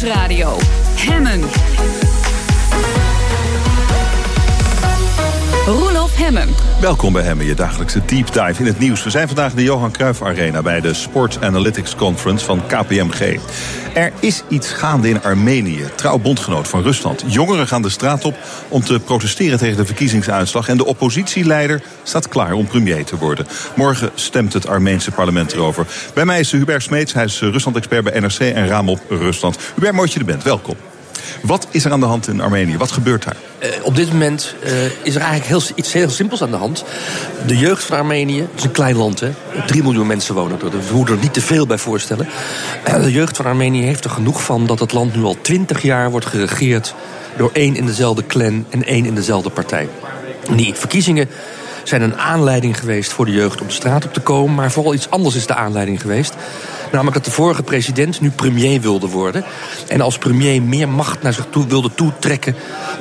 Nieuwsradio. Hemmen. Welkom bij Hemmen, je dagelijkse deep dive in het nieuws. We zijn vandaag in de Johan Cruijff Arena bij de Sport Analytics Conference van KPMG. Er is iets gaande in Armenië, trouw bondgenoot van Rusland. Jongeren gaan de straat op om te protesteren tegen de verkiezingsuitslag. En de oppositieleider staat klaar om premier te worden. Morgen stemt het Armeense parlement erover. Bij mij is Hubert Smeets, hij is Rusland-expert bij NRC en Raam op Rusland. Hubert, mooi dat je er bent, welkom. Wat is er aan de hand in Armenië? Wat gebeurt daar? Uh, op dit moment uh, is er eigenlijk heel, iets heel simpels aan de hand. De jeugd van Armenië, het is een klein land, hè? 3 miljoen mensen wonen er. Dus we moeten er niet te veel bij voorstellen. Uh, de jeugd van Armenië heeft er genoeg van dat het land nu al 20 jaar wordt geregeerd door één in dezelfde clan en één in dezelfde partij. Die verkiezingen zijn een aanleiding geweest voor de jeugd om de straat op te komen. Maar vooral iets anders is de aanleiding geweest. Namelijk dat de vorige president nu premier wilde worden. En als premier meer macht naar zich toe wilde toetrekken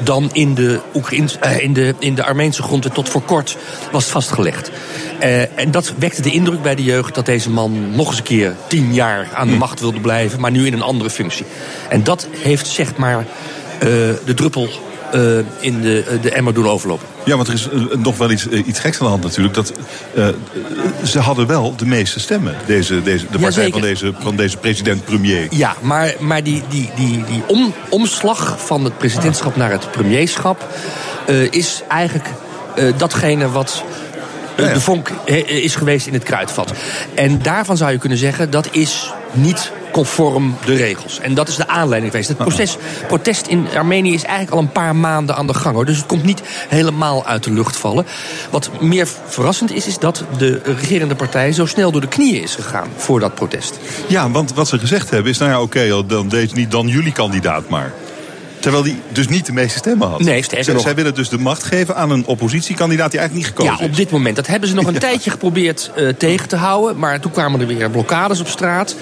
dan in de, Oekraïns, uh, in de, in de Armeense grondwet tot voor kort was vastgelegd. Uh, en dat wekte de indruk bij de jeugd dat deze man nog eens een keer tien jaar aan de macht wilde blijven, maar nu in een andere functie. En dat heeft zeg maar uh, de druppel uh, in de, de emmer doen overlopen. Ja, want er is uh, nog wel iets, iets geks aan de hand natuurlijk. Dat, ze hadden wel de meeste stemmen, deze, deze, de partij ja, van deze, van deze president-premier. Ja, maar, maar die, die, die, die om, omslag van het presidentschap naar het premierschap... is eigenlijk datgene wat de vonk is geweest in het kruidvat. En daarvan zou je kunnen zeggen, dat is niet conform de regels. En dat is de aanleiding geweest. Het proces, protest in Armenië is eigenlijk al een paar maanden aan de gang. Hoor. Dus het komt niet helemaal uit de lucht vallen. Wat meer verrassend is, is dat de regerende partij zo snel door de knieën is gegaan voor dat protest. Ja, want wat ze gezegd hebben is, nou ja, oké, dan deze niet dan jullie kandidaat maar. Terwijl die dus niet de meeste stemmen had. Nee, sterker nog. Zij willen dus de macht geven aan een oppositiekandidaat die eigenlijk niet gekozen is. Ja, op dit moment. Dat hebben ze nog een ja. tijdje geprobeerd uh, tegen te houden. Maar toen kwamen er weer blokkades op straat.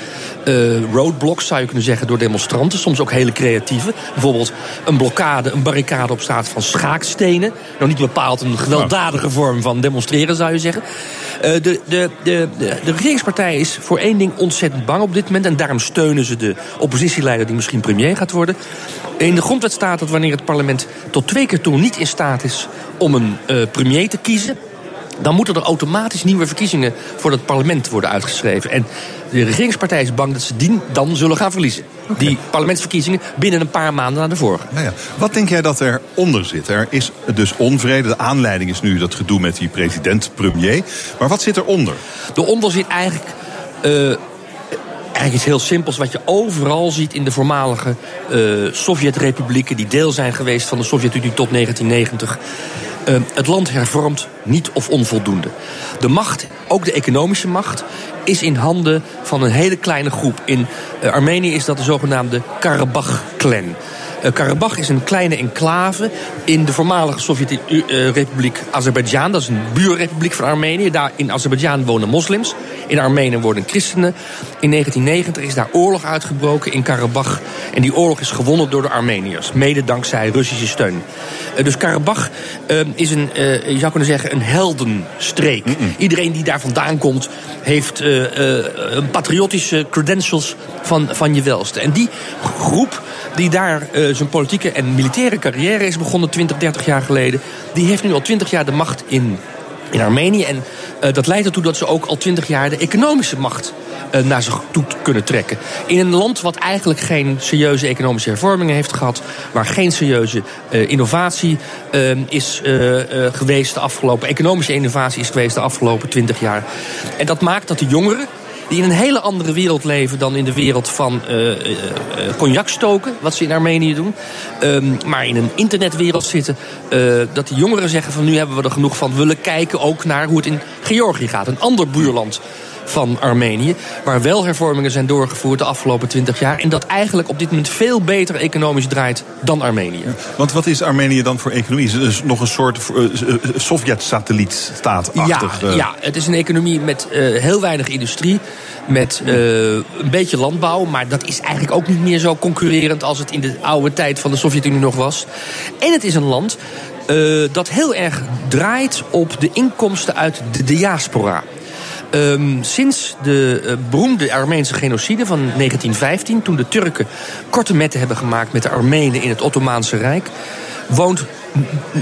Uh, roadblocks zou je kunnen zeggen door demonstranten. Soms ook hele creatieve. Bijvoorbeeld een blokkade, een barricade op straat van schaakstenen. Nou niet bepaald een gewelddadige vorm van demonstreren zou je zeggen. Uh, de, de, de, de, de regeringspartij is voor één ding ontzettend bang op dit moment. En daarom steunen ze de oppositieleider die misschien premier gaat worden. In de grondwet staat dat wanneer het parlement tot twee keer toe niet in staat is om een uh, premier te kiezen, dan moeten er automatisch nieuwe verkiezingen voor het parlement worden uitgeschreven. En de regeringspartij is bang dat ze die dan zullen gaan verliezen. Okay. Die parlementsverkiezingen binnen een paar maanden na de vorige. Nou ja. Wat denk jij dat er onder zit? Er is dus onvrede. De aanleiding is nu dat gedoe met die president-premier. Maar wat zit eronder? Eronder zit eigenlijk. Uh, eigenlijk iets heel simpels wat je overal ziet in de voormalige uh, Sovjet-republieken die deel zijn geweest van de Sovjet-Unie tot 1990. Uh, het land hervormt niet of onvoldoende. De macht, ook de economische macht, is in handen van een hele kleine groep. In uh, Armenië is dat de zogenaamde Karabach-clan. Uh, Karabach is een kleine enclave in de voormalige Sovjet-Republiek Azerbeidzjan. Dat is een buurrepubliek van Armenië. Daar in Azerbeidzjan wonen moslims. In Armenië wonen christenen. In 1990 is daar oorlog uitgebroken in Karabach. En die oorlog is gewonnen door de Armeniërs. Mede dankzij Russische steun. Uh, dus Karabach uh, is een, je zou kunnen zeggen, een heldenstreek. Mm -mm. Iedereen die daar vandaan komt, heeft een patriotische credentials van, van je welste. En die groep die daar uh, zijn politieke en militaire carrière is begonnen 20, 30 jaar geleden. Die heeft nu al 20 jaar de macht in, in Armenië. En uh, dat leidt ertoe dat ze ook al 20 jaar de economische macht uh, naar zich toe kunnen trekken. In een land wat eigenlijk geen serieuze economische hervormingen heeft gehad. Waar geen serieuze innovatie is geweest de afgelopen... economische innovatie is geweest de afgelopen 20 jaar. En dat maakt dat de jongeren die in een hele andere wereld leven dan in de wereld van uh, cognac stoken, wat ze in Armenië doen. Um, maar in een internetwereld zitten, dat die jongeren zeggen van nu hebben we er genoeg van. Willen kijken ook naar hoe het in Georgië gaat, een ander buurland van Armenië. Waar wel hervormingen zijn doorgevoerd de afgelopen twintig jaar. En dat eigenlijk op dit moment veel beter economisch draait dan Armenië. Want wat is Armenië dan voor economie? Is het nog een soort uh, Sovjet-satellietstaat? Ja, uh... ja, het is een economie met uh, heel weinig industrie. Met een beetje landbouw. Maar dat is eigenlijk ook niet meer zo concurrerend als het in de oude tijd van de Sovjet-Unie nog was. En het is een land dat heel erg draait op de inkomsten uit de diaspora. Um, sinds de uh, beroemde Armeense genocide van 1915, toen de Turken korte metten hebben gemaakt met de Armenen in het Ottomaanse Rijk, woont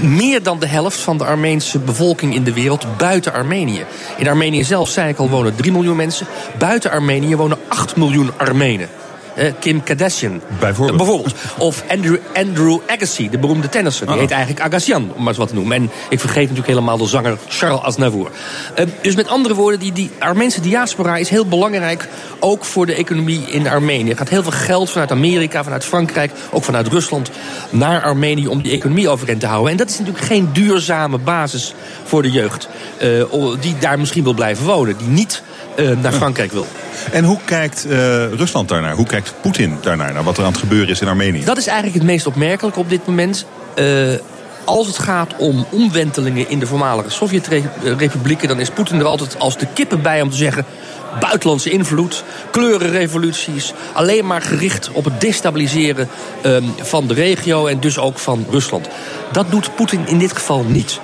meer dan de helft van de Armeense bevolking in de wereld buiten Armenië. In Armenië zelf, zei al, wonen 3 miljoen mensen. Buiten Armenië wonen 8 miljoen Armenen. Uh, Kim Kardashian. Bijvoorbeeld. Uh, bijvoorbeeld. Of Andrew, Andrew Agassi, de beroemde tennisser. Die Ah. heet eigenlijk Agassian, om maar eens wat te noemen. En ik vergeet natuurlijk helemaal de zanger Charles Aznavour. Uh, dus met andere woorden, die, die Armeense diaspora is heel belangrijk... ook voor de economie in Armenië. Er gaat heel veel geld vanuit Amerika, vanuit Frankrijk... ook vanuit Rusland naar Armenië om die economie overeind te houden. En dat is natuurlijk geen duurzame basis voor de jeugd... Uh, die daar misschien wil blijven wonen, die niet naar Frankrijk wil. En hoe kijkt uh, Rusland daarnaar? Hoe kijkt Poetin daarnaar? Naar wat er aan het gebeuren is in Armenië? Dat is eigenlijk het meest opmerkelijke op dit moment. Uh, als het gaat om omwentelingen in de voormalige Sovjet-republieken... dan is Poetin er altijd als de kippen bij om te zeggen... buitenlandse invloed, kleurenrevoluties... alleen maar gericht op het destabiliseren um, van de regio en dus ook van Rusland. Dat doet Poetin in dit geval niet.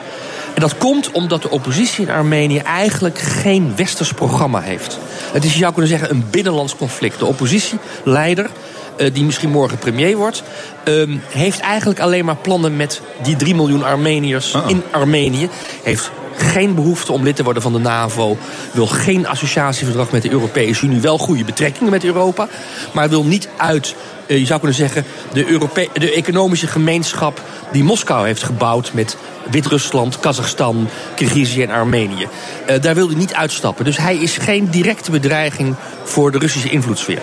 En dat komt omdat de oppositie in Armenië eigenlijk geen westers programma heeft. Het is, je zou kunnen zeggen, een binnenlands conflict. De oppositieleider, uh, die misschien morgen premier wordt, uh, heeft eigenlijk alleen maar plannen met die 3 miljoen Armeniërs Oh. in Armenië. Heeft geen behoefte om lid te worden van de NAVO. Wil geen associatieverdrag met de Europese Unie. Wel goede betrekkingen met Europa. Maar wil niet uit, uh, je zou kunnen zeggen, de, Europe de economische gemeenschap die Moskou heeft gebouwd met Wit-Rusland, Kazachstan, Kirgizië en Armenië. Uh, daar wil hij niet uitstappen. Dus hij is geen directe bedreiging voor de Russische invloedssfeer.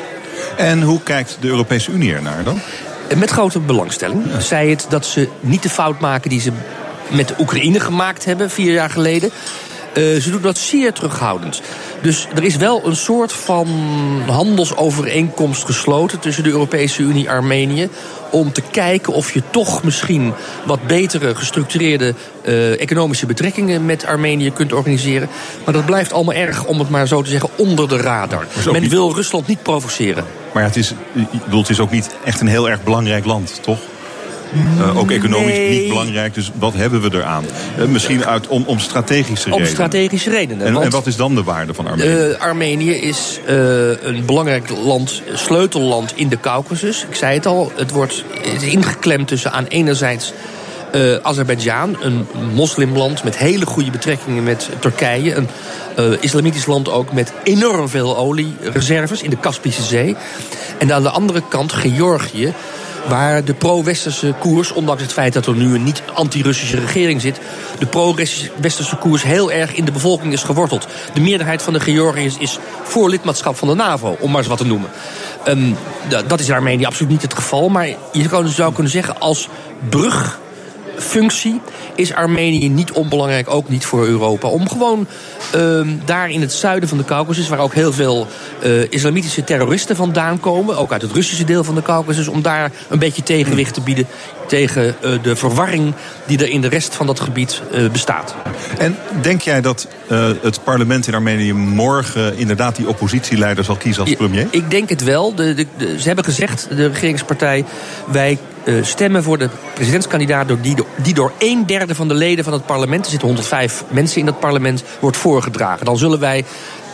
En hoe kijkt de Europese Unie ernaar dan? Met grote belangstelling. Ja. Zij het dat ze niet de fout maken die ze met de Oekraïne gemaakt hebben, vier jaar geleden. Uh, ze doen dat zeer terughoudend. Dus er is wel een soort van handelsovereenkomst gesloten tussen de Europese Unie en Armenië. Om te kijken of je toch misschien wat betere gestructureerde uh, economische betrekkingen met Armenië kunt organiseren. Maar dat blijft allemaal erg, om het maar zo te zeggen, onder de radar. Men niet... wil Rusland niet provoceren. Maar ja, het, is, bedoel, het is ook niet echt een heel erg belangrijk land, toch? Uh, ook economisch nee. niet belangrijk, dus wat hebben we eraan? Uh, misschien uit, om, om strategische om redenen. Om strategische redenen. En, en, wat is dan de waarde van Armenië? Uh, Armenië is een belangrijk land, sleutelland in de Caucasus. Ik zei het al, het wordt het is ingeklemd tussen aan enerzijds uh, Azerbeidzjan, een moslimland met hele goede betrekkingen met Turkije. Een uh, islamitisch land ook met enorm veel oliereserves in de Kaspische Zee. En aan de andere kant Georgië, waar de pro-westerse koers, ondanks het feit dat er nu een niet anti-Russische regering zit, de pro-westerse koers heel erg in de bevolking is geworteld. De meerderheid van de Georgiërs is voor lidmaatschap van de NAVO, om maar eens wat te noemen. Um, dat is in Armenië absoluut niet het geval, maar je zou kunnen zeggen als brug functie is Armenië niet onbelangrijk, ook niet voor Europa. Om gewoon uh, daar in het zuiden van de Caucasus, waar ook heel veel uh, islamitische terroristen vandaan komen, ook uit het Russische deel van de Caucasus, om daar een beetje tegenwicht te bieden tegen uh, de verwarring die er in de rest van dat gebied bestaat. En denk jij dat het parlement in Armenië morgen inderdaad die oppositieleider zal kiezen als premier? Ja, ik denk het wel. De, de, de, ze hebben gezegd, de regeringspartij, wij uh, stemmen voor de presidentskandidaat door die, door een derde van de leden van het parlement, er zitten 105 mensen in dat parlement, wordt voorgedragen. Dan zullen wij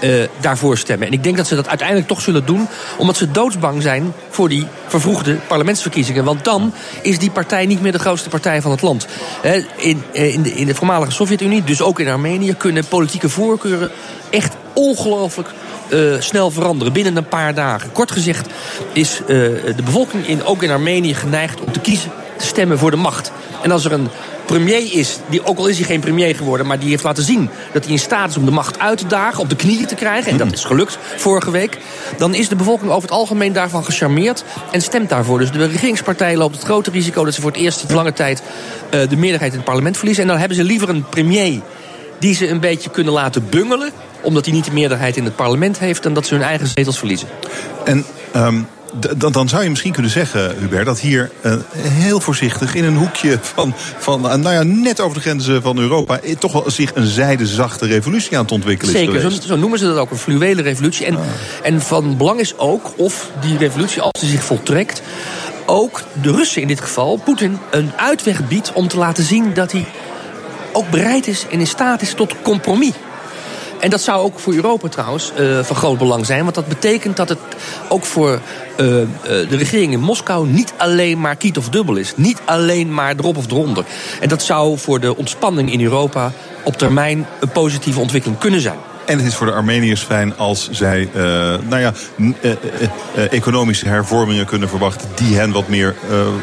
uh, daarvoor stemmen. En ik denk dat ze dat uiteindelijk toch zullen doen, omdat ze doodsbang zijn voor die vervroegde parlementsverkiezingen. Want dan is die partij niet meer de grootste partij van het land. In, in, de, in de voormalige Sovjet-Unie, dus ook in Armenië, kunnen politieke voorkeuren echt ongelooflijk uh, snel veranderen binnen een paar dagen. Kort gezegd is uh, de bevolking in, ook in Armenië geneigd om te kiezen, te stemmen voor de macht. En als er een premier is, die, ook al is hij geen premier geworden, maar die heeft laten zien dat hij in staat is om de macht uit te dagen, op de knieën te krijgen, en dat is gelukt vorige week, dan is de bevolking over het algemeen daarvan gecharmeerd en stemt daarvoor. Dus de regeringspartij loopt het grote risico dat ze voor het eerst in lange tijd uh, de meerderheid in het parlement verliezen. En dan hebben ze liever een premier die ze een beetje kunnen laten bungelen omdat hij niet de meerderheid in het parlement heeft... dan dat ze hun eigen zetels verliezen. En um, dan zou je misschien kunnen zeggen, Hubert... dat hier uh, heel voorzichtig in een hoekje van, van nou ja, net over de grenzen van Europa... toch wel zich een zijdezachte revolutie aan het ontwikkelen Zeker, is zo, zo noemen ze dat ook, een fluwele revolutie. En, ah. en van belang is ook of die revolutie, als die zich voltrekt... ook de Russen in dit geval, Poetin, een uitweg biedt... om te laten zien dat hij ook bereid is en in staat is tot compromis. En dat zou ook voor Europa trouwens uh, van groot belang zijn. Want dat betekent dat het ook voor uh, de regering in Moskou niet alleen maar kiet of dubbel is. Niet alleen maar erop of eronder. En dat zou voor de ontspanning in Europa op termijn een positieve ontwikkeling kunnen zijn. En het is voor de Armeniërs fijn als zij uh, nou ja, uh, uh, economische hervormingen kunnen verwachten die hen wat meer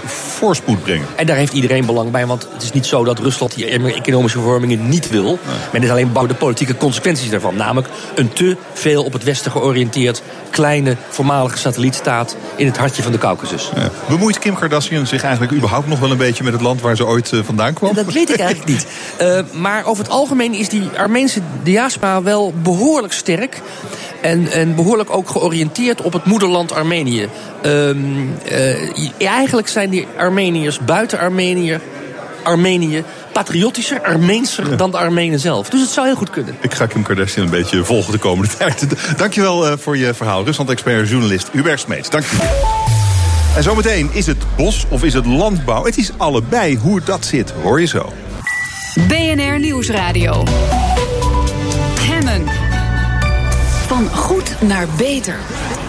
voorspoed brengen. En daar heeft iedereen belang bij, want het is niet zo dat Rusland die economische hervormingen niet wil. Nee. Men is alleen bang de politieke consequenties daarvan. Namelijk een te veel op het Westen georiënteerd kleine voormalige satellietstaat in het hartje van de Caucasus. Ja. Bemoeit Kim Kardashian zich eigenlijk überhaupt nog wel een beetje met het land waar ze ooit vandaan kwam? Ja, dat weet ik eigenlijk niet. maar over het algemeen is die Armeense diaspora wel behoorlijk sterk. En, en behoorlijk ook georiënteerd op het moederland Armenië. Um, uh, eigenlijk zijn die Armeniërs buiten Armenië, Armenië patriotischer, Armeenser ja. dan de Armenen zelf. Dus het zou heel goed kunnen. Ik ga Kim Kardashian een beetje volgen de komende tijd. Dankjewel uh, voor je verhaal. Rusland-expert journalist Hubert Smeets. Dank je. En zometeen, is het bos of is het landbouw? Het is allebei. Hoe dat zit, hoor je zo. BNR Nieuwsradio. Van goed naar beter.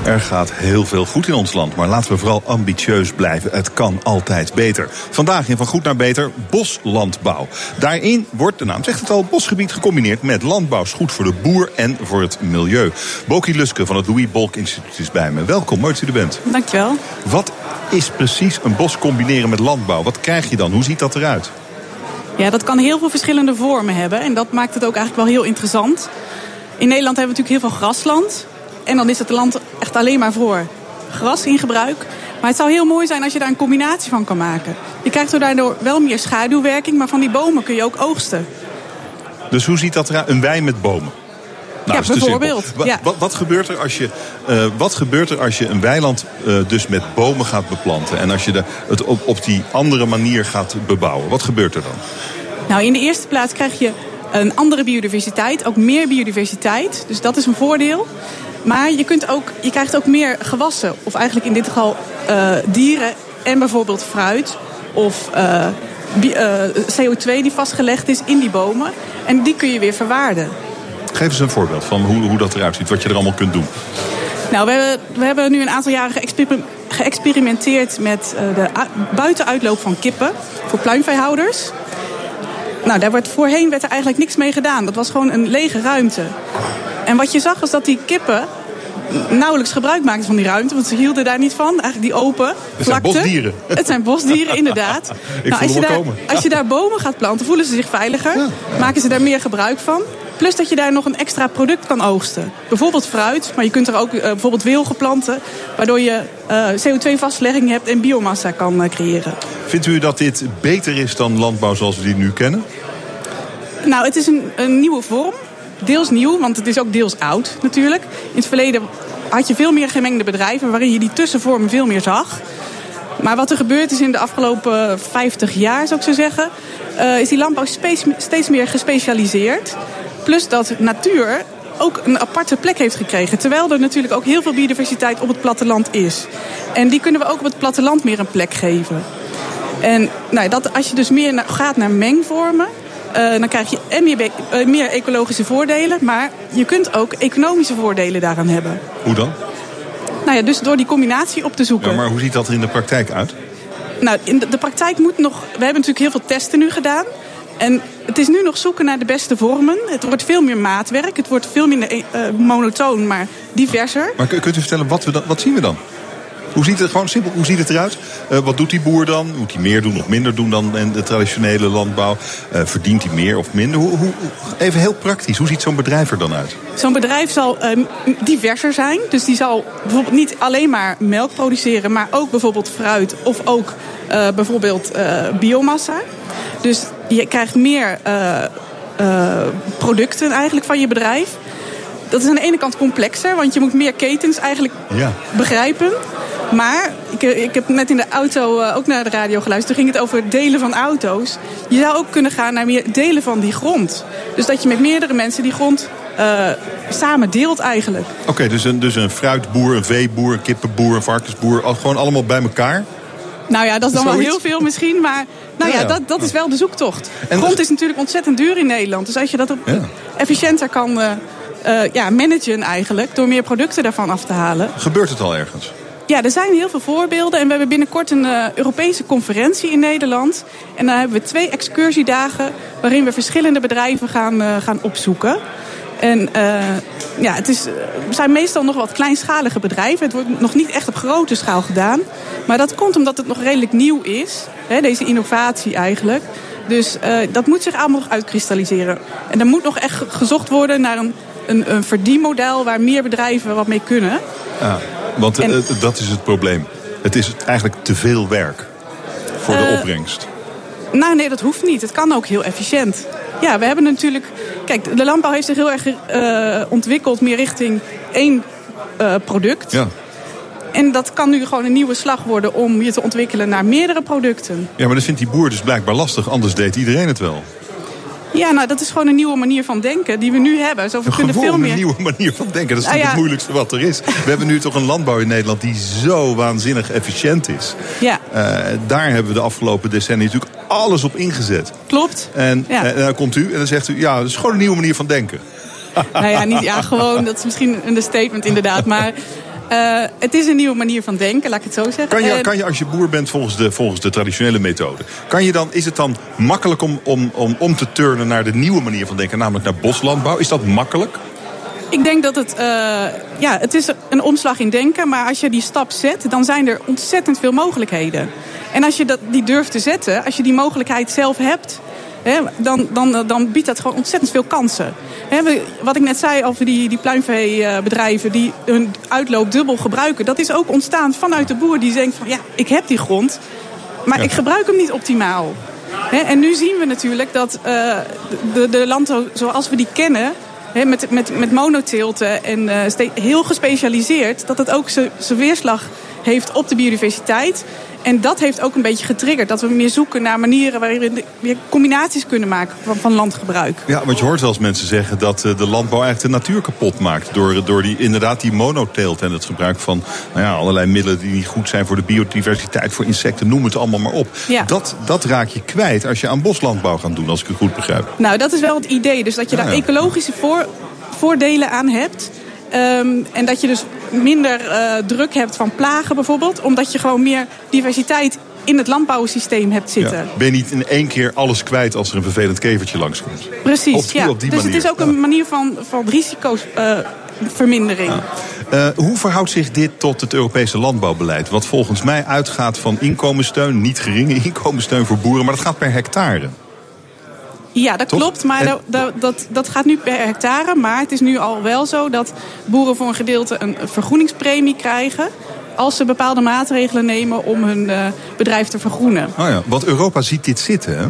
Er gaat heel veel goed in ons land, maar laten we vooral ambitieus blijven. Het kan altijd beter. Vandaag in Van Goed naar Beter boslandbouw. Daarin wordt, de naam zegt het al, bosgebied gecombineerd met landbouw. Is goed voor de boer en voor het milieu. Boki Luske van het Louis Bolk Instituut is bij me. Welkom, mooi dat u er bent. Dankjewel. Wat is precies een bos combineren met landbouw? Wat krijg je dan? Hoe ziet dat eruit? Ja, dat kan heel veel verschillende vormen hebben. En dat maakt het ook eigenlijk wel heel interessant. In Nederland hebben we natuurlijk heel veel grasland. En dan is het land echt alleen maar voor gras in gebruik. Maar het zou heel mooi zijn als je daar een combinatie van kan maken. Je krijgt daardoor wel meer schaduwwerking, maar van die bomen kun je ook oogsten. Dus hoe ziet dat eruit? Een wei met bomen? Nou, ja, bijvoorbeeld. Ja. Wat, wat, gebeurt er als je, uh, wat gebeurt er als je een weiland uh, dus met bomen gaat beplanten? En als je de, het op, op die andere manier gaat bebouwen? Wat gebeurt er dan? Nou, in de eerste plaats krijg je een andere biodiversiteit, ook meer biodiversiteit. Dus dat is een voordeel. Maar je, kunt ook, je krijgt ook meer gewassen, of eigenlijk in dit geval uh, dieren en bijvoorbeeld fruit of uh, CO2 die vastgelegd is in die bomen. En die kun je weer verwaarden. Geef eens een voorbeeld van hoe, hoe dat eruit ziet, wat je er allemaal kunt doen. Nou, we, we hebben nu een aantal jaren geëxperimenteerd met de buitenuitloop van kippen voor pluimveehouders. Nou, daar werd, voorheen werd er eigenlijk niks mee gedaan. Dat was gewoon een lege ruimte. En wat je zag was dat die kippen nauwelijks gebruik maakten van die ruimte. Want ze hielden daar niet van. Eigenlijk die open Het zijn bosdieren. Het zijn bosdieren, inderdaad. Ik nou, als, je daar, als je daar bomen gaat planten, voelen ze zich veiliger. Ja. Maken ze daar meer gebruik van. Plus dat je daar nog een extra product kan oogsten. Bijvoorbeeld fruit, maar je kunt er ook uh, bijvoorbeeld wilgen planten. Waardoor je uh, CO2-vastlegging hebt en biomassa kan uh, creëren. Vindt u dat dit beter is dan landbouw zoals we die nu kennen? Nou, het is een, een nieuwe vorm. Deels nieuw, want het is ook deels oud natuurlijk. In het verleden had je veel meer gemengde bedrijven... waarin je die tussenvormen veel meer zag. Maar wat er gebeurd is in de afgelopen 50 jaar, zou ik zo zeggen... Uh, is die landbouw steeds meer gespecialiseerd. Plus dat natuur ook een aparte plek heeft gekregen. Terwijl er natuurlijk ook heel veel biodiversiteit op het platteland is. En die kunnen we ook op het platteland meer een plek geven. En nou, dat, als je dus meer gaat naar mengvormen... Uh, dan krijg je en meer, uh, meer ecologische voordelen... maar je kunt ook economische voordelen daaraan hebben. Hoe dan? Nou ja, dus door die combinatie op te zoeken. Ja, maar hoe ziet dat er in de praktijk uit? Nou, in de, de praktijk moet nog... We hebben natuurlijk heel veel testen nu gedaan... En het is nu nog zoeken naar de beste vormen. Het wordt veel meer maatwerk. Het wordt veel minder uh, monotoon, maar diverser. Maar kunt u vertellen, wat, we dan, wat zien we dan? Hoe ziet het gewoon simpel? Hoe ziet het eruit? Uh, wat doet die boer dan? Moet hij meer doen of minder doen dan in de traditionele landbouw? Uh, verdient hij meer of minder? Hoe, hoe, even heel praktisch. Hoe ziet zo'n bedrijf er dan uit? Zo'n bedrijf zal uh, diverser zijn. Dus die zal bijvoorbeeld niet alleen maar melk produceren, maar ook bijvoorbeeld fruit of ook bijvoorbeeld biomassa. Dus je krijgt meer producten eigenlijk van je bedrijf. Dat is aan de ene kant complexer, want je moet meer ketens eigenlijk ja. begrijpen. Maar ik, ik heb net in de auto uh, ook naar de radio geluisterd. Toen ging het over delen van auto's. Je zou ook kunnen gaan naar meer delen van die grond. Dus dat je met meerdere mensen die grond uh, samen deelt eigenlijk. Oké, okay, dus, een, dus een fruitboer, een veeboer, een kippenboer, een varkensboer. Gewoon allemaal bij elkaar. Nou ja, dat is dan wel heel veel misschien. Maar nou Ja, ja, ja. dat, dat is wel de zoektocht. En- Grond is natuurlijk ontzettend duur in Nederland. Dus als je dat op, Ja. efficiënter kan eh, eh, ja, managen eigenlijk... door meer producten daarvan af te halen... Gebeurt het al ergens? Ja, er zijn heel veel voorbeelden. En we hebben binnenkort een eh, Europese conferentie in Nederland. En daar hebben we twee excursiedagen... waarin we verschillende bedrijven gaan, eh, gaan opzoeken. En eh, ja, het is, zijn meestal nog wat kleinschalige bedrijven. Het wordt nog niet echt op grote schaal gedaan. Maar dat komt omdat het nog redelijk nieuw is. Hè, deze innovatie eigenlijk. Dus eh, dat moet zich allemaal nog uitkristalliseren. En er moet nog echt ge- gezocht worden naar een, een, een verdienmodel... waar meer bedrijven wat mee kunnen. Ja, want En- eh, dat is het probleem. Het is eigenlijk te veel werk voor de Eh, opbrengst. Nou, nee, dat hoeft niet. Het kan ook heel efficiënt. Ja, we hebben natuurlijk. Kijk, de landbouw heeft zich heel erg eh, ontwikkeld meer richting één eh, product. Ja. En dat kan nu gewoon een nieuwe slag worden om je te ontwikkelen naar meerdere producten. ja, maar dat vindt die boer dus blijkbaar lastig. Anders deed iedereen het wel. Ja, nou, dat is gewoon een nieuwe manier van denken die we nu hebben. Zo, we kunnen Gewoon veel een meer. nieuwe manier van denken. Dat is Nou ja. het moeilijkste wat er is. We hebben nu toch een landbouw in Nederland die zo waanzinnig efficiënt is. Ja, Eh, daar hebben we de afgelopen decennia natuurlijk alles op ingezet. klopt. En, Ja. eh, dan komt u en dan zegt u, ja, dat is gewoon een nieuwe manier van denken. Nou ja, niet, ja, gewoon, dat is misschien een statement inderdaad. Maar eh, het is een nieuwe manier van denken, laat ik het zo zeggen. Kan je, En- kan je als je boer bent volgens de, volgens de traditionele methode, kan je dan, is het dan makkelijk om, om, om om te turnen naar de nieuwe manier van denken, namelijk naar boslandbouw? Is dat makkelijk? Ik denk dat het, eh, ja, het is een omslag in denken, maar als je die stap zet, dan zijn er ontzettend veel mogelijkheden. En als je dat, die durft te zetten, als je die mogelijkheid zelf hebt, dan, dan, dan biedt dat gewoon ontzettend veel kansen. Wat ik net zei over die, die pluimveebedrijven die hun uitloop dubbel gebruiken, dat is ook ontstaan vanuit de boer die denkt van ja, ik heb die grond, maar Ja. ik gebruik hem niet optimaal. En nu zien we natuurlijk dat eh, de, de landbouw zoals we die kennen, met, met, met monoteelten en eh, heel gespecialiseerd, dat het ook zijn weerslag heeft op de biodiversiteit. En dat heeft ook een beetje getriggerd. Dat we meer zoeken naar manieren waarin we weer combinaties kunnen maken van, van landgebruik. Ja, want je hoort wel eens mensen zeggen dat eh, de landbouw eigenlijk de natuur kapot maakt. Door, door die, inderdaad die monoteelt en het gebruik van nou ja, allerlei middelen die niet goed zijn voor de biodiversiteit, voor insecten, noem het allemaal maar op. Ja. Dat, dat raak je kwijt als je aan boslandbouw gaat doen, als ik het goed begrijp. Nou, dat is wel het idee. Dus dat je Ja, daar ja. ecologische voor, voordelen aan hebt. Ehm, en dat je dus minder eh, druk hebt van plagen bijvoorbeeld. Omdat je gewoon meer diversiteit in het landbouwsysteem hebt zitten. Ja. Ben je niet in één keer alles kwijt als er een vervelend kevertje langskomt? Precies, Op die- ja. dus manier, het is ook een manier van, van risicovermindering. Eh, hoe verhoudt zich dit tot het Europese landbouwbeleid? Wat volgens mij uitgaat van inkomenssteun, niet geringe inkomenssteun voor boeren, maar dat gaat per hectare. Ja, dat klopt. Maar En- dat, dat, dat, gaat nu per hectare. Maar het is nu al wel zo dat boeren voor een gedeelte een vergroeningspremie krijgen. Als ze bepaalde maatregelen nemen om hun eh, bedrijf te vergroenen. Oh ja, want Europa ziet dit zitten, hè?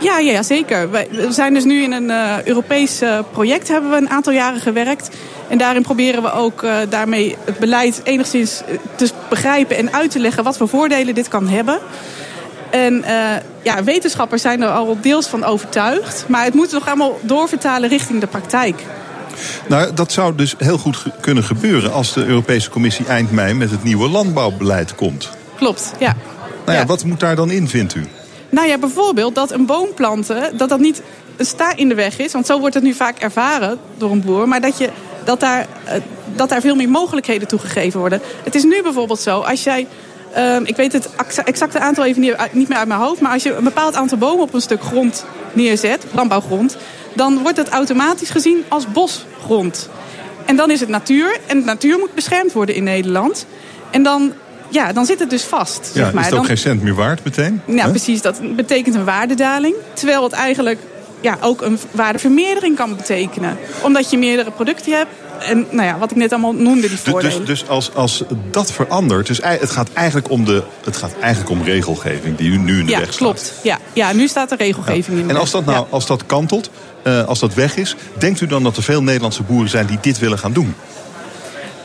Ja, ja, ja zeker. We zijn dus nu in een eh, Europees eh, project, hebben we een aantal jaren gewerkt. En daarin proberen we ook daarmee het beleid enigszins te begrijpen en uit te leggen wat voor voordelen dit kan hebben. En eh, ja, wetenschappers zijn er al deels van overtuigd. Maar het moet nog allemaal doorvertalen richting de praktijk. Nou, dat zou dus heel goed ge- kunnen gebeuren als de Europese Commissie eind mei met het nieuwe landbouwbeleid komt. Klopt, ja. Nou ja, Ja. wat moet daar dan in, vindt u? Nou ja, bijvoorbeeld dat een boom planten, dat dat niet een sta in de weg is. Want zo wordt het nu vaak ervaren door een boer. Maar dat, je, dat, daar, eh, dat daar veel meer mogelijkheden toegegeven worden. Het is nu bijvoorbeeld zo, als jij... ehm, ik weet het exa- exacte aantal even niet, niet meer uit mijn hoofd. Maar als je een bepaald aantal bomen op een stuk grond neerzet, landbouwgrond... dan wordt het automatisch gezien als bosgrond. En dan is het natuur. En de natuur moet beschermd worden in Nederland. En dan, ja, dan zit het dus vast. Ja, zeg maar. is het ook Dan- geen cent meer waard meteen? ja, Hè? precies. Dat betekent een waardedaling. Terwijl het eigenlijk ja, ook een waardevermeerdering kan betekenen. Omdat je meerdere producten hebt. En nou ja, wat ik net allemaal noemde, die Dus, voordelen. dus, dus als, als dat verandert, dus het gaat, eigenlijk om de, het gaat eigenlijk om regelgeving die u nu in de ja, weg staat. klopt. Ja, ja, nu staat de regelgeving in de En als weg. dat nou Ja. als dat kantelt, eh, als dat weg is, denkt u dan dat er veel Nederlandse boeren zijn die dit willen gaan doen?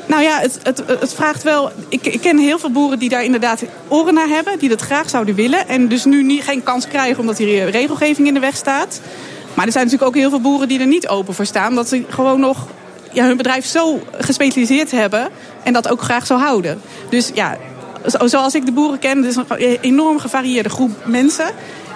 Nou ja, het, het, het vraagt wel. Ik, ik ken heel veel boeren die daar inderdaad oren naar hebben, die dat graag zouden willen. En dus nu niet, geen kans krijgen omdat die regelgeving in de weg staat. Maar er zijn natuurlijk ook heel veel boeren die er niet open voor staan. Omdat ze gewoon nog ja, hun bedrijf zo gespecialiseerd hebben en dat ook graag zo houden. Dus ja, zoals ik de boeren ken, het is een enorm gevarieerde groep mensen.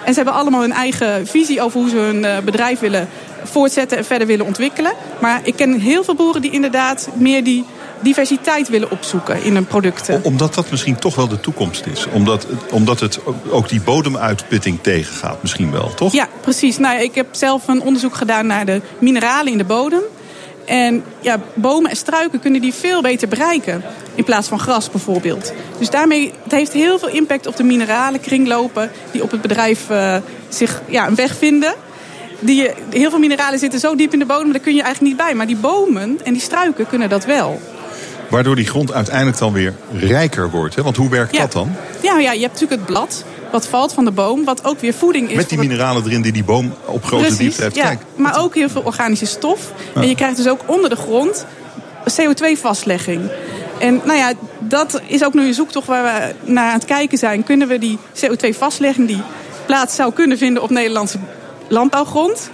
En ze hebben allemaal hun eigen visie over hoe ze hun bedrijf willen voortzetten en verder willen ontwikkelen. Maar ik ken heel veel boeren die inderdaad meer die diversiteit willen opzoeken in hun producten. Omdat dat misschien toch wel de toekomst is. Omdat, omdat het ook die bodemuitputting tegengaat, misschien wel, toch? Ja, precies. Nou, ik heb zelf een onderzoek gedaan naar de mineralen in de bodem. En ja, bomen en struiken kunnen die veel beter bereiken. In plaats van gras bijvoorbeeld. Dus daarmee het heeft heel veel impact op de mineralen kringlopen die op het bedrijf uh, zich ja, een weg vinden. Die, heel veel mineralen zitten zo diep in de bodem, daar kun je eigenlijk niet bij. Maar die bomen en die struiken kunnen dat wel. Waardoor die grond uiteindelijk dan weer rijker wordt. Hè? Want hoe werkt dat dan? Ja, ja, je hebt natuurlijk het blad wat valt van de boom, wat ook weer voeding is. Met die mineralen erin die die boom op grote Precies, diepte heeft. Ja, Kijk, maar ook heel veel organische stof. En je krijgt dus ook onder de grond CO2-vastlegging. En nou ja, dat is ook nu een zoektocht waar we naar aan het kijken zijn. Kunnen we die CO2-vastlegging die plaats zou kunnen vinden op Nederlandse landbouwgrond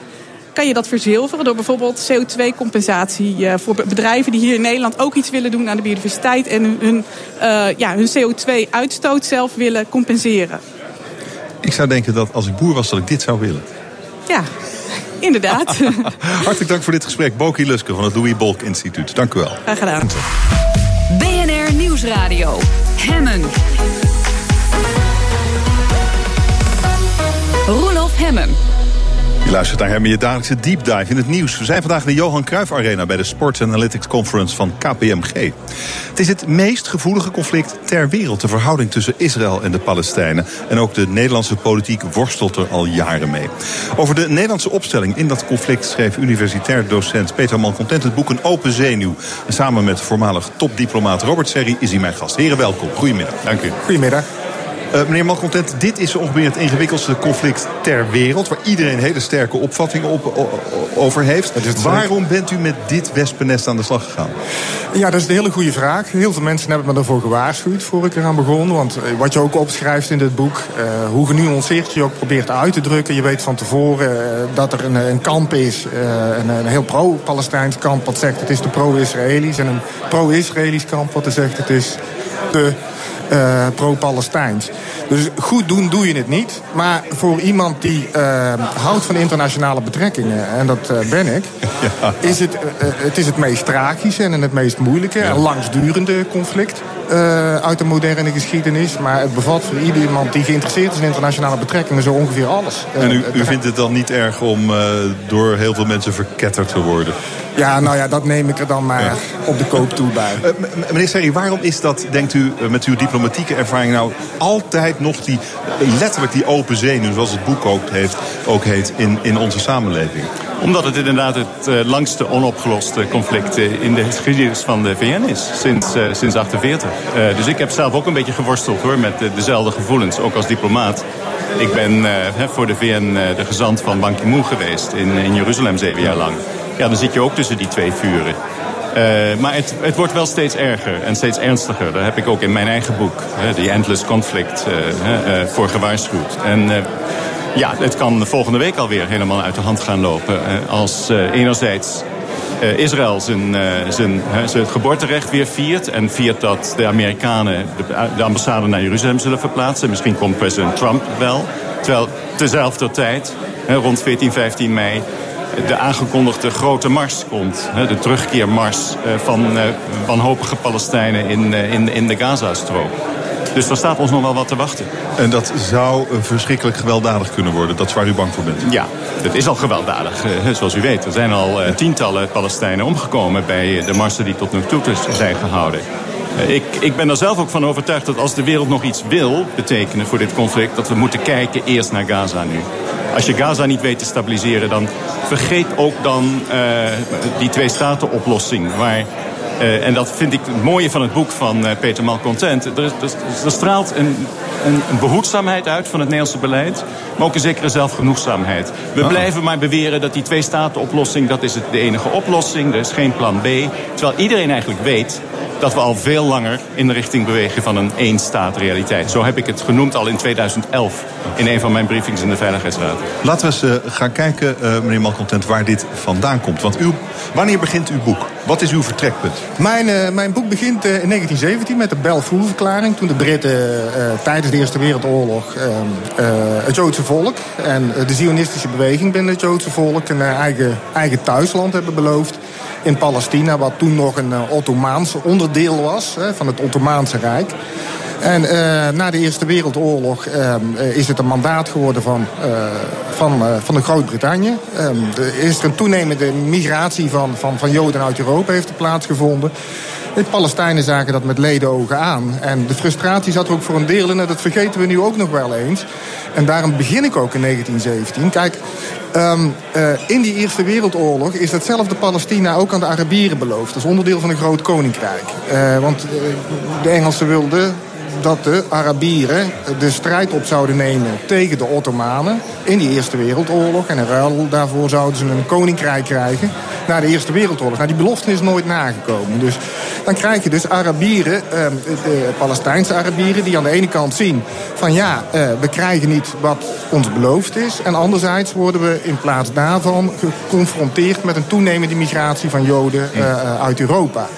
kan je dat verzilveren door bijvoorbeeld CO2-compensatie eh, voor bedrijven die hier in Nederland ook iets willen doen aan de biodiversiteit en hun, uh, ja, hun CO2-uitstoot zelf willen compenseren. Ik zou denken dat als ik boer was, dat ik dit zou willen. Ja, inderdaad. Hartelijk dank voor dit gesprek. Boki Luske van het Louis Bolk Instituut. Dank u wel. Graag gedaan. BNR Nieuwsradio. Hemmen. Roelof Hemmen. Je luistert naar hem je dagelijkse deep dive in het nieuws. We zijn vandaag in de Johan Cruijff Arena bij de Sports Analytics Conference van KPMG. Het is het meest gevoelige conflict ter wereld, de verhouding tussen Israël en de Palestijnen. En ook de Nederlandse politiek worstelt er al jaren mee. Over de Nederlandse opstelling in dat conflict schreef universitair docent Peter Malcontent het boek Een Open Zenuw. En samen met voormalig topdiplomaat Robert Serri is hij mijn gast. Heren, welkom. Goedemiddag. Dank u. Goedemiddag. Uh, meneer Malcontent, dit is ongeveer het ingewikkeldste conflict ter wereld... waar iedereen hele sterke opvattingen op, over heeft. Waarom bent u met dit wespennest aan de slag gegaan? Ja, dat is een hele goede vraag. Heel veel mensen hebben me daarvoor gewaarschuwd voor ik eraan begon. Want eh, wat je ook opschrijft in dit boek... Uh, hoe genuanceerd je ook probeert uit te drukken... je weet van tevoren uh, dat er een, een kamp is, een, een, heel pro-Palestijns kamp... wat zegt het is de pro-Israëli's... en een pro-Israëlisch kamp wat zegt het is de uh, pro-Palestijns. Dus goed doen doe je het niet. Maar voor iemand die uh, houdt van internationale betrekkingen, en dat uh, ben ik, ja. is het, het is het meest tragische en het meest moeilijke ja. en langsdurende conflict. uit de moderne geschiedenis. Maar het bevat voor iemand die geïnteresseerd is in internationale betrekkingen zo ongeveer alles. En u, u vindt het dan niet erg om door heel veel mensen verketterd te worden? Ja, nou ja, dat neem ik er dan maar op de koop toe bij. Uh, meneer Serri, waarom is dat, denkt u, met uw diplomatieke ervaring nou altijd nog die, letterlijk die open zenuw, zoals het boek ook, heeft, ook heet, in, in onze samenleving? Omdat het inderdaad het uh, langste onopgeloste conflict uh, in de geschiedenis van de VN is. Sinds, uh, sinds 48. dus ik heb zelf ook een beetje geworsteld hoor, met dezelfde gevoelens. Ook als diplomaat. Ik ben voor de VN de gezant van Ban Ki-moon geweest in, in Jeruzalem zeven jaar lang ja, dan zit je ook tussen die twee vuren. Uh, maar het, het, wordt wel steeds erger en steeds ernstiger. Daar heb ik ook in mijn eigen boek, The Endless Conflict, uh, uh, voor gewaarschuwd. En ja, het kan volgende week alweer helemaal uit de hand gaan lopen. als enerzijds Israël zijn, zijn, zijn geboorterecht weer viert... en viert dat de Amerikanen de, de ambassade naar Jeruzalem zullen verplaatsen. Misschien komt president Trump wel. Terwijl tezelfde tijd, rond 14, 15 mei de aangekondigde grote mars komt. De terugkeermars eh, van eh, wanhopige Palestijnen in, eh, in, in de Gazastrook. Dus daar staat ons nog wel wat te wachten. En dat zou verschrikkelijk gewelddadig kunnen worden. Dat is waar u bang voor bent. Ja, het is al gewelddadig. Zoals u weet, er zijn al tientallen Palestijnen omgekomen... bij de marsen die tot nu toe zijn gehouden. Ik, ik ben er zelf ook van overtuigd dat als de wereld nog iets wil betekenen voor dit conflict... dat we moeten kijken eerst naar Gaza nu. Als je Gaza niet weet te stabiliseren, dan vergeet ook dan uh, die twee-staten-oplossing. Waar uh, en dat vind ik het mooie van het boek van uh, Peter Malcontent. Er, er, er straalt een, een, een, behoedzaamheid uit van het Nederlandse beleid. Maar ook een zekere zelfgenoegzaamheid. We ah. blijven maar beweren dat die twee-staten-oplossing... dat is het, de enige oplossing. Er is geen plan B. Terwijl iedereen eigenlijk weet dat we al veel langer in de richting bewegen van een één-staat-realiteit. Zo heb ik het genoemd al in 2011 in een van mijn briefings in de Veiligheidsraad. Laten we eens uh, gaan kijken, uh, meneer Malcontent, waar dit vandaan komt. Want uw, wanneer begint uw boek? Wat is uw vertrekpunt? Mijn, uh, mijn boek begint in 1917 met de Balfour-verklaring. Toen de Britten tijdens de Eerste Wereldoorlog het Joodse volk... en de Zionistische beweging binnen het Joodse volk... een eigen, eigen thuisland hebben beloofd in Palestina... wat toen nog een Ottomaans onderdeel was van het Ottomaanse Rijk. En uh, na de Eerste Wereldoorlog uh, is het een mandaat geworden van, van, van de Groot-Brittannië. er is een toenemende migratie van, van, van Joden uit Europa heeft plaatsgevonden. De Palestijnen zagen dat met ledenogen aan. En de frustratie zat er ook voor een deel in. En dat vergeten we nu ook nog wel eens. En daarom begin ik ook in 1917. Kijk, um, uh, in die Eerste Wereldoorlog is datzelfde Palestina ook aan de Arabieren beloofd. als onderdeel van een groot koninkrijk. Uh, want uh, de Engelsen wilden dat de Arabieren de strijd op zouden nemen tegen de Ottomanen in die Eerste Wereldoorlog. En daarvoor zouden ze een koninkrijk krijgen na de Eerste Wereldoorlog. Nou, die belofte is nooit nagekomen. Dus dan krijg je dus Arabieren, de Palestijnse Arabieren, die aan de ene kant zien van ja, we krijgen niet wat ons beloofd is. En anderzijds worden we in plaats daarvan geconfronteerd met een toenemende migratie van Joden uit Europa.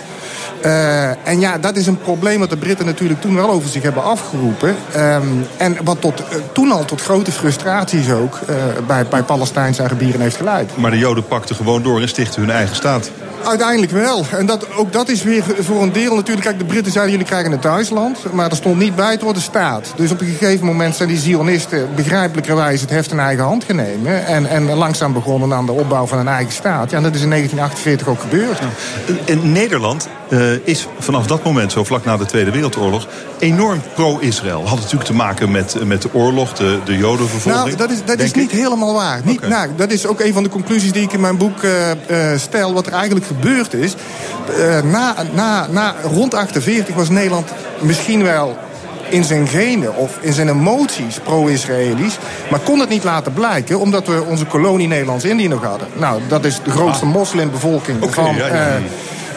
Uh, en ja, dat is een probleem wat de Britten natuurlijk toen wel over zich hebben afgeroepen. Um, en wat tot, uh, toen al tot grote frustraties ook uh, bij, bij Palestijnse Arabieren heeft geleid. Maar de Joden pakten gewoon door en stichten hun eigen staat. Uiteindelijk wel. En dat, ook dat is weer voor een deel natuurlijk... Kijk, de Britten zeiden jullie krijgen een thuisland. Maar er stond niet bij, het wordt een staat. Dus op een gegeven moment zijn die Zionisten begrijpelijkerwijs het heft in eigen hand genomen. En, en langzaam begonnen aan de opbouw van een eigen staat. Ja, en dat is in 1948 ook gebeurd. In Nederland uh, is vanaf dat moment, zo vlak na de Tweede Wereldoorlog... enorm pro-Israël. Had natuurlijk te maken met, met de oorlog, de, de jodenvervolging. Nou, dat is, dat is niet helemaal waar. Niet, okay. nou, dat is ook een van de conclusies die ik in mijn boek uh, uh, stel. Wat er eigenlijk gebeurd is. na, na, na rond 48 was Nederland misschien wel in zijn genen of in zijn emoties pro-Israëlisch. Maar kon het niet laten blijken, omdat we onze kolonie Nederlands-Indië nog hadden. Nou, dat is de grootste ah. moslimbevolking okay, van... Ja, ja, ja.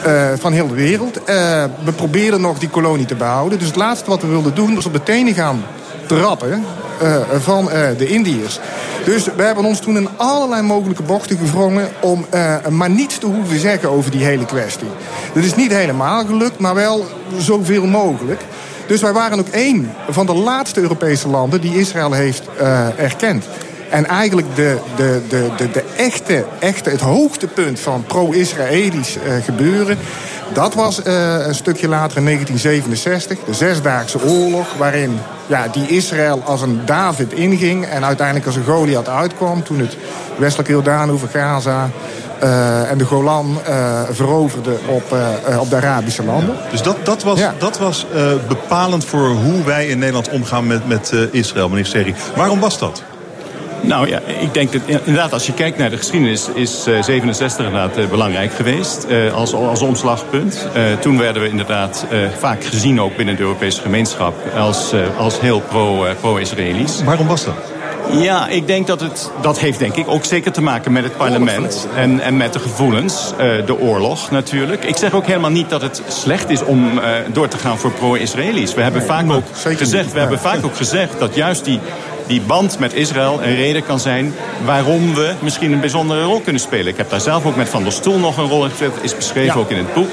Uh, van heel de wereld. Uh, we probeerden nog die kolonie te behouden. Dus het laatste wat we wilden doen was op de tenen gaan trappen uh, van de Indiërs. Dus we hebben ons toen in allerlei mogelijke bochten gevrongen... om maar niets te hoeven zeggen over die hele kwestie. Dat is niet helemaal gelukt, maar wel zoveel mogelijk. Dus wij waren ook één van de laatste Europese landen die Israël heeft erkend. En eigenlijk de, de, de, de, de echte, echte, het hoogtepunt van pro-Israëlisch uh, gebeuren... dat was uh, een stukje later in 1967, de Zesdaagse Oorlog... waarin ja, die Israël als een David inging en uiteindelijk als een Goliath uitkwam... toen het westelijke Jordaan over Gaza... Uh, en de Golan uh, veroverde op, uh, op de Arabische landen. Dus dat, dat was, ja. dat was bepalend voor hoe wij in Nederland omgaan met, met Israël, meneer Seri. Waarom was dat? Nou ja, ik denk dat inderdaad als je kijkt naar de geschiedenis... is uh, 67 inderdaad uh, belangrijk geweest uh, als, als omslagpunt. toen werden we inderdaad vaak gezien ook binnen de Europese gemeenschap... als, als heel pro, pro-Israëlisch. Waarom was dat? Ja, ik denk dat het, dat heeft denk ik ook zeker te maken met het parlement en, en met de gevoelens. Uh, de oorlog natuurlijk. Ik zeg ook helemaal niet dat het slecht is om uh, door te gaan voor pro-Israëli's. We hebben vaak ook gezegd, we hebben vaak ook gezegd dat juist die die band met Israël een reden kan zijn waarom we misschien een bijzondere rol kunnen spelen. Ik heb daar zelf ook met Van der Stoel nog een rol in gespeeld. is beschreven ja. ook in het boek.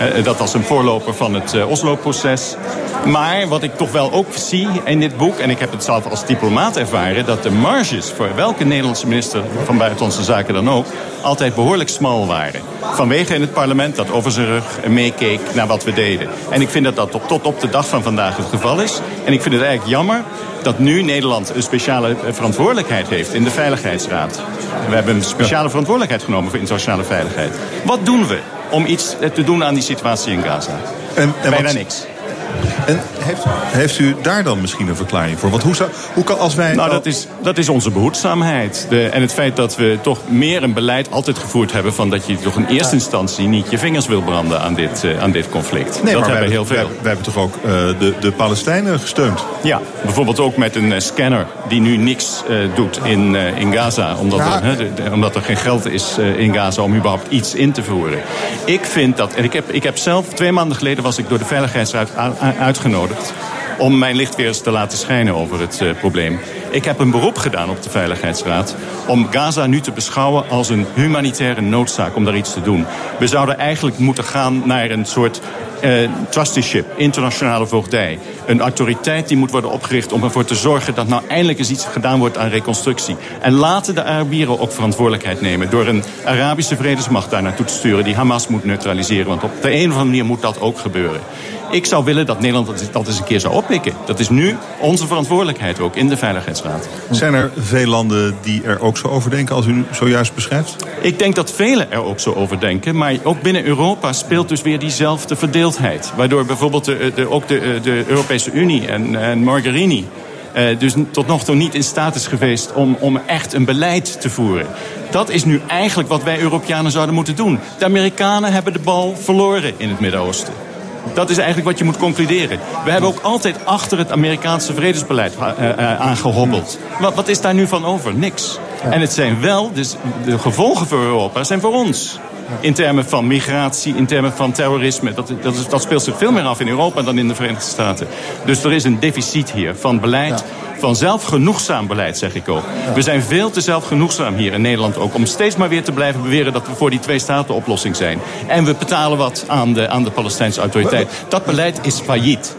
Uh, dat als een voorloper van het uh, Oslo-proces. Maar wat ik toch wel ook zie in dit boek... en ik heb het zelf als diplomaat ervaren... dat de marges voor welke Nederlandse minister van Buitenlandse Zaken dan ook... altijd behoorlijk smal waren. Vanwege in het parlement dat over zijn rug meekeek naar wat we deden. En ik vind dat dat tot, tot op de dag van vandaag het geval is. En ik vind het eigenlijk jammer dat nu Nederland een speciale verantwoordelijkheid heeft in de Veiligheidsraad. We hebben een speciale verantwoordelijkheid genomen voor internationale veiligheid. Wat doen we om iets te doen aan die situatie in Gaza? En, en Bijna wat, niks. En heeft, heeft u daar dan misschien een verklaring voor? Want hoe, zou, hoe kan als wij... Nou, dat is, dat is onze behoedzaamheid. De, en het feit dat we toch meer een beleid altijd gevoerd hebben... van dat je toch in eerste instantie niet je vingers wil branden aan dit, uh, aan dit conflict. Nee, dat maar hebben we heel veel. Wij, wij, hebben toch ook uh, de, de Palestijnen gesteund? Ja, bijvoorbeeld ook met een uh, scanner die nu niks doet in, in Gaza. Omdat, ja. er, de, de, omdat er geen geld is in Gaza om überhaupt iets in te voeren. Ik vind dat... En ik heb, ik heb zelf... Twee maanden geleden was ik door de Veiligheidsraad uitgenodigd om mijn licht weer eens te laten schijnen over het uh, probleem. Ik heb een beroep gedaan op de Veiligheidsraad om Gaza nu te beschouwen als een humanitaire noodzaak om daar iets te doen. We zouden eigenlijk moeten gaan naar een soort uh, trusteeship, internationale voogdij. Een autoriteit die moet worden opgericht om ervoor te zorgen dat nou eindelijk eens iets gedaan wordt aan reconstructie. En laten de Arabieren ook verantwoordelijkheid nemen door een Arabische vredesmacht daar naartoe te sturen die Hamas moet neutraliseren. Want op de een of andere manier moet dat ook gebeuren. Ik zou willen dat Nederland dat eens een keer zou oppikken. Dat is nu onze verantwoordelijkheid ook in de Veiligheidsraad. Zijn er veel landen die er ook zo over denken als u zojuist beschrijft? Ik denk dat velen er ook zo over denken. Maar ook binnen Europa speelt dus weer diezelfde verdeeldheid. Waardoor bijvoorbeeld de, de, ook de, de Europese Unie en, en Margarini... Uh, dus tot nog toe niet in staat is geweest om, om echt een beleid te voeren. Dat is nu eigenlijk wat wij Europeanen zouden moeten doen. De Amerikanen hebben de bal verloren in het Midden-Oosten. Dat is eigenlijk wat je moet concluderen. We hebben ook altijd achter het Amerikaanse vredesbeleid uh, uh, aangehobbeld. Wat, wat, is daar nu van over? Niks. En het zijn wel, dus de gevolgen voor Europa zijn voor ons. In termen van migratie, in termen van terrorisme. Dat, dat, is, dat speelt zich veel meer af in Europa dan in de Verenigde Staten. Dus er is een deficit hier van beleid. Van zelfgenoegzaam beleid, zeg ik ook. We zijn veel te zelfgenoegzaam hier in Nederland ook... om steeds maar weer te blijven beweren dat we voor die twee-staten-oplossing zijn. En we betalen wat aan de, aan de Palestijnse autoriteit. Dat beleid is failliet.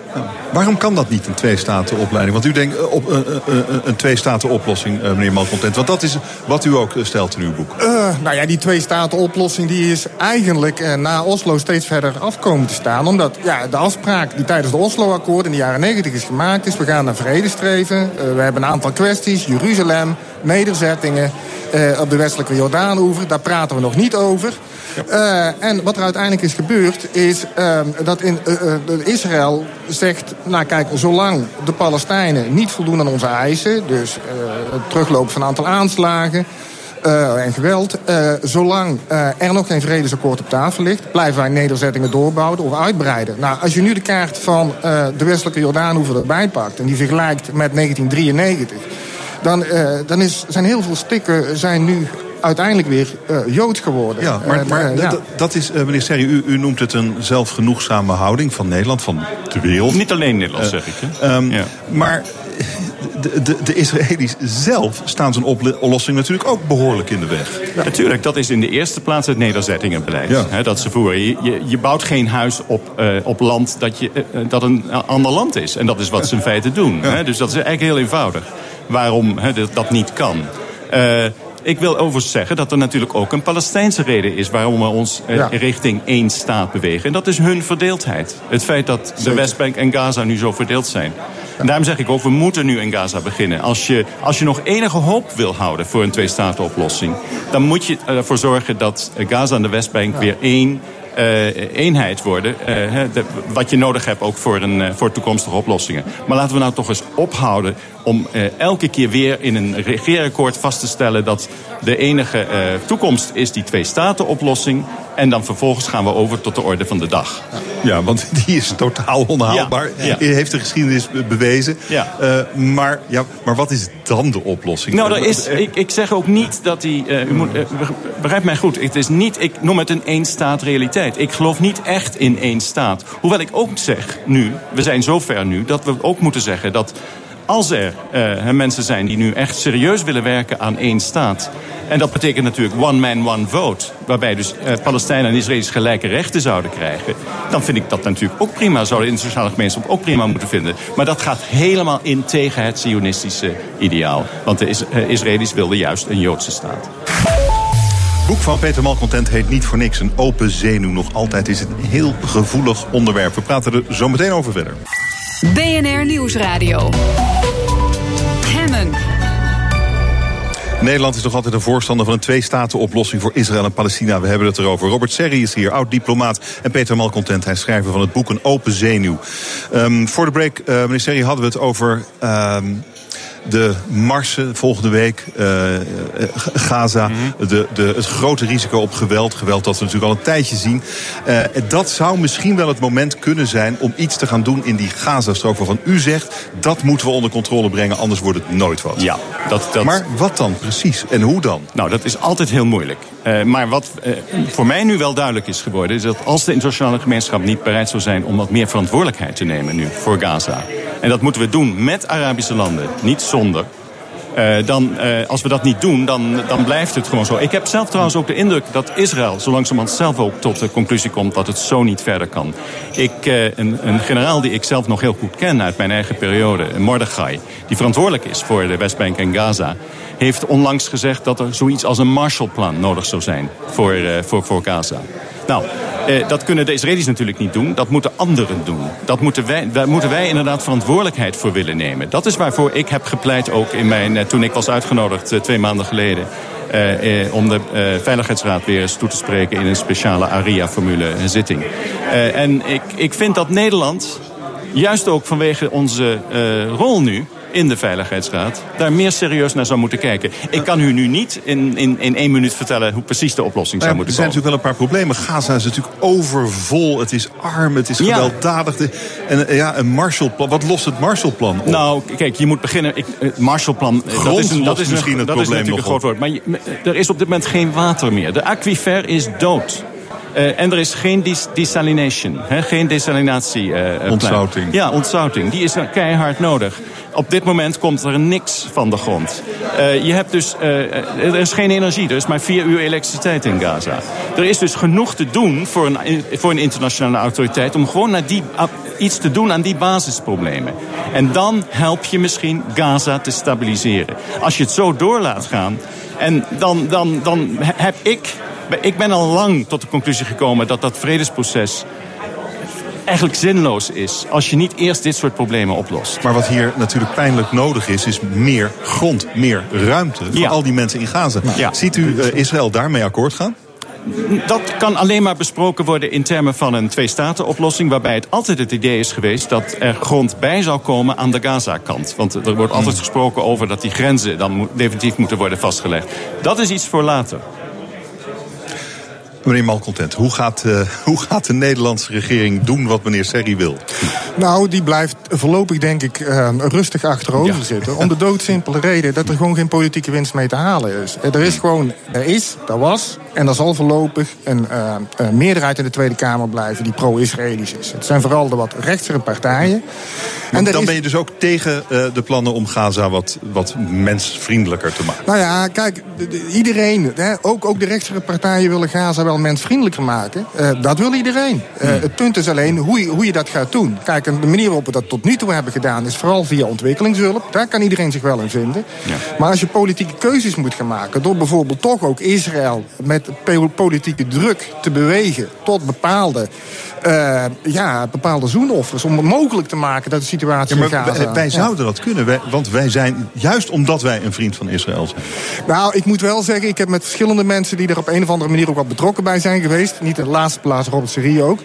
Waarom kan dat niet, een twee-staten-opleiding? Want u denkt op uh, uh, een twee-staten-oplossing, meneer Malcontent. Want dat is wat u ook stelt in uw boek. nou ja, die twee-staten-oplossing die is eigenlijk na Oslo steeds verder afkomen te staan. Omdat ja, de afspraak die tijdens de Oslo-akkoord in de jaren negentig is gemaakt is... we gaan naar vrede streven. We hebben een aantal kwesties. Jeruzalem, nederzettingen op de westelijke Jordaanoever. Daar praten we nog niet over. Uh, en wat er uiteindelijk is gebeurd, is uh, dat in, uh, Israël zegt... nou kijk, zolang de Palestijnen niet voldoen aan onze eisen... dus het teruglopen van een aantal aanslagen... en geweld. zolang er nog geen vredesakkoord op tafel ligt... blijven wij nederzettingen doorbouwen of uitbreiden. Nou, als je nu de kaart van de westelijke Jordaanhoever erbij pakt... en die vergelijkt met 1993... dan, dan is, zijn heel veel stikken zijn nu uiteindelijk weer uh, Joods geworden. Ja, maar, maar uh, ja. dat is, uh, meneer Serri, u, u, noemt het een zelfgenoegzame houding van Nederland, van de wereld. Niet alleen Nederland, zeg ik. Hè? Um, ja. Maar de, de, de, Israëli's zelf staan zijn oplossing natuurlijk ook behoorlijk in de weg. Ja. Natuurlijk, dat is in de eerste plaats het nederzettingenbeleid. Ja. Hè, dat ze voeren. Je, je, je, bouwt geen huis op, uh, op land dat, je, uh, dat een ander land is. En dat is wat ze in feite doen. Hè, dus dat is eigenlijk heel eenvoudig. Waarom hè, dat, dat niet kan. Uh, ik wil overigens zeggen dat er natuurlijk ook een Palestijnse reden is... waarom we ons ja. richting één staat bewegen. En dat is hun verdeeldheid. Het feit dat Zeker. de Westbank en Gaza nu zo verdeeld zijn. En daarom zeg ik ook, we moeten nu in Gaza beginnen. Als je, als je nog enige hoop wil houden voor een twee-staten-oplossing... dan moet je ervoor zorgen dat Gaza en de Westbank weer één uh, eenheid worden. Uh, de, wat je nodig hebt ook voor, een, uh, voor toekomstige oplossingen. Maar laten we nou toch eens ophouden om elke keer weer in een regeerakkoord vast te stellen... dat de enige toekomst is die twee-staten-oplossing. En dan vervolgens gaan we over tot de orde van de dag. Ja, want die is totaal onhaalbaar. Ja, ja. Heeft de geschiedenis bewezen. Ja. maar, ja, maar wat is dan de oplossing? Nou, er is, ik, ik zeg ook niet dat die... u moet, begrijp mij goed. Het is niet, ik noem het een één-staat-realiteit. Ik geloof niet echt in één staat. Hoewel ik ook zeg nu, we zijn zover nu... dat we ook moeten zeggen dat als er uh, mensen zijn die nu echt serieus willen werken aan één staat... en dat betekent natuurlijk one man, one vote... waarbij dus uh, Palestijnen en Israëli's gelijke rechten zouden krijgen... dan vind ik dat natuurlijk ook prima. Zou de internationale gemeenschap ook prima moeten vinden. Maar dat gaat helemaal in tegen het sionistische ideaal. Want de is, uh, Israëli's wilden juist een Joodse staat. Het boek van Peter Malcontent heet niet voor niks een open zenuw. Nog altijd is het een heel gevoelig onderwerp. We praten er zo meteen over verder. BNR Nieuwsradio. Hemmen. Nederland is nog altijd een voorstander van een twee-staten-oplossing voor Israël en Palestina. We hebben het erover. Robert Serri is hier, oud-diplomaat. En Peter Malcontent, hij schrijver van het boek Een Open Zenuw. Um, voor de break, uh, meneer Serri, hadden we het over... Um, de marsen volgende week, uh, Gaza, mm -hmm. de, de, het grote risico op geweld. Geweld dat we natuurlijk al een tijdje zien. Uh, dat zou misschien wel het moment kunnen zijn om iets te gaan doen in die Gazastrook. Waarvan u zegt, dat moeten we onder controle brengen, anders wordt het nooit wat. Ja, dat, dat... Maar wat dan precies en hoe dan? Nou, dat is altijd heel moeilijk. Uh, maar wat voor mij nu wel duidelijk is geworden... is dat als de internationale gemeenschap niet bereid zou zijn... om wat meer verantwoordelijkheid te nemen nu voor Gaza... en dat moeten we doen met Arabische landen, niet Uh, dan, uh, als we dat niet doen, dan, dan blijft het gewoon zo. Ik heb zelf trouwens ook de indruk dat Israël zo langzamerhand zelf ook tot de conclusie komt dat het zo niet verder kan. Ik, uh, een, een generaal die ik zelf nog heel goed ken uit mijn eigen periode, Mordechai, die verantwoordelijk is voor de Westbank en Gaza, heeft onlangs gezegd dat er zoiets als een Marshallplan nodig zou zijn voor, voor, voor Gaza. Nou, eh, dat kunnen de Israëli's natuurlijk niet doen. Dat moeten anderen doen. Dat moeten wij, daar moeten wij inderdaad verantwoordelijkheid voor willen nemen. Dat is waarvoor ik heb gepleit ook in mijn, eh, toen ik was uitgenodigd eh, twee maanden geleden. Om de Veiligheidsraad weer eens toe te spreken in een speciale ARIA-formule zitting. en ik, ik vind dat Nederland, juist ook vanwege onze rol nu in de Veiligheidsraad daar meer serieus naar zou moeten kijken. Ik kan u nu niet in, in, in één minuut vertellen hoe precies de oplossing zou moeten komen. Er zijn natuurlijk wel een paar problemen. Gaza is natuurlijk overvol. Het is arm, het is gewelddadig. Ja. En ja, een Marshallplan. Wat lost het Marshallplan op? Nou, kijk, je moet beginnen. Ik, het Marshallplan. Grond dat is, een, dat is misschien het dat probleem is natuurlijk een groot woord. Maar je, er is op dit moment geen water meer. De aquifer is dood. Uh, en er is geen des desalination, hè, geen desalinatie. Uh, ontzouting. Ja, ontzouting. Die is keihard nodig. Op dit moment komt er niks van de grond. Uh, je hebt dus, uh, er is geen energie, er is maar vier uur elektriciteit in Gaza. Er is dus genoeg te doen voor een, voor een internationale autoriteit om gewoon naar die, iets te doen aan die basisproblemen. En dan help je misschien Gaza te stabiliseren. Als je het zo door laat gaan, en dan, dan, dan heb ik ik ben al lang tot de conclusie gekomen dat dat vredesproces eigenlijk zinloos is als je niet eerst dit soort problemen oplost. Maar wat hier natuurlijk pijnlijk nodig is, is meer grond, meer ruimte voor ja. al die mensen in Gaza. Ja. Ziet u uh, Israël daarmee akkoord gaan? Dat kan alleen maar besproken worden in termen van een twee-staten-oplossing... waarbij het altijd het idee is geweest dat er grond bij zou komen aan de Gaza-kant. Want er wordt altijd gesproken over dat die grenzen dan definitief moeten worden vastgelegd. Dat is iets voor later. Meneer Malcontent, hoe gaat, uh, hoe gaat de Nederlandse regering doen wat meneer Serri wil? Nou, die blijft voorlopig denk ik uh, rustig achterover ja. zitten. Om de doodsimpele reden dat er gewoon geen politieke winst mee te halen is. Er is gewoon, er is, er was en er zal voorlopig een uh, meerderheid in de Tweede Kamer blijven die pro-Israëlisch is. Het zijn vooral de wat rechtsere partijen. En dan is... ben je dus ook tegen de plannen om Gaza wat, wat mensvriendelijker te maken? Nou ja, kijk, de, de, iedereen, hè, ook, ook de rechtsere partijen willen Gaza wel mensvriendelijker maken. Uh, dat wil iedereen. Hmm. Het punt is alleen hoe je, hoe je dat gaat doen. Kijk, de manier waarop we dat tot nu toe hebben gedaan... is vooral via ontwikkelingshulp. Daar kan iedereen zich wel in vinden. Ja. Maar als je politieke keuzes moet gaan maken... door bijvoorbeeld toch ook Israël met politieke druk te bewegen... tot bepaalde uh, ja, bepaalde zoenoffers. Om het mogelijk te maken dat de situatie ja, maar. Wij, wij zouden dat kunnen, wij, want wij zijn, juist omdat wij een vriend van Israël zijn. Nou, ik moet wel zeggen, ik heb met verschillende mensen... die er op een of andere manier ook wat betrokken bij zijn geweest... niet in de laatste plaats Robert Serie ook...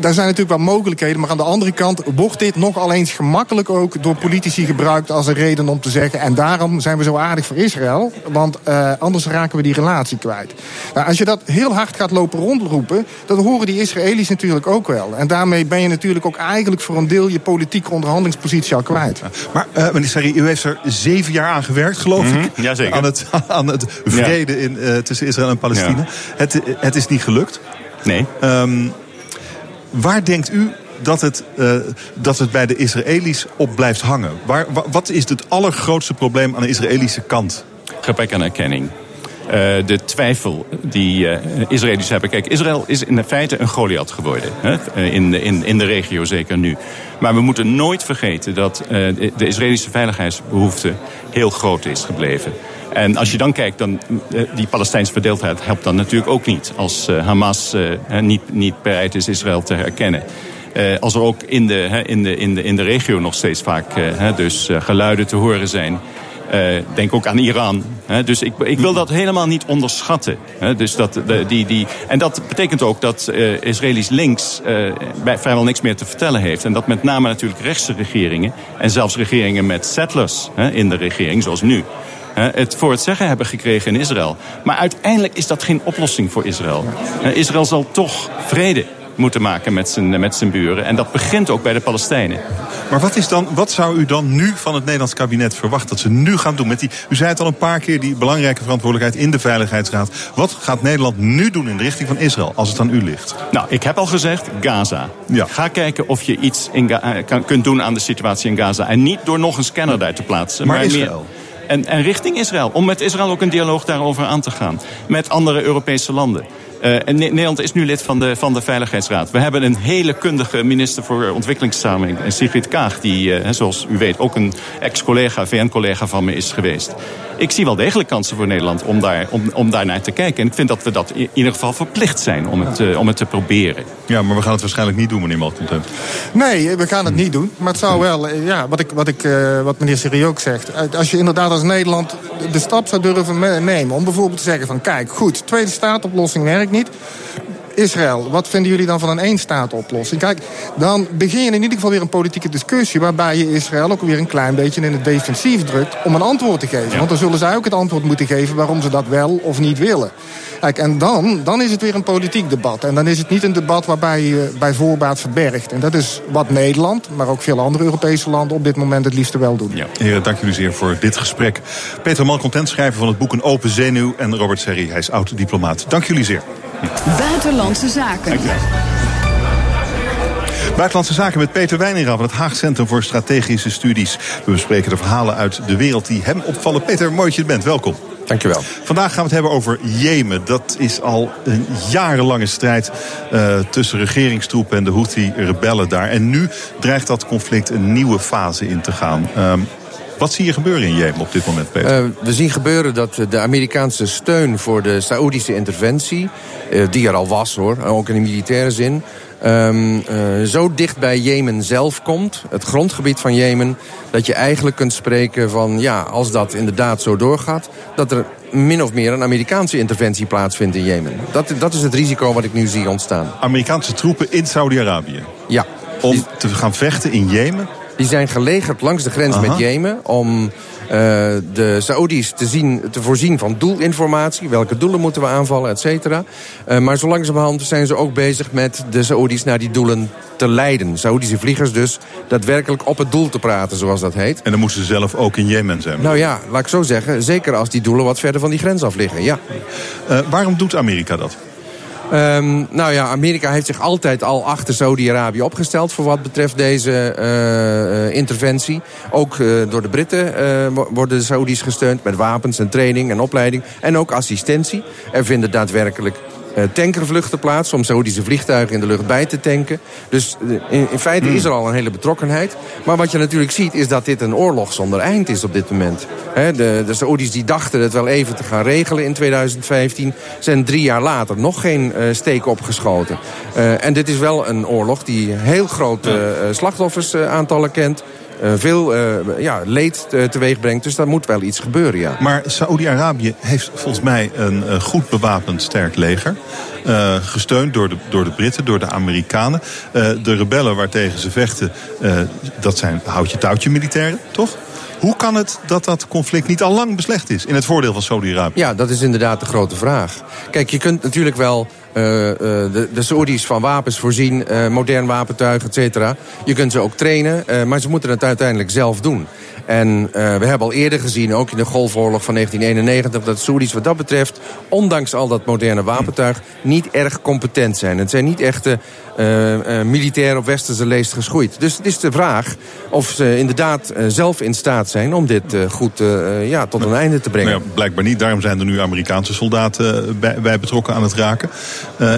daar zijn natuurlijk wel mogelijkheden, maar aan de andere kant... wordt dit nogal eens gemakkelijk ook door politici gebruikt... als een reden om te zeggen... en daarom zijn we zo aardig voor Israël... want uh, anders raken we die relatie kwijt. Nou, als je dat heel hard gaat lopen rondroepen... dan horen die Israëli's natuurlijk ook wel. En daarmee ben je natuurlijk ook eigenlijk voor een deel je politieke onderhandelingspositie al kwijt. Maar uh, meneer Sarri, u heeft er zeven jaar aan gewerkt, geloof mm -hmm. ik. Jazeker. Aan het, aan het vrede ja. in, uh, tussen Israël en Palestina. Ja. Het, het is niet gelukt. Nee. Um, waar denkt u dat het, uh, dat het bij de Israëli's op blijft hangen? Waar, wat is het allergrootste probleem aan de Israëlische kant? Gebrek aan erkenning. Uh, de twijfel die uh, Israëli's hebben. Kijk, Israël is in feite een Goliath geworden. Hè? In, in, in de regio zeker nu. Maar we moeten nooit vergeten dat de Israëlische veiligheidsbehoefte heel groot is gebleven. En als je dan kijkt, dan, die Palestijnse verdeeldheid helpt dan natuurlijk ook niet. Als Hamas niet, niet bereid is Israël te herkennen. Als er ook in de, in, de, in, de, in de regio nog steeds vaak dus geluiden te horen zijn denk ook aan Iran. dus ik, ik, wil dat helemaal niet onderschatten. dus dat, de, die, die, en dat betekent ook dat uh, Israëlisch links bij, vrijwel niks meer te vertellen heeft. En dat met name natuurlijk rechtse regeringen... en zelfs regeringen met settlers in de regering, zoals nu het voor het zeggen hebben gekregen in Israël. Maar uiteindelijk is dat geen oplossing voor Israël. Israël zal toch vrede moeten maken met zijn, met zijn buren. En dat begint ook bij de Palestijnen. Maar wat, is dan, wat zou u dan nu van het Nederlands kabinet verwachten dat ze nu gaan doen? Met die, u zei het al een paar keer, die belangrijke verantwoordelijkheid in de Veiligheidsraad. Wat gaat Nederland nu doen in de richting van Israël, als het aan u ligt? Nou, ik heb al gezegd, Gaza. Ja. Ga kijken of je iets in, uh, kunt doen aan de situatie in Gaza. En niet door nog een scanner daar te plaatsen. Maar, maar Israël? En, en richting Israël. Om met Israël ook een dialoog daarover aan te gaan. Met andere Europese landen. Uh, en Nederland is nu lid van de, van de Veiligheidsraad. We hebben een hele kundige minister voor ontwikkelingssamenwerking, Sigrid Kaag, die, uh, zoals u weet, ook een ex-collega, VN-collega van me is geweest. Ik zie wel degelijk kansen voor Nederland om daar, om, om daar naar te kijken. En ik vind dat we dat in ieder geval verplicht zijn om het, uh, om het te proberen. Ja, maar we gaan het waarschijnlijk niet doen, meneer Malcontent. Nee, we gaan het niet doen. Maar het zou wel, ja, wat, ik, wat, ik, wat meneer Serie ook zegt. Als je inderdaad als Nederland de stap zou durven nemen om bijvoorbeeld te zeggen van kijk, goed, tweede staatoplossing werkt niet. Israël, wat vinden jullie dan van een één-staat-oplossing? Kijk, dan begin je in ieder geval weer een politieke discussie... waarbij je Israël ook weer een klein beetje in het defensief drukt... om een antwoord te geven. Want dan zullen zij ook het antwoord moeten geven... waarom ze dat wel of niet willen. Kijk, en dan, dan is het weer een politiek debat. En dan is het niet een debat waarbij je bij voorbaat verbergt. En dat is wat Nederland, maar ook veel andere Europese landen... op dit moment het liefste wel doen. Ja. Heren, dank jullie zeer voor dit gesprek. Peter Malcontent, schrijver van het boek Een Open Zenuw... en Robert Serri, hij is oud-diplomaat. Dank jullie zeer. Buitenlandse Zaken. Buitenlandse Zaken met Peter Wijninga van het Haag Centrum voor Strategische Studies. We bespreken de verhalen uit de wereld die hem opvallen. Peter, mooi dat je er bent. Welkom. Dankjewel. Vandaag gaan we het hebben over Jemen. Dat is al een jarenlange strijd uh, tussen regeringstroepen en de Houthi-rebellen daar. En nu dreigt dat conflict een nieuwe fase in te gaan. Um, wat zie je gebeuren in Jemen op dit moment, Peter? Uh, we zien gebeuren dat de Amerikaanse steun voor de Saoedische interventie... Uh, die er al was, hoor, ook in de militaire zin... Um, uh, zo dicht bij Jemen zelf komt, het grondgebied van Jemen... dat je eigenlijk kunt spreken van, ja, als dat inderdaad zo doorgaat... dat er min of meer een Amerikaanse interventie plaatsvindt in Jemen. Dat, dat is het risico wat ik nu zie ontstaan. Amerikaanse troepen in Saudi-Arabië? Ja. Om te gaan vechten in Jemen? Die zijn gelegerd langs de grens Aha. met Jemen om uh, de Saoedi's te, zien, te voorzien van doelinformatie. Welke doelen moeten we aanvallen, et cetera. Uh, maar zo langzamerhand zijn ze ook bezig met de Saoedi's naar die doelen te leiden. Saoedische vliegers dus daadwerkelijk op het doel te praten, zoals dat heet. En dan moesten ze zelf ook in Jemen zijn? Nou ja, laat ik zo zeggen. Zeker als die doelen wat verder van die grens af liggen, ja. Uh, waarom doet Amerika dat? Um, nou ja, Amerika heeft zich altijd al achter Saudi-Arabië opgesteld... voor wat betreft deze uh, interventie. Ook uh, door de Britten worden de Saudis gesteund... met wapens en training en opleiding. En ook assistentie. Er vinden daadwerkelijk tankervluchten plaats... om Saoedische vliegtuigen in de lucht bij te tanken. Dus in, in feite is er al een hele betrokkenheid. Maar wat je natuurlijk ziet is dat dit een oorlog zonder eind is op dit moment. He, de, de Saoedi's die dachten het wel even te gaan regelen in 2015... zijn drie jaar later nog geen uh, steek opgeschoten. Uh, en dit is wel een oorlog die heel grote slachtoffersaantallen kent... Uh, veel uh, ja, leed teweeg brengt. Dus daar moet wel iets gebeuren, ja. Maar Saoedi-Arabië heeft volgens mij een uh, goed bewapend sterk leger. gesteund door de, door de Britten, door de Amerikanen. de rebellen waartegen ze vechten, dat zijn houtje-touwtje militairen, toch? Hoe kan het dat dat conflict niet al lang beslecht is in het voordeel van Saudi-Arabië? Ja, dat is inderdaad de grote vraag. Kijk, je kunt natuurlijk wel de, de Saoedi's van wapens voorzien, uh, modern wapentuig, et cetera. Je kunt ze ook trainen, maar ze moeten het uiteindelijk zelf doen. En uh, we hebben al eerder gezien, ook in de Golfoorlog van 1991... dat Saoedi's wat dat betreft, ondanks al dat moderne wapentuig... niet erg competent zijn. Het zijn niet echte uh, uh, militair op westerse leest geschoeid. Dus het is de vraag of ze inderdaad zelf in staat zijn... om dit goed ja, tot een einde te brengen. Nou ja, blijkbaar niet. Daarom zijn er nu Amerikaanse soldaten bij, bij betrokken aan het raken.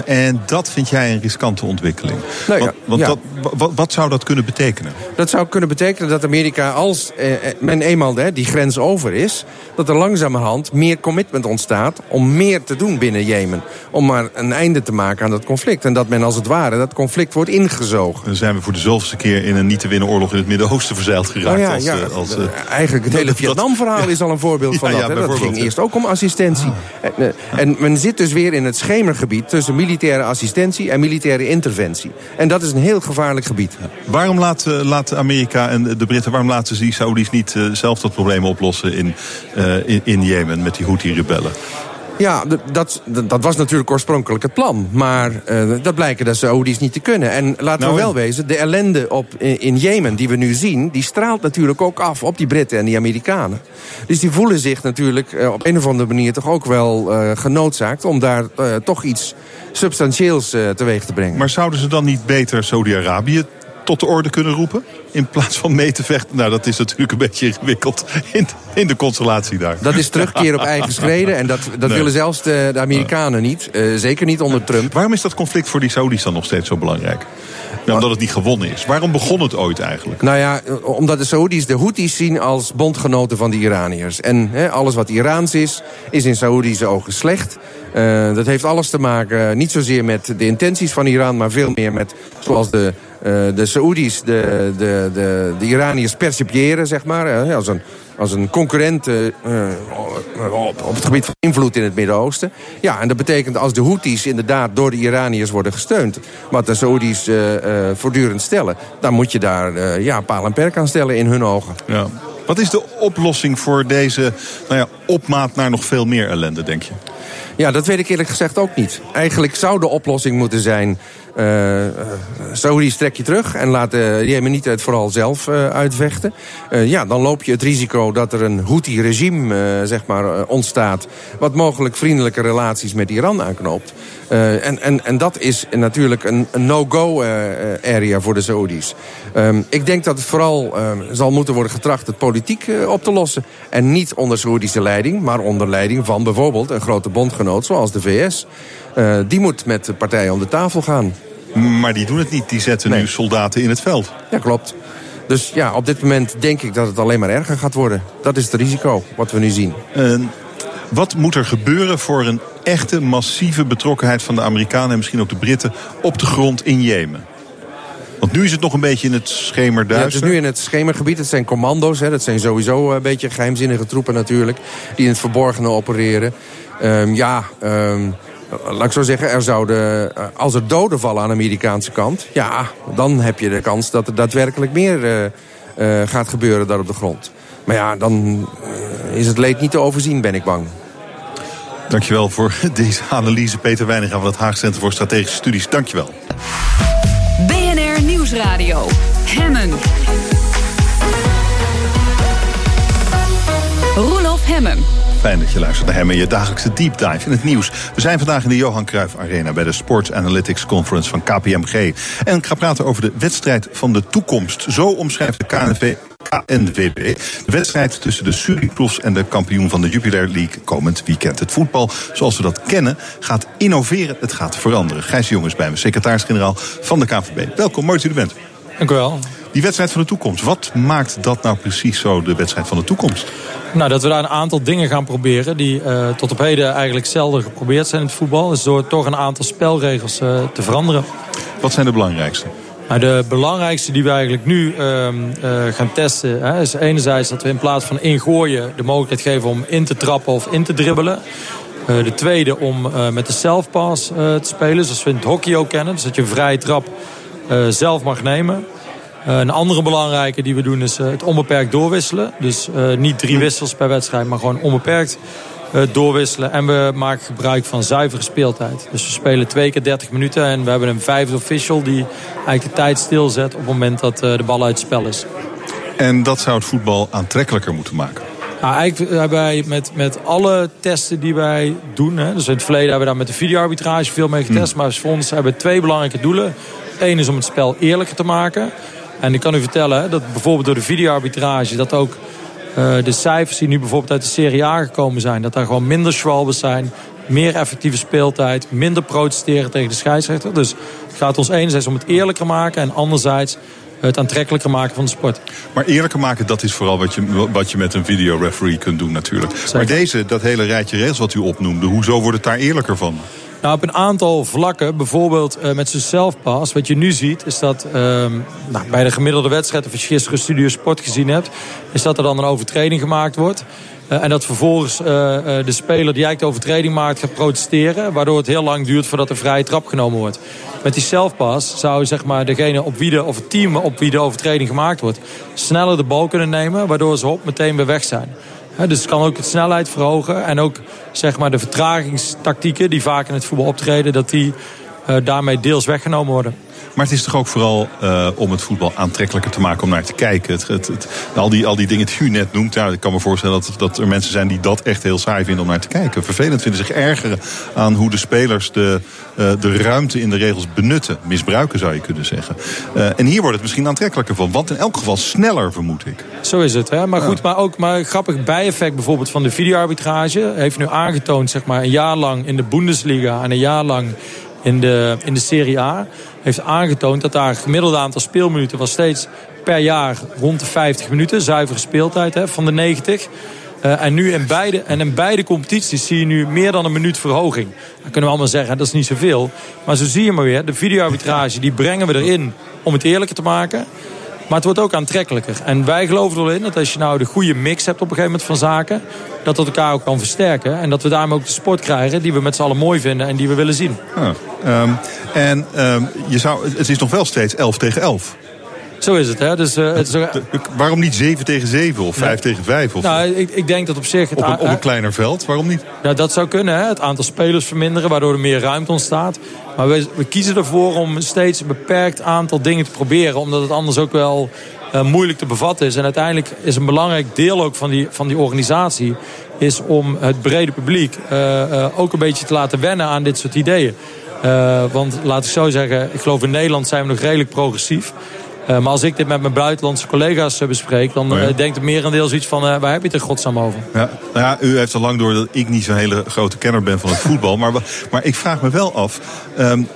en dat vind jij een riskante ontwikkeling. Nou, want, want ja. Dat, wat, wat zou dat kunnen betekenen? Dat zou kunnen betekenen dat Amerika, als eh, men eenmaal hè, die grens over is... dat er langzamerhand meer commitment ontstaat om meer te doen binnen Jemen. Om maar een einde te maken aan dat conflict. En dat men als het ware dat conflict wordt ingezogen. Dan zijn we voor de zoveelste keer in een niet te winnen oorlog in het Midden-Oosten verzeild geraakt. Nou ja, als, ja, eh, als, eh, eigenlijk het hele Vietnam-verhaal is al een voorbeeld van dat. Hè. Dat ging eerst ook om assistentie. En, eh, En men zit dus weer in het schemergebied tussen militaire assistentie en militaire interventie. En dat is een heel gevaarlijk gebied. Waarom laat, eh, laat Amerika en de Britten, waarom laten ze die Saoedi's niet eh, zelf dat probleem oplossen in, eh, in, in Jemen met die Houthi-rebellen? Ja, dat, dat was natuurlijk oorspronkelijk het plan. Maar eh, dat blijken de Saoedi's niet te kunnen. En laten Nou, we wel en? wezen, de ellende op, in, in Jemen die we nu zien... die straalt natuurlijk ook af op die Britten en die Amerikanen. Dus die voelen zich natuurlijk eh, op een of andere manier... toch ook wel eh, genoodzaakt om daar toch iets substantieels teweeg te brengen. Maar zouden ze dan niet beter Saudi-Arabië tot de orde kunnen roepen? In plaats van mee te vechten. Nou, dat is natuurlijk een beetje ingewikkeld in, in de constellatie daar. Dat is terugkeer op eigen schreden. En dat, dat Nee. willen zelfs de, de Amerikanen niet. Eh, zeker niet onder Trump. Waarom is dat conflict voor die Saudis dan nog steeds zo belangrijk? Ja, omdat het niet gewonnen is. Waarom begon het ooit eigenlijk? Nou ja, omdat de Saoedi's de Houthis zien als bondgenoten van de Iraniërs. En alles wat Iraans is, is in Saoedische ogen slecht. Eh, dat heeft alles te maken, eh, niet zozeer met de intenties van Iran... maar veel meer met, zoals de, eh de Saoedi's de, de, de, de Iraniërs percipiëren, zeg maar. eh, als een, als een concurrent eh, eh, op, op het gebied van invloed in het Midden-Oosten. Ja, en dat betekent als de Houthis inderdaad door de Iraniërs worden gesteund... wat de Saoedi's eh, eh, voortdurend stellen... dan moet je daar eh, ja, paal en perk aan stellen in hun ogen. Ja. Wat is de oplossing voor deze nou ja, opmaat naar nog veel meer ellende, denk je? Ja, dat weet ik eerlijk gezegd ook niet. Eigenlijk zou de oplossing moeten zijn... eh eh, Saoedi's trek je terug en laat de Jemenieten het vooral zelf eh, uitvechten. Eh, ja, dan loop je het risico dat er een Houthi-regime eh, zeg maar, eh, ontstaat... wat mogelijk vriendelijke relaties met Iran aanknoopt. Eh, en, en, en dat is natuurlijk een, een no-go-area voor de Saoedi's. Ehm, ik denk dat het vooral ehm, zal moeten worden getracht het politiek eh, op te lossen. En niet onder Saoedische leiding, maar onder leiding van bijvoorbeeld een grote bondgenoot zoals de VS. Eh, die moet met de partijen om de tafel gaan. Maar die doen het niet. Die zetten nu soldaten in het veld. Ja, klopt. Dus ja, op dit moment denk ik dat het alleen maar erger gaat worden. Dat is het risico wat we nu zien. Eh, wat moet er gebeuren voor een echte massieve betrokkenheid van de Amerikanen en misschien ook de Britten op de grond in Jemen? Want nu is het nog een beetje in het Ja, het schemerduister. is nu in het schemergebied. Het zijn commando's. Hè. Dat zijn sowieso een beetje geheimzinnige troepen natuurlijk. Die in het verborgene opereren. Ehm, ja, ehm, laat ik zo zeggen. Er zouden, eh, als er doden vallen aan de Amerikaanse kant... ja, dan heb je de kans dat er daadwerkelijk meer eh, eh, gaat gebeuren daar op de grond. Maar ja, dan eh, is het leed niet te overzien, ben ik bang. Dankjewel voor deze analyse. Peter Weininga van het Haag Centrum voor Strategische Studies. Dankjewel. BNR Nieuwsradio. Hemmen. Roelof Hemmen. Fijn dat je luistert naar hem en je dagelijkse deep dive in het nieuws. We zijn vandaag in de Johan Cruijff Arena bij de Sports Analytics Conference van KPMG. En ik ga praten over de wedstrijd van de toekomst. Zo omschrijft de KNV. De wedstrijd tussen de Suricross en de kampioen van de Jupiler League komend weekend. Het voetbal, zoals we dat kennen, gaat innoveren. Het gaat veranderen. Gijs de Jong is bij me, secretaris-generaal van de KNVB. Welkom, mooi dat u er bent. Dank u wel. Die wedstrijd van de toekomst, wat maakt dat nou precies zo de wedstrijd van de toekomst? Nou, dat we daar een aantal dingen gaan proberen die eh, tot op heden eigenlijk zelden geprobeerd zijn in het voetbal. is door toch een aantal spelregels eh, te veranderen. Wat zijn de belangrijkste? Maar de belangrijkste die we eigenlijk nu ehm, eh, gaan testen... Hè, is enerzijds dat we in plaats van ingooien de mogelijkheid geven om in te trappen of in te dribbelen. De tweede om met de self-pass te spelen, zoals we in het hockey ook kennen. Dus dat je een vrije trap zelf mag nemen. Eh, een andere belangrijke die we doen is eh, het onbeperkt doorwisselen. Dus eh, niet drie wissels per wedstrijd, maar gewoon onbeperkt doorwisselen. En we maken gebruik van zuivere speeltijd. Dus we spelen twee keer 30 minuten en we hebben een vijfde official... die eigenlijk de tijd stilzet op het moment dat de bal uit het spel is. En dat zou het voetbal aantrekkelijker moeten maken. Nou, eigenlijk hebben wij met, met alle testen die wij doen... Hè, dus in het verleden hebben we daar met de videoarbitrage veel mee getest... maar voor ons hebben we twee belangrijke doelen. Eén is om het spel eerlijker te maken... En ik kan u vertellen dat bijvoorbeeld door de videoarbitrage... dat ook eh, de cijfers die nu bijvoorbeeld uit de Serie A gekomen zijn... dat daar gewoon minder schwalbes zijn, meer effectieve speeltijd, minder protesteren tegen de scheidsrechter. Dus het gaat ons enerzijds om het eerlijker maken en anderzijds het aantrekkelijker maken van de sport. Maar eerlijker maken, dat is vooral wat je, wat je met een videoreferee kunt doen natuurlijk. Maar deze, dat hele rijtje regels wat u opnoemde, hoezo wordt het daar eerlijker van? Nou, op een aantal vlakken, bijvoorbeeld uh, met zijn selfpass... wat je nu ziet, is dat uh, nou, bij de gemiddelde wedstrijd... of als je gisteren Studio Sport gezien hebt... is dat er dan een overtreding gemaakt wordt... Uh, en dat vervolgens uh, de speler die eigenlijk de overtreding maakt gaat protesteren. Waardoor het heel lang duurt voordat er vrije trap genomen wordt. Met die selfpass zou zeg maar, degene op wie de, of het team op wie de overtreding gemaakt wordt... sneller de bal kunnen nemen, waardoor ze hop meteen weer weg zijn. Dus het kan ook de snelheid verhogen. En ook zeg maar, de vertragingstactieken die vaak in het voetbal optreden... dat die uh, daarmee deels weggenomen worden. Maar het is toch ook vooral uh, om het voetbal aantrekkelijker te maken om naar te kijken. Het, het, het, al, die, al die dingen die u net noemt, ja, ik kan me voorstellen dat, dat er mensen zijn die dat echt heel saai vinden om naar te kijken. Vervelend vinden zich ergeren aan hoe de spelers de, uh, de ruimte in de regels benutten. Misbruiken zou je kunnen zeggen. Uh, en hier wordt het misschien aantrekkelijker van. Want in elk geval sneller, vermoed ik. Zo is het. Hè? Maar goed, maar ook maar grappig bijeffect bijvoorbeeld van de videoarbitrage. Heeft nu aangetoond, zeg maar, een jaar lang in de Bundesliga en een jaar lang in de, in de Serie A heeft aangetoond dat daar gemiddelde aantal speelminuten was steeds per jaar rond de 50 minuten. Zuivere speeltijd hè, van de 90. Uh, en nu in beide, en in beide competities zie je nu meer dan een minuut verhoging. Dan kunnen we allemaal zeggen, dat is niet zoveel. Maar zo zie je maar weer, de videoarbitrage die brengen we erin om het eerlijker te maken. Maar het wordt ook aantrekkelijker. En wij geloven erin dat als je nou de goede mix hebt op een gegeven moment van zaken... dat dat elkaar ook kan versterken. En dat we daarmee ook de sport krijgen die we met z'n allen mooi vinden en die we willen zien. Ah, um, en um, je zou, het is nog wel steeds 11 tegen 11. Zo is het, hè? Dus, uh, het is... Waarom niet 7 tegen 7 of 5 nee. tegen 5? Of... Nou, ik, ik, denk dat op zich... Het op, een, op een kleiner veld, waarom niet? Nou, dat zou kunnen, hè? Het aantal spelers verminderen, waardoor er meer ruimte ontstaat. Maar we, we kiezen ervoor om steeds een beperkt aantal dingen te proberen. Omdat het anders ook wel uh, moeilijk te bevatten is. En uiteindelijk is een belangrijk deel ook van die, van die organisatie... is om het brede publiek uh, uh, ook een beetje te laten wennen aan dit soort ideeën. want laat ik zo zeggen, ik geloof in Nederland zijn we nog redelijk progressief... Uh, maar als ik dit met mijn buitenlandse collega's uh, bespreek... dan uh, oh ja. denkt het merendeel zoiets van, waar heb je het er godsnaam over? Ja, nou ja, u heeft al lang door dat ik niet zo'n hele grote kenner ben van het voetbal. maar, maar ik vraag me wel af, um,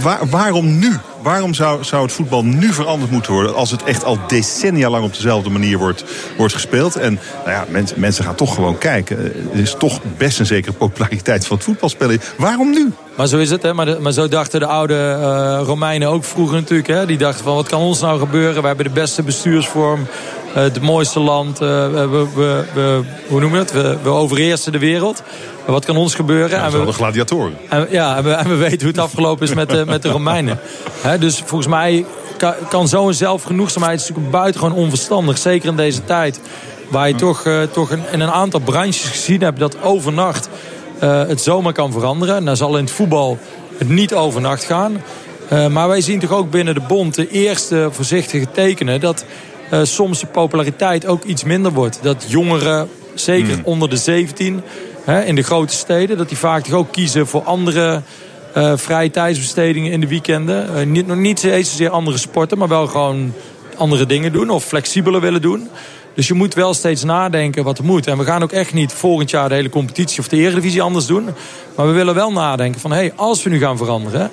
waar, waarom nu? Waarom zou, zou het voetbal nu veranderd moeten worden... als het echt al decennia lang op dezelfde manier wordt, wordt gespeeld? En nou ja, mens, mensen gaan toch gewoon kijken. Er is toch best een zekere populariteit van het voetbalspelen. Waarom nu? Maar zo is het, hè? Maar, maar zo dachten de oude uh, Romeinen ook vroeger natuurlijk. Hè? Die dachten van, wat kan ons nou gebeuren? We hebben de beste bestuursvorm, het mooiste land. Uh, we, we, we, hoe noemen we het? We, we overheersen de wereld. Wat kan ons gebeuren? Ja, en we, de gladiatoren. En, ja, en we, en we, weten hoe het afgelopen is met, de, met de Romeinen. He, dus volgens mij kan, kan zo'n zelfgenoegzaamheid natuurlijk buitengewoon onverstandig. Zeker in deze tijd. Waar je toch, uh, toch in, in, een aantal branches gezien hebt dat overnacht uh, het zomaar kan veranderen. Nou zal in het voetbal het niet overnacht gaan. Uh, maar wij zien toch ook binnen de bond de eerste voorzichtige tekenen... dat uh, soms de populariteit ook iets minder wordt. Dat jongeren, zeker mm. onder de 17 hè, in de grote steden... dat die vaak toch ook kiezen voor andere uh, vrije tijdsbestedingen in de weekenden. Uh, niet, nog niet eens zozeer andere sporten, maar wel gewoon andere dingen doen... of flexibeler willen doen. Dus je moet wel steeds nadenken wat er moet. En we gaan ook echt niet volgend jaar de hele competitie of de Eredivisie anders doen. Maar we willen wel nadenken van, hé, hey, als we nu gaan veranderen...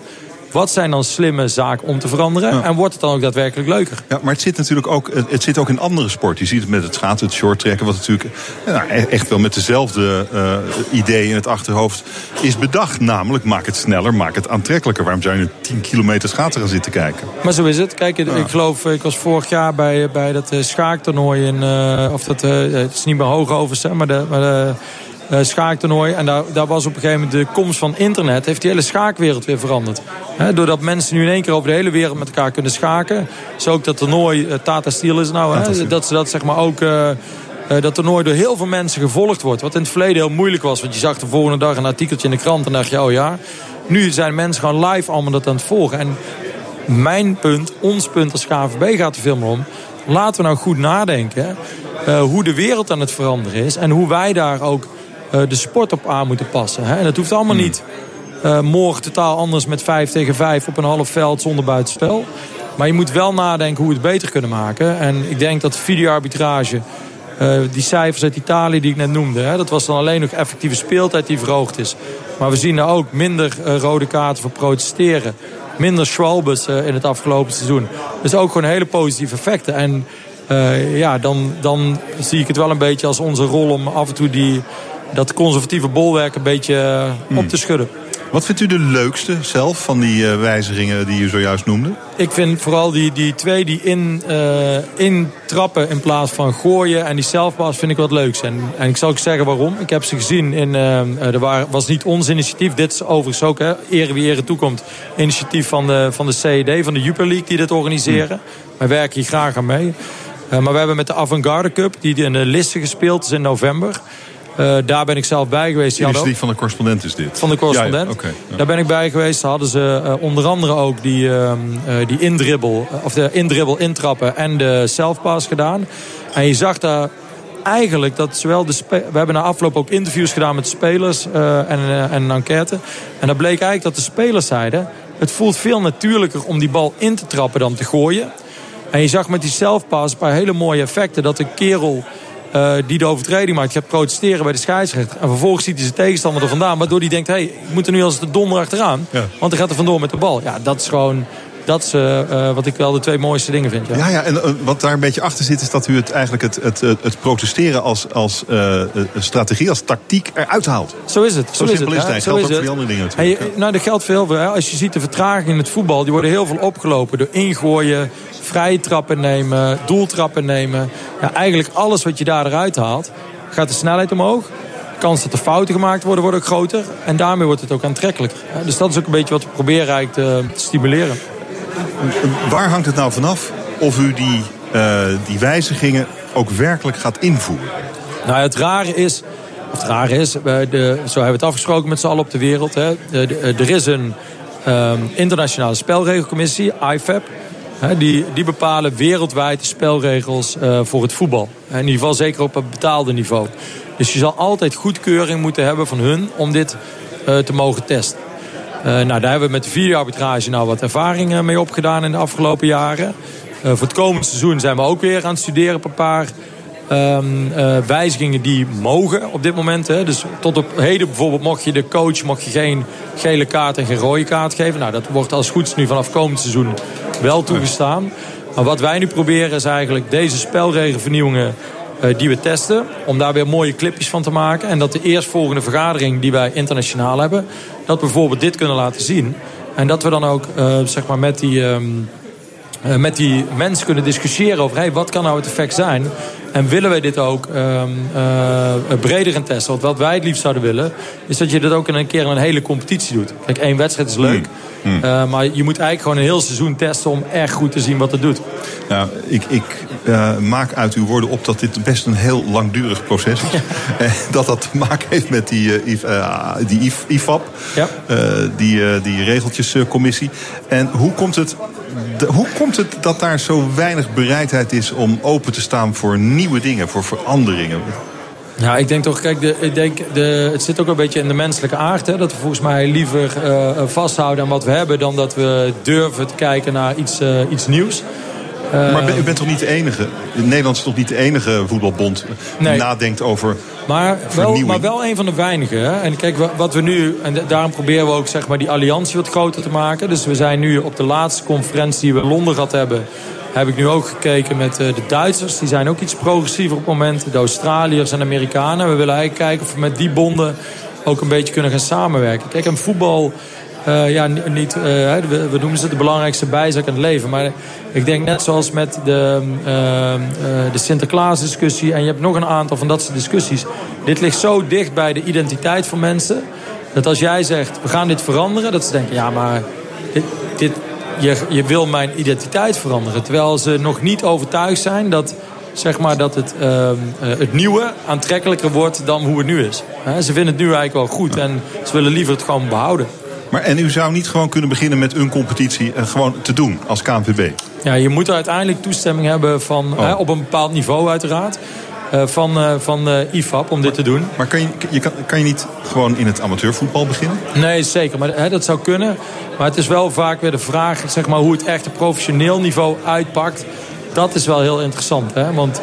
Wat zijn dan slimme zaken om te veranderen? Ja. En wordt het dan ook daadwerkelijk leuker? Ja, maar het zit natuurlijk ook, het zit ook in andere sporten. Je ziet het met het schaatsen, het shorttrekken... wat natuurlijk nou, echt wel met dezelfde uh, idee in het achterhoofd is bedacht. Namelijk, maak het sneller, maak het aantrekkelijker. Waarom zou je 10 kilometer schaatsen gaan zitten kijken? Maar zo is het. Kijk, ja. ik geloof, ik was vorig jaar bij, bij dat schaaktoernooi... In, uh, of dat, het is niet meer Hoogovens, maar de... Maar de schaaktoernooi. En daar, daar was op een gegeven moment de komst van internet... heeft die hele schaakwereld weer veranderd. He, doordat mensen nu in één keer over de hele wereld met elkaar kunnen schaken. Zo ook dat toernooi, uh, Tata Steel is nou... He, dat ze dat zeg maar ook... Uh, dat toernooi door heel veel mensen gevolgd wordt. Wat in het verleden heel moeilijk was. Want je zag de volgende dag een artikeltje in de krant en dacht je, oh ja. Nu zijn mensen gewoon live allemaal dat aan het volgen. En mijn punt, ons punt als KVB gaat er veel meer om. Laten we nou goed nadenken uh, hoe de wereld aan het veranderen is. En hoe wij daar ook de sport op aan moeten passen. Hè? En dat hoeft allemaal hmm. niet uh, morgen totaal anders met 5 tegen 5 op een half veld zonder buitenspel. Maar je moet wel nadenken hoe we het beter kunnen maken. En ik denk dat videoarbitrage Uh, die cijfers uit Italië die ik net noemde. Hè, dat was dan alleen nog effectieve speeltijd die verhoogd is. Maar we zien er ook minder uh, rode kaarten voor protesteren. Minder schwalbes uh, in het afgelopen seizoen. Dus ook gewoon hele positieve effecten. En ja, dan, dan zie ik het wel een beetje als onze rol om af en toe die, dat conservatieve bolwerk een beetje op te schudden. Wat vindt u de leukste zelf van die uh, wijzigingen die u zojuist noemde? Ik vind vooral die, die twee die in, uh, intrappen in plaats van gooien en die zelfpas vind ik wat leuks. En, en ik zal ook zeggen waarom. Ik heb ze gezien in, uh, er waren, was niet ons initiatief. Dit is overigens ook, hè, ere wie ere toekomt, initiatief van de, van de CED, van de Jupiler League die dit organiseren. Hmm. Wij werken hier graag aan mee. maar we hebben met de Avantgarde Cup, die in de Lisse gespeeld is in november... Uh, daar ben ik zelf bij geweest. Initiatief van de correspondent is dit? Van de correspondent. Ja, ja. Okay, ja. Daar ben ik bij geweest. Daar hadden ze uh, onder andere ook die, uh, die indribbel, of de indribbel intrappen en de selfpass gedaan. En je zag daar eigenlijk dat zowel de we hebben na afloop ook interviews gedaan met spelers en, en een enquête. En dat bleek eigenlijk dat de spelers zeiden... het voelt veel natuurlijker om die bal in te trappen dan te gooien. En je zag met die selfpass een paar hele mooie effecten... dat de kerel uh, die de overtreding maakt gaat protesteren bij de scheidsrechter. En vervolgens ziet hij zijn tegenstander er vandaan. Waardoor hij denkt, hé, hey, ik moet er nu als de donder achteraan. Ja. Want hij gaat er vandoor met de bal. Ja, dat is gewoon... Dat is uh, uh, wat ik wel de twee mooiste dingen vind. Ja, ja, ja en wat daar een beetje achter zit... is dat u het eigenlijk het, het, het protesteren als, als strategie, als tactiek eruit haalt. Zo is het. Zo, zo simpel is het. Geldt ook voor die andere dingen natuurlijk. Hey, nou, dat geldt veel. Als je ziet de vertraging in het voetbal... die worden heel veel opgelopen door ingooien vrije trappen nemen, doeltrappen nemen. Ja, eigenlijk alles wat je daar eruit haalt, gaat de snelheid omhoog. De kans dat er fouten gemaakt worden, wordt ook groter. En daarmee wordt het ook aantrekkelijker. Dus dat is ook een beetje wat we proberen eigenlijk te stimuleren. Waar hangt het nou vanaf of u die, uh, die wijzigingen ook werkelijk gaat invoeren? Nou, het rare is... Het rare is, de, zo hebben we het afgesproken met z'n allen op de wereld. Hè. Er is een um, internationale spelregelcommissie, IFAB die, die bepalen wereldwijd de spelregels uh, voor het voetbal. In ieder geval zeker op het betaalde niveau. Dus je zal altijd goedkeuring moeten hebben van hun om dit uh, te mogen testen. Uh, nou, daar hebben we met de videoarbitrage nou wat ervaring mee opgedaan in de afgelopen jaren. voor het komende seizoen zijn we ook weer aan het studeren op een paar uh, wijzigingen die mogen op dit moment. Hè. Dus tot op heden bijvoorbeeld mocht je de coach mocht je geen gele kaart en geen rode kaart geven. Nou, dat wordt als goed nu vanaf komend seizoen wel toegestaan. Maar wat wij nu proberen is eigenlijk deze spelregelvernieuwingen die we testen. Om daar weer mooie clipjes van te maken. En dat de eerstvolgende vergadering die wij internationaal hebben. Dat we bijvoorbeeld dit kunnen laten zien. En dat we dan ook uh, zeg maar met die... Um, uh, met die mensen kunnen discussiëren over hey, wat kan nou het effect zijn. En willen wij dit ook uh, breder in testen? Want wat wij het liefst zouden willen... is dat je dit ook in een keer in een hele competitie doet. Kijk, één wedstrijd is leuk. Mm. Mm. Uh, maar je moet eigenlijk gewoon een heel seizoen testen... om echt goed te zien wat het doet. Nou, ik, ik uh, maak uit uw woorden op dat dit best een heel langdurig proces is. dat dat te maken heeft met die, die IFAP. Ja. die, die regeltjescommissie. En hoe komt het hoe komt het dat daar zo weinig bereidheid is om open te staan voor nieuwe dingen, voor veranderingen? Ja, ik denk toch, kijk, de, ik denk de, het zit ook een beetje in de menselijke aard. Hè, dat we volgens mij liever uh, vasthouden aan wat we hebben... dan dat we durven te kijken naar iets, uh, iets nieuws. Maar u bent toch niet de enige? Nederland is toch niet de enige voetbalbond die nee. nadenkt over maar wel, maar wel een van de weinigen. Hè? En kijk, wat we nu... En daarom proberen we ook zeg maar, die alliantie wat groter te maken. Dus we zijn nu op de laatste conferentie die we in Londen gehad hebben... heb ik nu ook gekeken met uh, de Duitsers. Die zijn ook iets progressiever op het moment. De Australiërs en Amerikanen. We willen eigenlijk kijken of we met die bonden ook een beetje kunnen gaan samenwerken. Kijk, en voetbal uh, ja, niet, uh, we, we, noemen ze de belangrijkste bijzaak in het leven. Maar ik denk net zoals met de, uh, de Sinterklaas discussie... en je hebt nog een aantal van dat soort discussies. Dit ligt zo dicht bij de identiteit van mensen... dat als jij zegt, we gaan dit veranderen... dat ze denken, ja, maar dit, dit, je, je wil mijn identiteit veranderen. Terwijl ze nog niet overtuigd zijn dat zeg maar, dat het, uh, het nieuwe aantrekkelijker wordt dan hoe het nu is. ze vinden het nu eigenlijk wel goed en ze willen liever het gewoon behouden. Maar en u zou niet gewoon kunnen beginnen met een competitie en gewoon te doen als KNVB? Ja, je moet er uiteindelijk toestemming hebben van, oh. hè, op een bepaald niveau uiteraard. Uh, van, uh, van uh, IFAB om dit te doen. Maar kan je, je kan, kan je niet gewoon in het amateurvoetbal beginnen? Nee, zeker. Maar, hè, dat zou kunnen. Maar het is wel vaak weer de vraag zeg maar, hoe het echt op professioneel niveau uitpakt. Dat is wel heel interessant. Hè? Want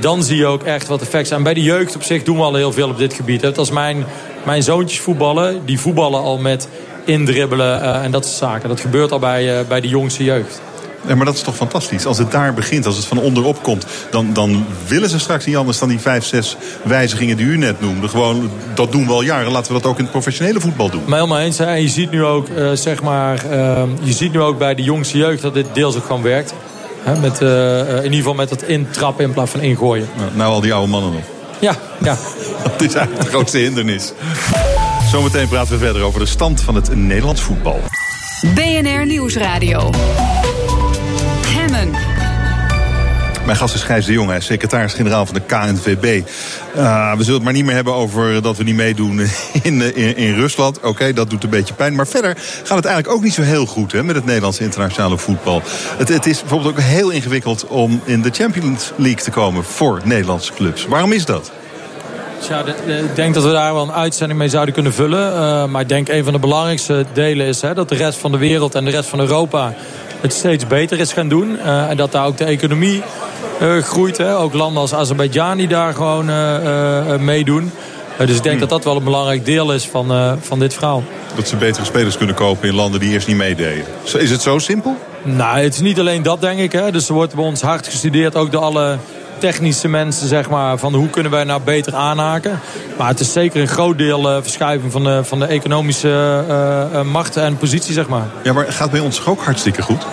dan zie je ook echt wat effect zijn. Bij de jeugd op zich doen we al heel veel op dit gebied. Het als mijn, mijn zoontjes voetballen, die voetballen al met indribbelen en dat soort zaken. Dat gebeurt al bij, bij de jongste jeugd. Ja, maar dat is toch fantastisch. Als het daar begint, als het van onderop komt... dan, dan willen ze straks niet anders dan die vijf, zes wijzigingen die u net noemde. Gewoon, dat doen we al jaren. Laten we dat ook in het professionele voetbal doen. Maar helemaal eens. Hè. je ziet nu ook, uh, zeg maar... Uh, je ziet nu ook bij de jongste jeugd dat dit deels ook gewoon werkt. Hè, met, uh, in ieder geval met het intrappen in plaats van ingooien. Nou, nou al die oude mannen nog. Ja, ja. dat is eigenlijk de grootste hindernis. Zometeen praten we verder over de stand van het Nederlands voetbal. BNR Nieuwsradio. Mijn gast is Gijs de Jong, secretaris-generaal van de KNVB. Uh, we zullen het maar niet meer hebben over dat we niet meedoen in, in, Rusland. Oké, dat doet een beetje pijn. Maar verder gaat het eigenlijk ook niet zo heel goed hè, met het Nederlandse internationale voetbal. Het, het is bijvoorbeeld ook heel ingewikkeld om in de Champions League te komen voor Nederlandse clubs. Waarom is dat? Ik denk dat we daar wel een uitzending mee zouden kunnen vullen. Uh, maar ik denk een van de belangrijkste delen is hè, dat de rest van de wereld en de rest van Europa het steeds beter is gaan doen. Uh, en dat daar ook de economie uh, groeit. Hè. Ook landen als Azerbeidzjan die daar gewoon uh, meedoen. dus ik denk hmm. dat dat wel een belangrijk deel is van, van dit verhaal. Dat ze betere spelers kunnen kopen in landen die eerst niet meededen. Is het zo simpel? Nou, het is niet alleen dat, denk ik. Hè. Dus er wordt bij ons hard gestudeerd, ook door alle technische mensen, zeg maar, van hoe kunnen wij nou beter aanhaken. Maar het is zeker een groot deel uh, verschuiving van de, van de economische uh, macht en positie, zeg maar. Ja, maar gaat bij ons ook hartstikke goed?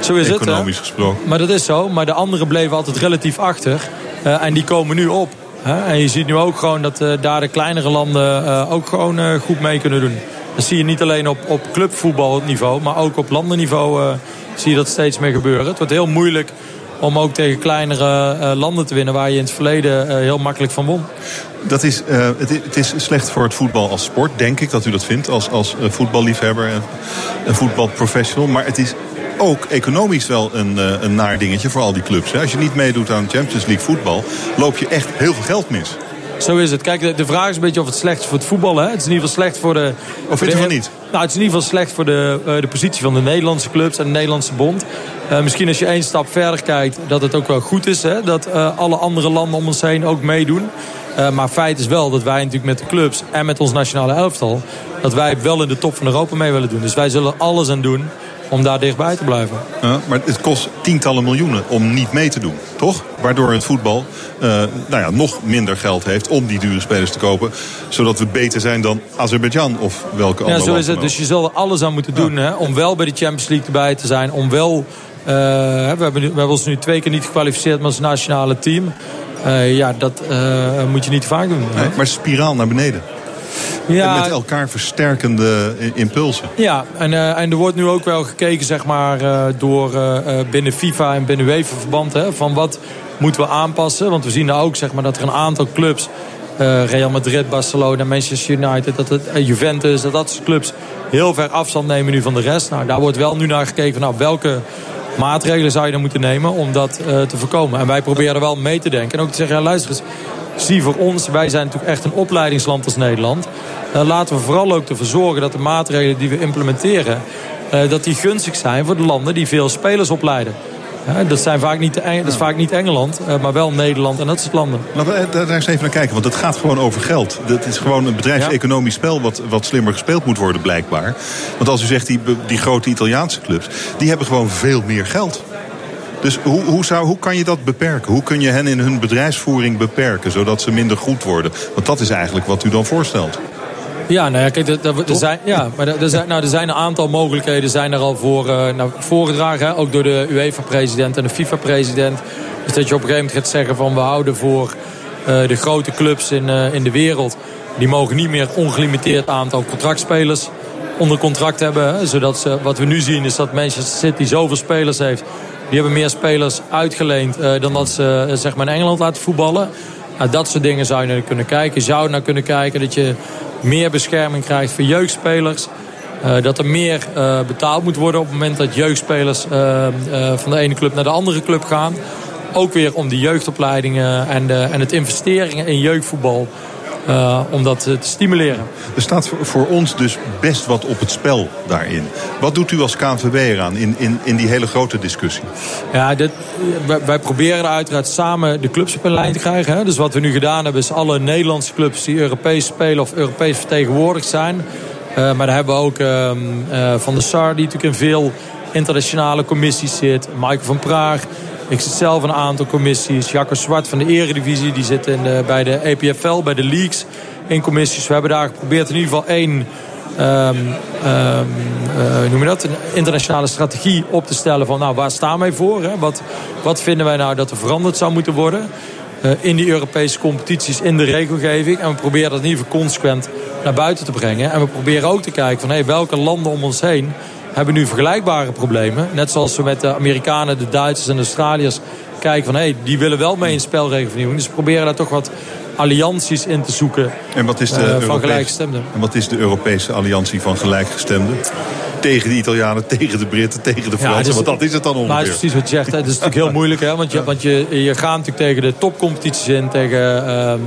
Zo is Economisch het. Economisch gesproken. Maar dat is zo. Maar de anderen bleven altijd relatief achter. Uh, en die komen nu op. Hè? En je ziet nu ook gewoon dat uh, daar de kleinere landen uh, ook gewoon goed mee kunnen doen. Dat zie je niet alleen op, op clubvoetbalniveau, maar ook op landenniveau zie je dat steeds meer gebeuren. Het wordt heel moeilijk om ook tegen kleinere uh, landen te winnen... waar je in het verleden uh, heel makkelijk van won. Dat is, uh, het, is slecht voor het voetbal als sport, denk ik dat u dat vindt... als, als voetballiefhebber en, en voetbalprofessional. Maar het is ook economisch wel een, een naar dingetje voor al die clubs. Als je niet meedoet aan Champions League voetbal... loop je echt heel veel geld mis. Zo is het. Kijk, de, de, vraag is een beetje of het slecht is voor het voetbal. Hè? Het is in ieder geval slecht voor de... Of vind je van niet? Nou, het is in ieder geval slecht voor de, uh, de positie van de Nederlandse clubs en de Nederlandse bond. Uh, misschien als je één stap verder kijkt, dat het ook wel goed is. Hè? Dat uh, alle andere landen om ons heen ook meedoen. maar feit is wel dat wij natuurlijk met de clubs en met ons nationale elftal... dat wij wel in de top van Europa mee willen doen. Dus wij zullen alles aan doen om daar dichtbij te blijven. Ja, maar het kost tientallen miljoenen om niet mee te doen, toch? Waardoor het voetbal uh, nou ja, nog minder geld heeft om die dure spelers te kopen. Zodat we beter zijn dan Azerbeidzjan of welke andere Ja, zo is het. Dus je zal er alles aan moeten doen hè, om wel bij de Champions League erbij te zijn. Om wel... Uh, we, hebben nu, we hebben ons nu twee keer niet gekwalificeerd met ons nationale team. Uh, ja, dat moet je niet vaak doen. Nee, maar spiraal naar beneden. Ja, en met elkaar versterkende impulsen. Ja, en, uh, en er wordt nu ook wel gekeken zeg maar, uh, door uh, binnen FIFA en binnen UEFA verband... Hè, van wat moeten we aanpassen. Want we zien nou ook zeg maar, dat er een aantal clubs... Real Madrid, Barcelona, Manchester United, dat het, Juventus... dat dat soort clubs heel ver afstand nemen nu van de rest. Nou, daar wordt wel nu naar gekeken van nou, welke maatregelen zou je dan moeten nemen... om dat te voorkomen. En wij proberen er wel mee te denken. En ook te zeggen, ja, luister eens zie voor ons, wij zijn natuurlijk echt een opleidingsland als Nederland. Uh, laten we vooral ook ervoor zorgen dat de maatregelen die we implementeren... Uh, dat die gunstig zijn voor de landen die veel spelers opleiden. Ja, dat, zijn vaak niet dat is vaak niet Engeland, uh, maar wel Nederland en dat soort landen. Laten we daar eens even naar kijken, want het gaat gewoon over geld. Het is gewoon een bedrijfseconomisch spel wat, wat slimmer gespeeld moet worden blijkbaar. Want als u zegt, die, die grote Italiaanse clubs... die hebben gewoon veel meer geld. Dus hoe, hoe, zou, hoe kan je dat beperken? Hoe kun je hen in hun bedrijfsvoering beperken, zodat ze minder goed worden? Want dat is eigenlijk wat u dan voorstelt. Ja, nou ja, kijk, er, er, zijn, ja, maar er, zijn, nou, er zijn een aantal mogelijkheden zijn er al voor uh, voorgedragen. Ook door de UEFA-president en de FIFA-president. Dus dat je op een gegeven moment gaat zeggen van we houden voor uh, de grote clubs in, uh, in de wereld. Die mogen niet meer ongelimiteerd aantal contractspelers onder contract hebben. Zodat ze, wat we nu zien is dat Manchester City zoveel spelers heeft die hebben meer spelers uitgeleend dan dat ze zeg maar in Engeland laten voetballen. Nou, dat soort dingen zou je naar kunnen kijken. Je zou naar kunnen kijken dat je meer bescherming krijgt voor jeugdspelers. Uh, dat er meer betaald moet worden op het moment dat jeugdspelers van de ene club naar de andere club gaan. Ook weer om de jeugdopleidingen en, de, en het investeringen in jeugdvoetbal uh, om dat te stimuleren. Er staat voor ons dus best wat op het spel daarin. Wat doet u als KNVB eraan in, in, in die hele grote discussie? Ja, dit, wij, wij, proberen uiteraard samen de clubs op een lijn te krijgen. Hè. Dus wat we nu gedaan hebben is alle Nederlandse clubs die Europees spelen of Europees vertegenwoordigd zijn. Uh, maar daar hebben we ook uh, Van der Sar die natuurlijk in veel internationale commissies zit. Michael van Praag. Ik zit zelf een aantal commissies. Jacco Zwart van de Eredivisie, die zit in de, bij de EPFL, bij de leagues in commissies. We hebben daar geprobeerd in ieder geval één um, um, uh, noem je dat, een internationale strategie op te stellen van nou, waar staan wij voor? Hè? Wat, wat vinden wij nou dat er veranderd zou moeten worden? Uh, in die Europese competities, in de regelgeving. En we proberen dat in ieder geval consequent naar buiten te brengen. En we proberen ook te kijken van hey, welke landen om ons heen hebben nu vergelijkbare problemen. Net zoals we met de Amerikanen, de Duitsers en de Australiërs kijken van... hé, hey, die willen wel mee in spelregelvernieuwing. Dus we proberen daar toch wat allianties in te zoeken en wat is de uh, van gelijkgestemden. En wat is de Europese alliantie van gelijkgestemden? Tegen de Italianen, tegen de Britten, tegen de Fransen. Ja, dus, want dat is het dan ongeveer. Maar het is precies wat je zegt. Het is natuurlijk heel moeilijk. Hè, want je, want je, je gaat natuurlijk tegen de topcompetities in. Tegen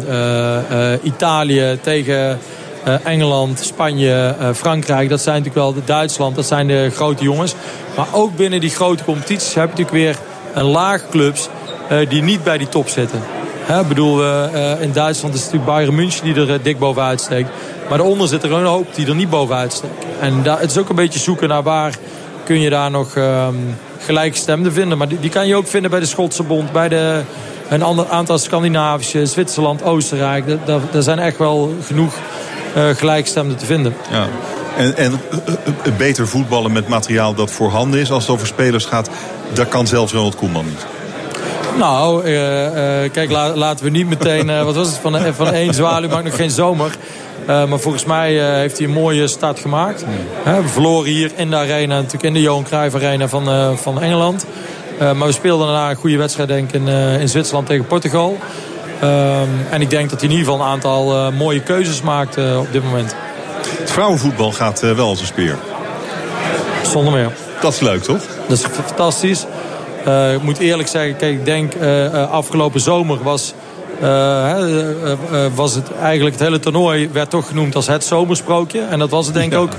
uh, uh, Italië, tegen uh, Engeland, Spanje, uh, Frankrijk. Dat zijn natuurlijk wel de Duitsland. Dat zijn de grote jongens. Maar ook binnen die grote competities heb je natuurlijk weer een laag clubs uh, die niet bij die top zitten. Ik bedoel, in Duitsland is het natuurlijk Bayern München die er dik bovenuit steekt. Maar daaronder zit er een hoop die er niet bovenuit steken. En het is ook een beetje zoeken naar waar kun je daar nog um, gelijkstemden vinden. Maar die, die, kan je ook vinden bij de Schotse Bond, bij de, een ander aantal Scandinavische, Zwitserland, Oostenrijk. Daar zijn echt wel genoeg gelijkstemden te vinden. Ja. En, en uh, beter voetballen met materiaal dat voorhanden is als het over spelers gaat, dat kan zelfs Ronald Koeman niet. Nou, uh, kijk, la, laten we niet meteen... wat was het? Van, van één zwaluw maakt nog geen zomer. maar volgens mij heeft hij een mooie start gemaakt. We verloren hier in de arena, natuurlijk in de Johan Cruijff Arena van, van Engeland. maar we speelden daarna een goede wedstrijd denk ik in, in Zwitserland tegen Portugal. Um, en ik denk dat hij in ieder geval een aantal uh, mooie keuzes maakt uh, op dit moment. Het vrouwenvoetbal gaat uh, wel als een speer. Zonder meer. Dat is leuk, toch? Dat is fantastisch. ik moet eerlijk zeggen, kijk, ik denk afgelopen zomer was... was het eigenlijk het hele toernooi werd toch genoemd als het zomersprookje. En dat was het denk ik ook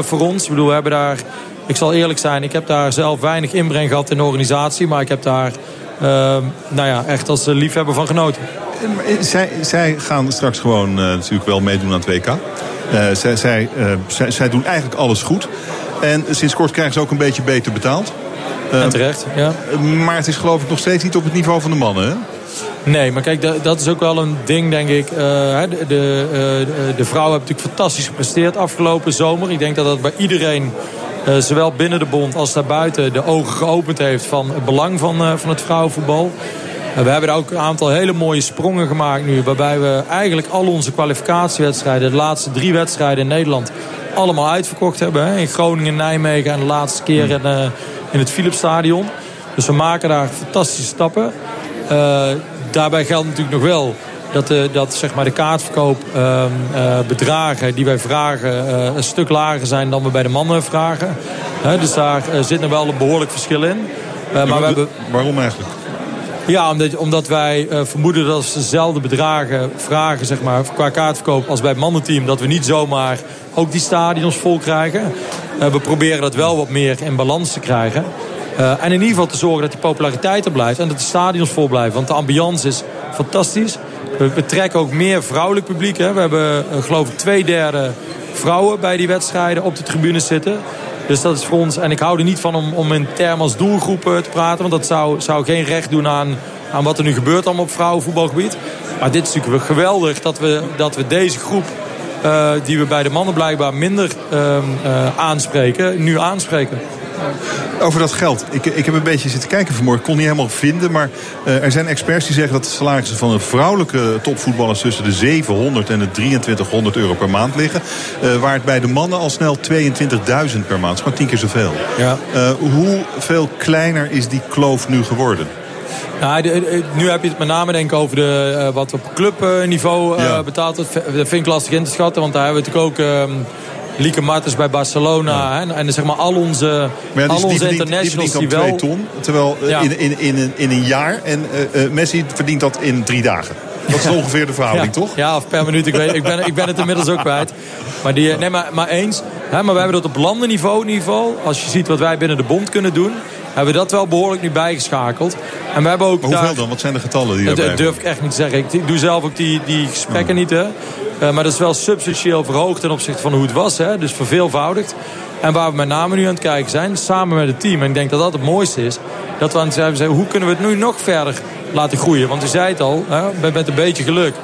voor ons. Ik bedoel, we hebben daar... Ik zal eerlijk zijn, ik heb daar zelf weinig inbreng gehad in de organisatie. Maar ik heb daar nou ja, echt als liefhebber van genoten. Zij, zij gaan straks gewoon natuurlijk wel meedoen aan het WK. Zij, zij, zij, zij, doen eigenlijk alles goed. En sinds kort krijgen ze ook een beetje beter betaald. en terecht, ja. Maar het is geloof ik nog steeds niet op het niveau van de mannen, hè? Nee, maar kijk, dat is ook wel een ding, denk ik. de, de, de vrouwen hebben natuurlijk fantastisch gepresteerd afgelopen zomer. Ik denk dat dat bij iedereen zowel binnen de bond als daarbuiten de ogen geopend heeft van het belang van, uh, van het vrouwenvoetbal. Uh, we hebben er ook een aantal hele mooie sprongen gemaakt nu. Waarbij we eigenlijk al onze kwalificatiewedstrijden, de laatste drie wedstrijden in Nederland, allemaal uitverkocht hebben. Hè? In Groningen, Nijmegen en de laatste keer in, in het Philipsstadion. Dus we maken daar fantastische stappen. daarbij geldt natuurlijk nog wel dat, de, dat zeg maar de kaartverkoopbedragen uh, die wij vragen uh, een stuk lager zijn dan we bij de mannen vragen. dus daar zit nog wel een behoorlijk verschil in. maar we hebben... Waarom eigenlijk? Ja, omdat, omdat wij vermoeden dat ze dezelfde bedragen vragen zeg maar, qua kaartverkoop als bij het mannenteam. Dat we niet zomaar ook die stadions vol krijgen. we proberen dat wel wat meer in balans te krijgen. en in ieder geval te zorgen dat die populariteit er blijft. En dat de stadions vol blijven. Want de ambiance is fantastisch. We, trekken ook meer vrouwelijk publiek. Hè. We hebben uh, geloof ik twee derde vrouwen bij die wedstrijden op de tribune zitten. Dus dat is voor ons, en ik hou er niet van om, om in termen als doelgroepen te praten. Want dat zou, zou geen recht doen aan, aan wat er nu gebeurt allemaal op vrouwenvoetbalgebied. Maar dit is natuurlijk geweldig dat we, dat we deze groep... Uh, die we bij de mannen blijkbaar minder uh, aanspreken, nu aanspreken. Over dat geld. Ik, ik heb een beetje zitten kijken vanmorgen. Ik kon niet helemaal vinden. Maar uh, er zijn experts die zeggen dat de salarissen van een vrouwelijke topvoetballers tussen de 700 en de 2300 euro per maand liggen. Uh, waar het bij de mannen al snel 22.000 per maand. Is maar tien keer zoveel. Ja. Uh, hoeveel kleiner is die kloof nu geworden? Nou, nu heb je het met name denk ik over de, wat op clubniveau ja. betaald wordt. Dat vind ik lastig in te schatten. Want daar hebben we natuurlijk ook... Lieke Martens bij Barcelona. Ja. En, en zeg maar al onze, maar al onze die internationals die, wel... ton. Terwijl in, in, in, in, een jaar. En uh, uh, Messi verdient dat in drie dagen. Dat is ongeveer de verhouding, toch? Ja, of per minuut. Ik, weet, ik, ben, ik ben het inmiddels ook kwijt. Maar, die, nee, maar, maar eens. Hè, maar we hebben dat op landenniveau niveau. Als je ziet wat wij binnen de bond kunnen doen hebben we dat wel behoorlijk nu bijgeschakeld. En we hebben ook maar hoeveel daar, dan? Wat zijn de getallen die Dat durf ik echt niet te zeggen. Ik doe zelf ook die, die gesprekken niet. Hè. Uh, maar dat is wel substantieel verhoogd ten opzichte van hoe het was. Hè. Dus verveelvoudigd. En waar we met name nu aan het kijken zijn, samen met het team. En ik denk dat dat het mooiste is. Dat we aan het zeggen, hoe kunnen we het nu nog verder laten groeien. Want u zei het al, hè, met een beetje geluk.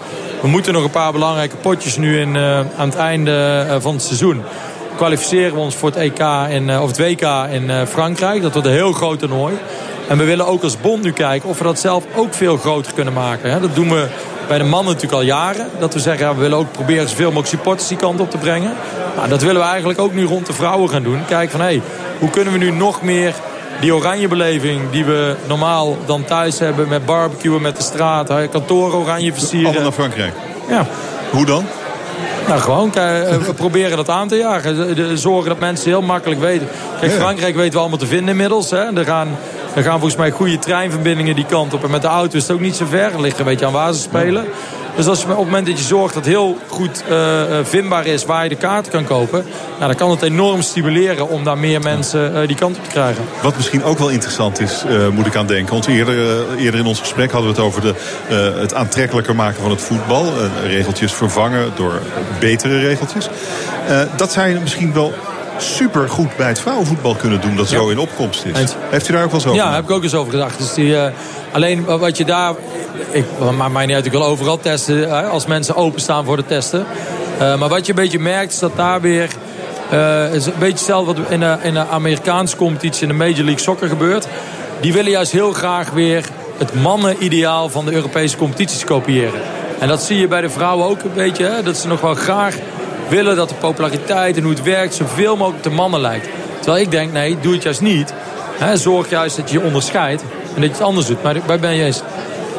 We moeten nog een paar belangrijke potjes nu in, uh, aan het einde uh, van het seizoen kwalificeren we ons voor het EK in, of het WK in Frankrijk. Dat wordt een heel groot toernooi. En we willen ook als bond nu kijken of we dat zelf ook veel groter kunnen maken. Dat doen we bij de mannen natuurlijk al jaren. Dat we zeggen, ja, we willen ook proberen zoveel mogelijk supporters die kant op te brengen. Nou, dat willen we eigenlijk ook nu rond de vrouwen gaan doen. Kijken van, hé, hey, hoe kunnen we nu nog meer die oranje beleving die we normaal dan thuis hebben... met barbecuen met de straat, kantoren oranje versieren. Allemaal naar Frankrijk? Ja. Hoe dan? Nou, gewoon we proberen dat aan te jagen. Zorgen dat mensen heel makkelijk weten. Kijk, Frankrijk weten we allemaal te vinden inmiddels. Hè. Er, gaan, er gaan volgens mij goede treinverbindingen die kant op. En met de auto is het ook niet zo ver. Er ligt een beetje aan waar ze spelen. Dus als je, op het moment dat je zorgt dat heel goed uh, vindbaar is waar je de kaarten kan kopen... Nou, dan kan het enorm stimuleren om daar meer mensen uh, die kant op te krijgen. Wat misschien ook wel interessant is, uh, moet ik aan denken. Want eerder, eerder in ons gesprek hadden we het over de, het aantrekkelijker maken van het voetbal. regeltjes vervangen door betere regeltjes. dat zou je misschien wel super goed bij het vrouwenvoetbal kunnen doen. Dat zo in opkomst is. Heeft u daar ook wel eens over Ja, heb ik ook eens over gedacht. Dus die, uh, alleen wat je daar... Ik maakt mij niet uit, ik wil overal testen. Hè, als mensen openstaan voor de testen. Uh, maar wat je een beetje merkt is dat daar weer... Uh, is een beetje hetzelfde wat in de, in de Amerikaanse competitie... in de Major League Soccer gebeurt. Die willen juist heel graag weer het mannenideaal van de Europese competities kopiëren. En dat zie je bij de vrouwen ook een beetje. Hè, dat ze nog wel graag willen dat de populariteit en hoe het werkt zoveel mogelijk de mannen lijkt. Terwijl ik denk, nee, doe het juist niet. He, zorg juist dat je je onderscheidt en dat je het anders doet. Maar waar ben je eens?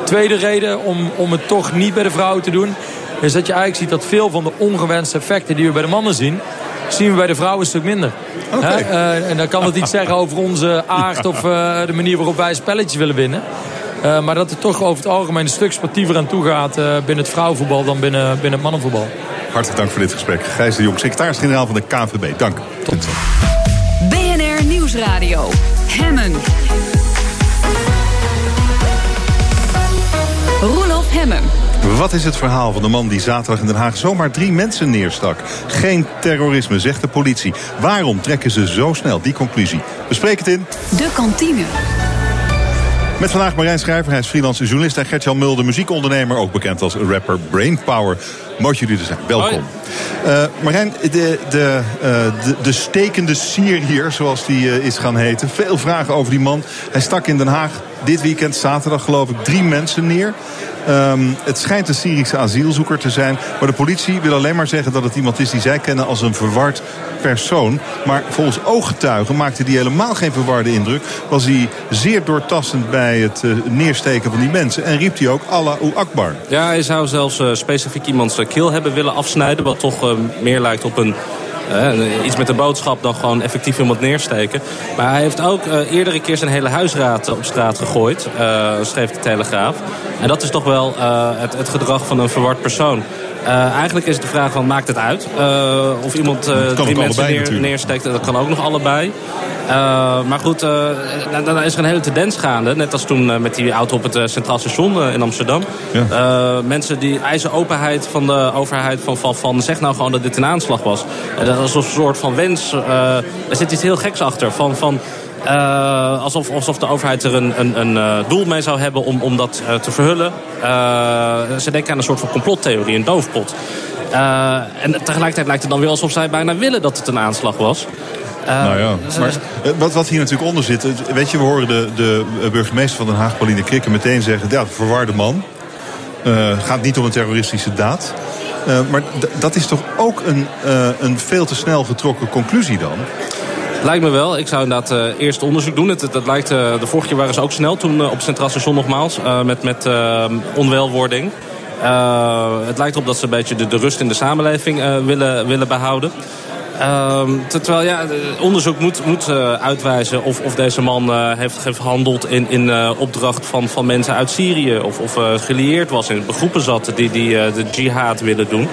Tweede reden om, om het toch niet bij de vrouwen te doen... is dat je eigenlijk ziet dat veel van de ongewenste effecten die we bij de mannen zien... zien we bij de vrouwen een stuk minder. Okay. Uh, en dan kan het iets zeggen over onze aard of uh, de manier waarop wij spelletjes willen winnen. Uh, maar dat het toch over het algemeen een stuk sportiever aan toe gaat binnen het vrouwenvoetbal dan binnen, binnen het mannenvoetbal. Hartelijk dank voor dit gesprek. Gijs de Jong, secretaris-generaal van de KVB. Dank. Tot. BNR Nieuwsradio. Hemmen. Roelof Hemmen. Wat is het verhaal van de man die zaterdag in Den Haag zomaar drie mensen neerstak? Geen terrorisme, zegt de politie. Waarom trekken ze zo snel die conclusie? Bespreek het in... De kantine. Met vandaag Marijn Schrijver, hij is freelance journalist... en Gertjan Mulder, muziekondernemer, ook bekend als rapper Brainpower. Mooi jullie er zijn. Welkom. Uh, Marijn, de, de, uh, de, de, stekende sier hier, zoals die uh, is gaan heten. Veel vragen over die man. Hij stak in Den Haag dit weekend, zaterdag geloof ik, drie mensen neer. Um, het schijnt een Syrische asielzoeker te zijn. Maar de politie wil alleen maar zeggen dat het iemand is die zij kennen als een verward persoon. Maar volgens ooggetuigen maakte die helemaal geen verwarde indruk. Was hij zeer doortastend bij het uh, neersteken van die mensen. En riep hij ook Allahu Akbar. Ja, hij zou zelfs uh, specifiek iemands keel hebben willen afsnijden. Wat toch uh, meer lijkt op een iets met de boodschap dan gewoon effectief iemand neersteken. Maar hij heeft ook uh, eerdere keer zijn hele huisraad op straat gegooid. Uh, schreef de Telegraaf. En dat is toch wel het, het, gedrag van een verward persoon. Eigenlijk is het de vraag van, maakt het uit? of iemand drie mensen neer, neersteekt, dat kan ook nog allebei. Maar goed, dan is er een hele tendens gaande. Net als toen met die auto op het Centraal Station in Amsterdam. Ja. mensen die eisen openheid van de overheid van, van, van... zeg nou gewoon dat dit een aanslag was. dat is een soort van wens. er zit iets heel geks achter. Van, van, uh, alsof, alsof de overheid er een, een, een uh, doel mee zou hebben om, om dat uh, te verhullen. ze denken aan een soort van complottheorie, een doofpot. en tegelijkertijd lijkt het dan weer alsof zij bijna willen dat het een aanslag was. Nou ja, maar wat, wat hier natuurlijk onder zit... weet je, we horen de, de burgemeester van Den Haag, Pauline Krikke... meteen zeggen, ja, verwarde man. Gaat niet om een terroristische daad. Maar dat is toch ook een, een veel te snel getrokken conclusie dan? Lijkt me wel. Ik zou inderdaad uh, eerst onderzoek doen. Het, het, lijkt, uh, de vorige keer waren ze ook snel. Toen uh, op Centraal Station nogmaals. met met onwelwording. het lijkt erop dat ze een beetje de, de rust in de samenleving willen, willen behouden. Ehm, terwijl ja, onderzoek moet, moet uitwijzen of, of deze man heeft, gehandeld in, in opdracht van, van mensen uit Syrië. Of, of gelieerd was in groepen zat die, die de jihad willen doen.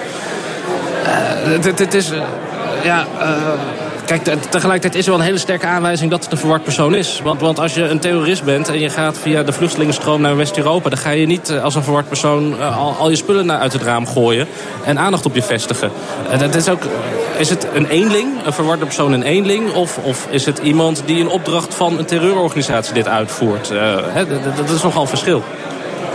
Het is. ja. Kijk, tegelijkertijd is er wel een hele sterke aanwijzing dat het een verward persoon is. Want, want als je een terrorist bent en je gaat via de vluchtelingenstroom naar West-Europa... dan ga je niet als een verward persoon al, al, je spullen uit het raam gooien... en aandacht op je vestigen. Dat is ook is het een eenling, een verwarde persoon een eenling... of, of is het iemand die in opdracht van een terreurorganisatie dit uitvoert? Hè, dat, is nogal een verschil.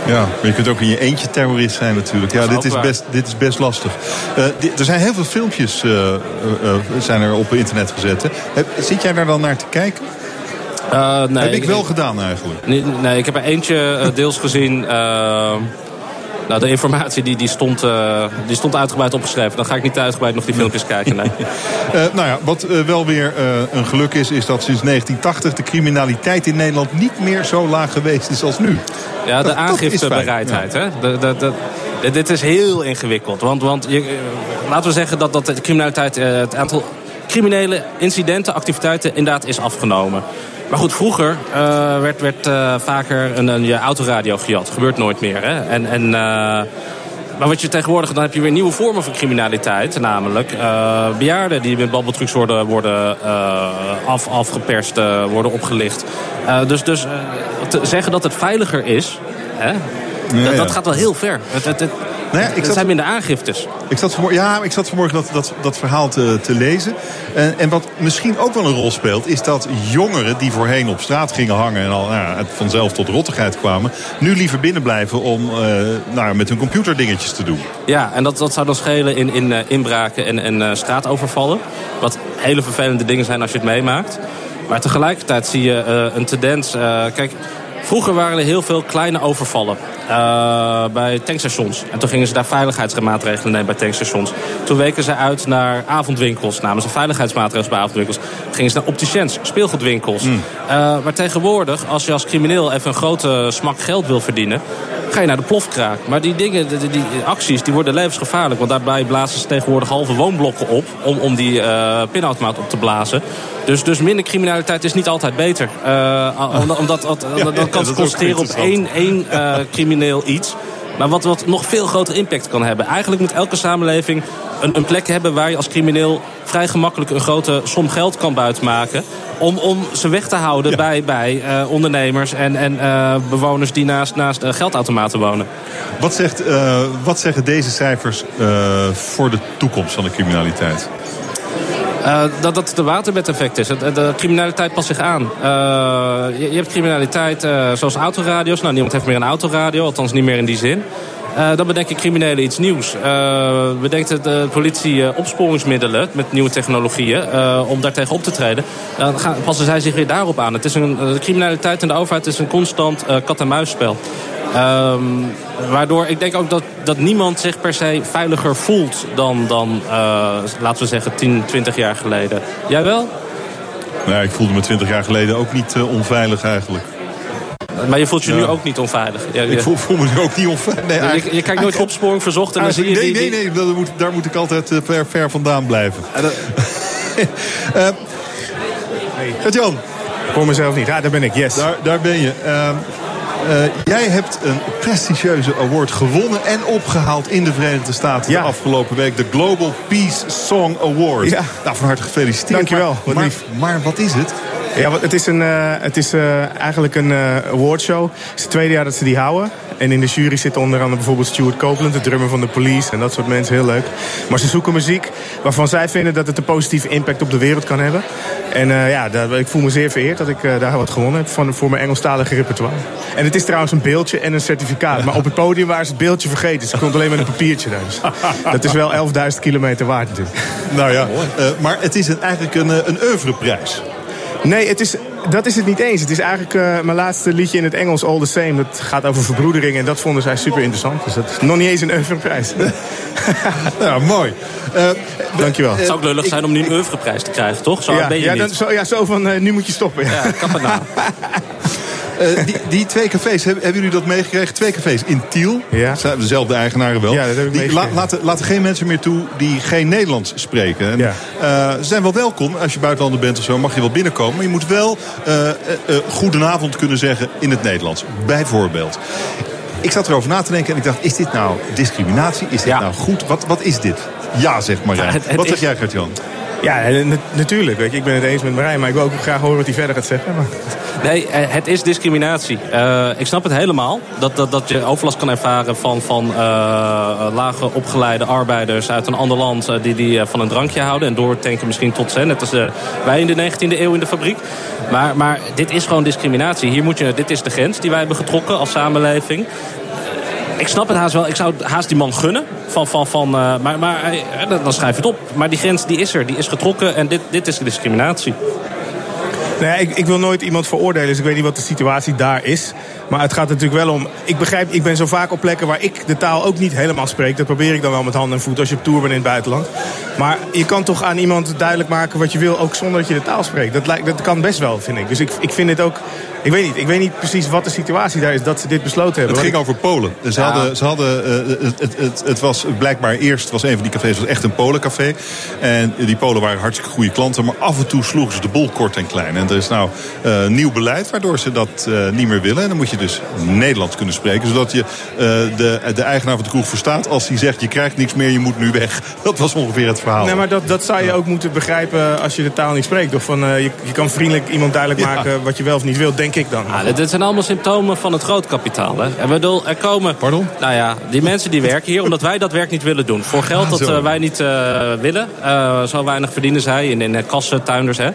Ja, maar je kunt ook in je eentje terrorist zijn natuurlijk. Ja, dit is, best, dit is best lastig. Uh, er zijn heel veel filmpjes uh, zijn er op internet gezet. Hè. Zit jij daar dan naar te kijken? nee, heb ik wel gedaan eigenlijk. Nee, nee, ik heb er eentje deels gezien... Nou, de informatie die, die, stond, uh, die stond uitgebreid opgeschreven. Dan ga ik niet uitgebreid nog die filmpjes kijken. Nee. uh, nou ja, wat uh, wel weer een geluk is, is dat sinds 1980 de criminaliteit in Nederland niet meer zo laag geweest is als nu. Ja, de aangiftebereidheid. Ja. Hè? De, de, de, dit is heel ingewikkeld. Want, want je, laten we zeggen dat, dat de criminaliteit, het aantal criminele incidenten, activiteiten inderdaad is afgenomen. Maar goed, vroeger uh, werd, werd uh, vaker een, een, je autoradio gejat. Gebeurt nooit meer. Hè? En, en, uh, maar wat je tegenwoordig, dan heb je weer nieuwe vormen van criminaliteit. Namelijk bejaarden die met babbeltrucs worden, worden af, afgeperst, worden opgelicht. dus dus te zeggen dat het veiliger is... Hè? Ja, dat, dat, gaat wel heel ver. Het, het, het, nou ja, ik zat, zijn minder aangiftes. Ik zat vanmorgen, ja, ik zat vanmorgen dat, dat, dat verhaal te, te lezen. En, en wat misschien ook wel een rol speelt... is dat jongeren die voorheen op straat gingen hangen... en al nou, vanzelf tot rottigheid kwamen... nu liever binnen blijven om uh, nou, met hun computer dingetjes te doen. Ja, en dat, dat zou dan schelen in, in uh, inbraken en, en uh, straatovervallen. Wat hele vervelende dingen zijn als je het meemaakt. Maar tegelijkertijd zie je een tendens... kijk, Vroeger waren er heel veel kleine overvallen uh, bij tankstations. En toen gingen ze daar veiligheidsmaatregelen nemen bij tankstations. Toen weken ze uit naar avondwinkels, namen ze veiligheidsmaatregelen bij avondwinkels. Gingen ze naar opticiens, speelgoedwinkels. Mm. Uh, maar tegenwoordig, als je als crimineel even een grote smak geld wil verdienen ga je naar de plofkraak. Maar die dingen, die, die, acties, die worden levensgevaarlijk. Want daarbij blazen ze tegenwoordig halve woonblokken op... om, om die uh, pinautomaat op te blazen. Dus, dus minder criminaliteit is niet altijd beter. Uh, omdat, omdat, dat kan concentreren op één, één uh, crimineel iets... Maar wat, wat nog veel groter impact kan hebben. Eigenlijk moet elke samenleving een, een plek hebben waar je als crimineel vrij gemakkelijk een grote som geld kan buitmaken. Om, om ze weg te houden bij, bij uh, ondernemers en, en uh, bewoners die naast, naast uh, geldautomaten wonen. Wat, zegt, wat zeggen deze cijfers voor de toekomst van de criminaliteit? Uh, dat, dat een waterbedeffect is. De, de criminaliteit past zich aan. Uh, je, hebt criminaliteit uh, zoals autoradio's. Nou, niemand heeft meer een autoradio, althans niet meer in die zin. Dan bedenken criminelen iets nieuws. bedenkt de politie opsporingsmiddelen met nieuwe technologieën om daartegen op te treden. Dan gaan, passen zij zich weer daarop aan. Het is een, de criminaliteit en de overheid is een constant kat-en-muisspel. Um, waardoor ik denk ook dat, dat niemand zich per se veiliger voelt dan, dan uh, laten we zeggen, 10, 20 jaar geleden. Jij wel? Nee, ik voelde me 20 jaar geleden ook niet uh, onveilig eigenlijk. Maar je voelt je ja. nu ook niet onveilig. Ja, ik voel, voel, me nu ook niet onveilig. Nee, je, je, kijkt nooit opsporing verzocht en dan zie je... Nee, nee, nee, daar moet, daar moet ik altijd uh, ver, ver vandaan blijven. uh, Gert-Jan. Ik hoor mezelf niet. Ja, daar ben ik, yes. Daar, daar ben je. Ehm, uh, jij hebt een prestigieuze award gewonnen en opgehaald in de Verenigde Staten ja. de afgelopen week. De Global Peace Song Award. Ja. Nou, van harte gefeliciteerd. Dankjewel. Maar, maar, maar wat is het? Ja, het is, een, uh, het is uh, eigenlijk een uh, awardshow. Het is het tweede jaar dat ze die houden. En in de jury zitten onder andere bijvoorbeeld Stuart Copeland, de drummer van de police en dat soort mensen, heel leuk. Maar ze zoeken muziek waarvan zij vinden dat het een positieve impact op de wereld kan hebben. En ja, daar, ik voel me zeer vereerd dat ik daar wat gewonnen heb van, voor mijn Engelstalige repertoire. En het is trouwens een beeldje en een certificaat. Maar op het podium waren ze het beeldje vergeten. Ze komt alleen met een papiertje Dus dat is wel 11.000 kilometer waard natuurlijk. Nou ja, maar het is eigenlijk een, een oeuvreprijs. Nee, het is, dat is het niet eens. Het is eigenlijk uh, mijn laatste liedje in het Engels, All the Same. Dat gaat over verbroedering en dat vonden zij super interessant. Dus dat is nog niet eens een oeuvreprijs. ja, mooi. Uh, Dankjewel. Het zou ook lullig zijn om nu een oeuvreprijs te krijgen, toch? Zo ja, ben je ja, niet. zo, ja, zo van uh, nu moet je stoppen. Ja, ja Eh, die, die twee cafés, hebben, hebben jullie dat meegekregen? Twee cafés in Tiel. Ja. Dezelfde eigenaren wel. Ja, dat heb ik die laten, laten geen mensen meer toe die geen Nederlands spreken. En, Ja. eh, ze zijn wel welkom. Als je buitenlander bent of zo, mag je wel binnenkomen. Maar je moet wel eh, goedenavond kunnen zeggen in het Nederlands. Bijvoorbeeld. Ik zat erover na te denken en ik dacht, is dit nou discriminatie? Is dit Ja. nou goed? Wat, wat is dit? Ja, zeg Marijn. Ja, het- het wat zeg is- jij, Gert-Jan? Ja, natuurlijk. Weet je, ik ben het eens met Marijn, maar ik wil ook graag horen wat hij verder gaat zeggen. Maar... Nee, eh, het is discriminatie. Eh, ik snap het helemaal. Dat, dat, dat je overlast kan ervaren van, van eh, lage opgeleide arbeiders uit een ander land... die, die van een drankje houden en doortanken misschien tot ze. Net als wij in de 19e eeuw in de fabriek. Maar, maar dit is gewoon discriminatie. Hier moet je, dit is de grens die wij hebben getrokken als samenleving. Ik snap het haast wel. Ik zou haast die man gunnen. Van, van, van, maar maar dan schrijf het op. Maar die grens die is er. Die is getrokken. En dit, dit is discriminatie. Nee, ik, ik wil nooit iemand veroordelen, dus ik weet niet wat de situatie daar is. Maar het gaat natuurlijk wel om. Ik begrijp, ik ben zo vaak op plekken waar ik de taal ook niet helemaal spreek. Dat probeer ik dan wel met handen en voeten als je op tour bent in het buitenland. Maar je kan toch aan iemand duidelijk maken wat je wil, ook zonder dat je de taal spreekt. Dat, lijkt, dat kan best wel, vind ik. Dus ik, ik vind dit ook. Ik weet niet, ik weet niet precies wat de situatie daar is dat ze dit besloten hebben. Het ging over Polen. Ze Ja. hadden, ze hadden, eh, het, het, het, het was blijkbaar eerst, was een van die cafés was echt een Polencafé. En die Polen waren hartstikke goede klanten, maar af en toe sloegen ze de bol kort en klein. En er is nou eh, nieuw beleid waardoor ze dat eh, niet meer willen. En dan moet je dus Nederlands kunnen spreken, zodat je eh, de, de eigenaar van de kroeg verstaat als hij zegt je krijgt niks meer, je moet nu weg. Dat was ongeveer het verhaal. Nee, maar dat, dat zou je ook moeten begrijpen als je de taal niet spreekt. Of van, eh, je, je kan vriendelijk iemand duidelijk Ja. maken wat je wel of niet wil, denk ik dan. Ja, dit, zijn allemaal symptomen van het grootkapitaal. Hè? En bedoel, er komen. Pardon? Nou ja, die mensen die werken hier omdat wij dat werk niet willen doen. Voor geld Ah, dat eh, wij niet eh, willen. Eh, zo weinig verdienen zij in, in kassen, tuinders. Hè?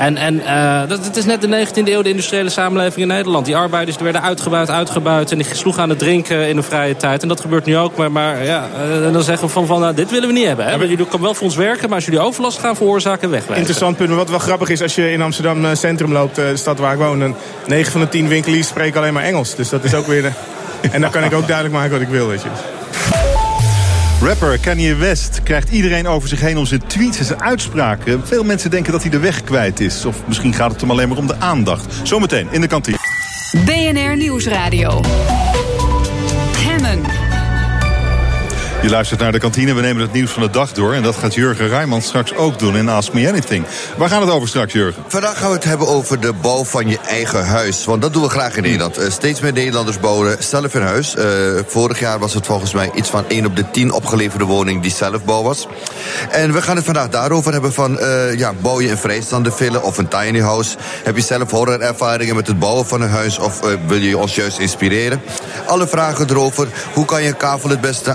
En, en eh, dat, het is net de 19e eeuw, de industriële samenleving in Nederland. Die arbeiders die werden uitgebuit, uitgebuit. En die sloegen aan het drinken in de vrije tijd. En dat gebeurt nu ook. Maar, maar ja, eh, en dan zeggen we van, van nou, dit willen we niet hebben. Hè? Want Jullie komen wel voor ons werken, maar als jullie overlast gaan veroorzaken, wegwijzen. Interessant punt. Maar wat wel grappig is als je in Amsterdam eh, Centrum loopt, de stad waar ik woon. Dan 9 van de 10 winkeliers spreken alleen maar Engels. Dus dat is ook weer. De... En dan kan ik ook duidelijk maken wat ik wil, weet je. Rapper Kanye West krijgt iedereen over zich heen om zijn tweets en zijn uitspraken. Veel mensen denken dat hij de weg kwijt is. Of misschien gaat het hem alleen maar om de aandacht. Zometeen in de kantine. BNR Nieuwsradio. Je luistert naar de kantine, we nemen het nieuws van de dag door. En dat gaat Jurgen Rijman straks ook doen in Ask Me Anything. Waar gaat het over straks, Jurgen? Vandaag gaan we het hebben over de bouw van je eigen huis. Want dat doen we graag in Nederland. Eh, steeds meer Nederlanders bouwen zelf een huis. Eh, vorig jaar was het volgens mij iets van 1 op de 10 opgeleverde woning die zelfbouw was. En we gaan het vandaag daarover hebben van... eh, ja, bouw je een vrijstaande villa of een tiny house? Heb je zelf horrorervaringen met het bouwen van een huis... of wil je ons juist inspireren? Alle vragen erover. Hoe kan je kavel het beste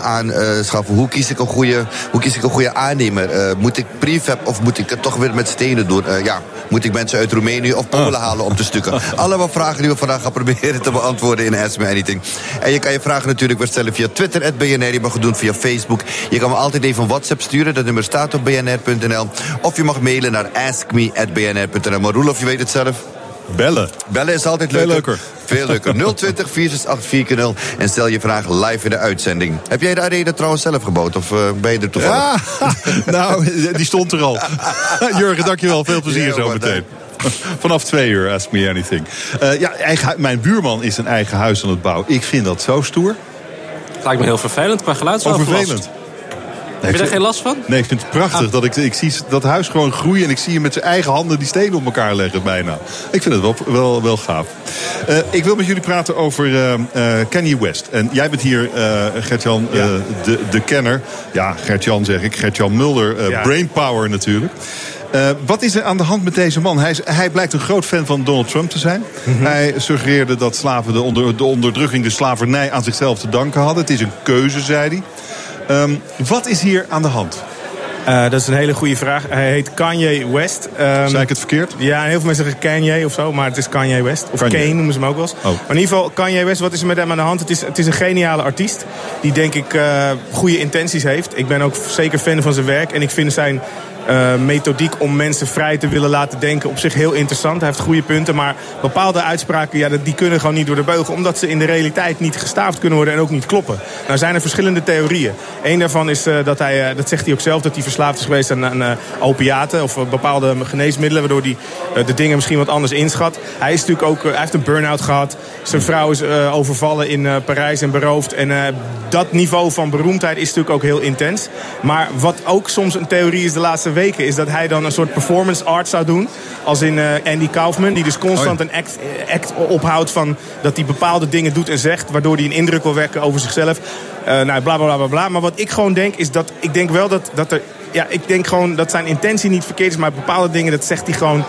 aanschaffen? Hoe kies ik een goede, hoe kies ik een goede aannemer? Eh, moet ik prefab of moet ik het toch weer met stenen doen? Eh, ja, moet ik mensen uit Roemenië of Polen halen om te stukken? Allemaal vragen die we vandaag gaan proberen te beantwoorden in Ask Me Anything. En je kan je vragen natuurlijk weer stellen via Twitter, BNR. Je mag het doen via Facebook. Je kan me altijd even een WhatsApp sturen. Dat nummer staat op bnr.nl. Of je mag mailen naar askme.bnr.nl. Maar Roelof, je weet het zelf. Bellen. Bellen is altijd Veel leuker. leuker. Veel leuker. 020 468 0 En stel je vraag live in de uitzending. Heb jij de arena trouwens zelf gebouwd? Of eh, ben je er toevallig? Ja, nou, die stond er al. Jurgen, dankjewel. Veel plezier Ja, zo meteen. Vanaf twee uur, ask me anything. Eh, ja, eigen, mijn buurman is een eigen huis aan het bouwen. Ik vind dat zo stoer. Het lijkt me heel vervelend qua Oh, geluidsoverlast. Heb je daar geen last van? Nee, ik vind het prachtig dat ik, ik zie dat huis gewoon groeien... en ik zie hem met zijn eigen handen die stenen op elkaar leggen bijna. Ik vind het wel, wel, wel gaaf. Eh, ik wil met jullie praten over eh, eh, Kanye West. En jij bent hier, Gert-Jan, eh, de, de kenner. Ja, Gert-Jan zeg ik. Gert-Jan Mulder, Ja. brainpower natuurlijk. Wat is er aan de hand met deze man? Hij, is, hij blijkt een groot fan van Donald Trump te zijn. Hij suggereerde dat slaven de, onder, de onderdrukking, de slavernij aan zichzelf te danken hadden. Het is een keuze, zei hij. Ehm, wat is hier aan de hand? Eh, dat is een hele goede vraag. Hij heet Kanye West. Ehm, Zei ik het verkeerd? Ja, heel veel mensen zeggen Kanye of zo, maar het is Kanye West. Of Kanye. Kane noemen ze hem ook wel eens. Oh. Maar in ieder geval, Kanye West, wat is er met hem aan de hand? Het is, het is een geniale artiest. Die denk ik eh, goede intenties heeft. Ik ben ook zeker fan van zijn werk. En ik vind zijn eh, methodiek om mensen vrij te willen laten denken op zich heel interessant. Hij heeft goede punten, maar bepaalde uitspraken ja, die kunnen gewoon niet door de beugel. Omdat ze in de realiteit niet gestaafd kunnen worden en ook niet kloppen. Nou zijn er verschillende theorieën. Eén daarvan is uh, dat hij, uh, dat zegt hij ook zelf, dat hij verslaafd is geweest aan, aan opiaten of bepaalde geneesmiddelen. Waardoor hij de dingen misschien wat anders inschat. Hij, is natuurlijk ook, hij heeft een burn-out gehad. Zijn vrouw is overvallen in Parijs en beroofd. En dat niveau van beroemdheid is natuurlijk ook heel intens. Maar wat ook soms een theorie is de laatste weken... is dat hij dan een soort performance art zou doen. Als in uh, Andy Kaufman, die dus constant een act, act ophoudt... van dat hij bepaalde dingen doet en zegt... waardoor hij een indruk wil wekken over zichzelf. Uh, nou, bla, bla, bla, bla. Maar wat ik gewoon denk, is dat... ik denk wel dat, dat er... Ja, ik denk gewoon dat zijn intentie niet verkeerd is... maar bepaalde dingen, dat zegt hij gewoon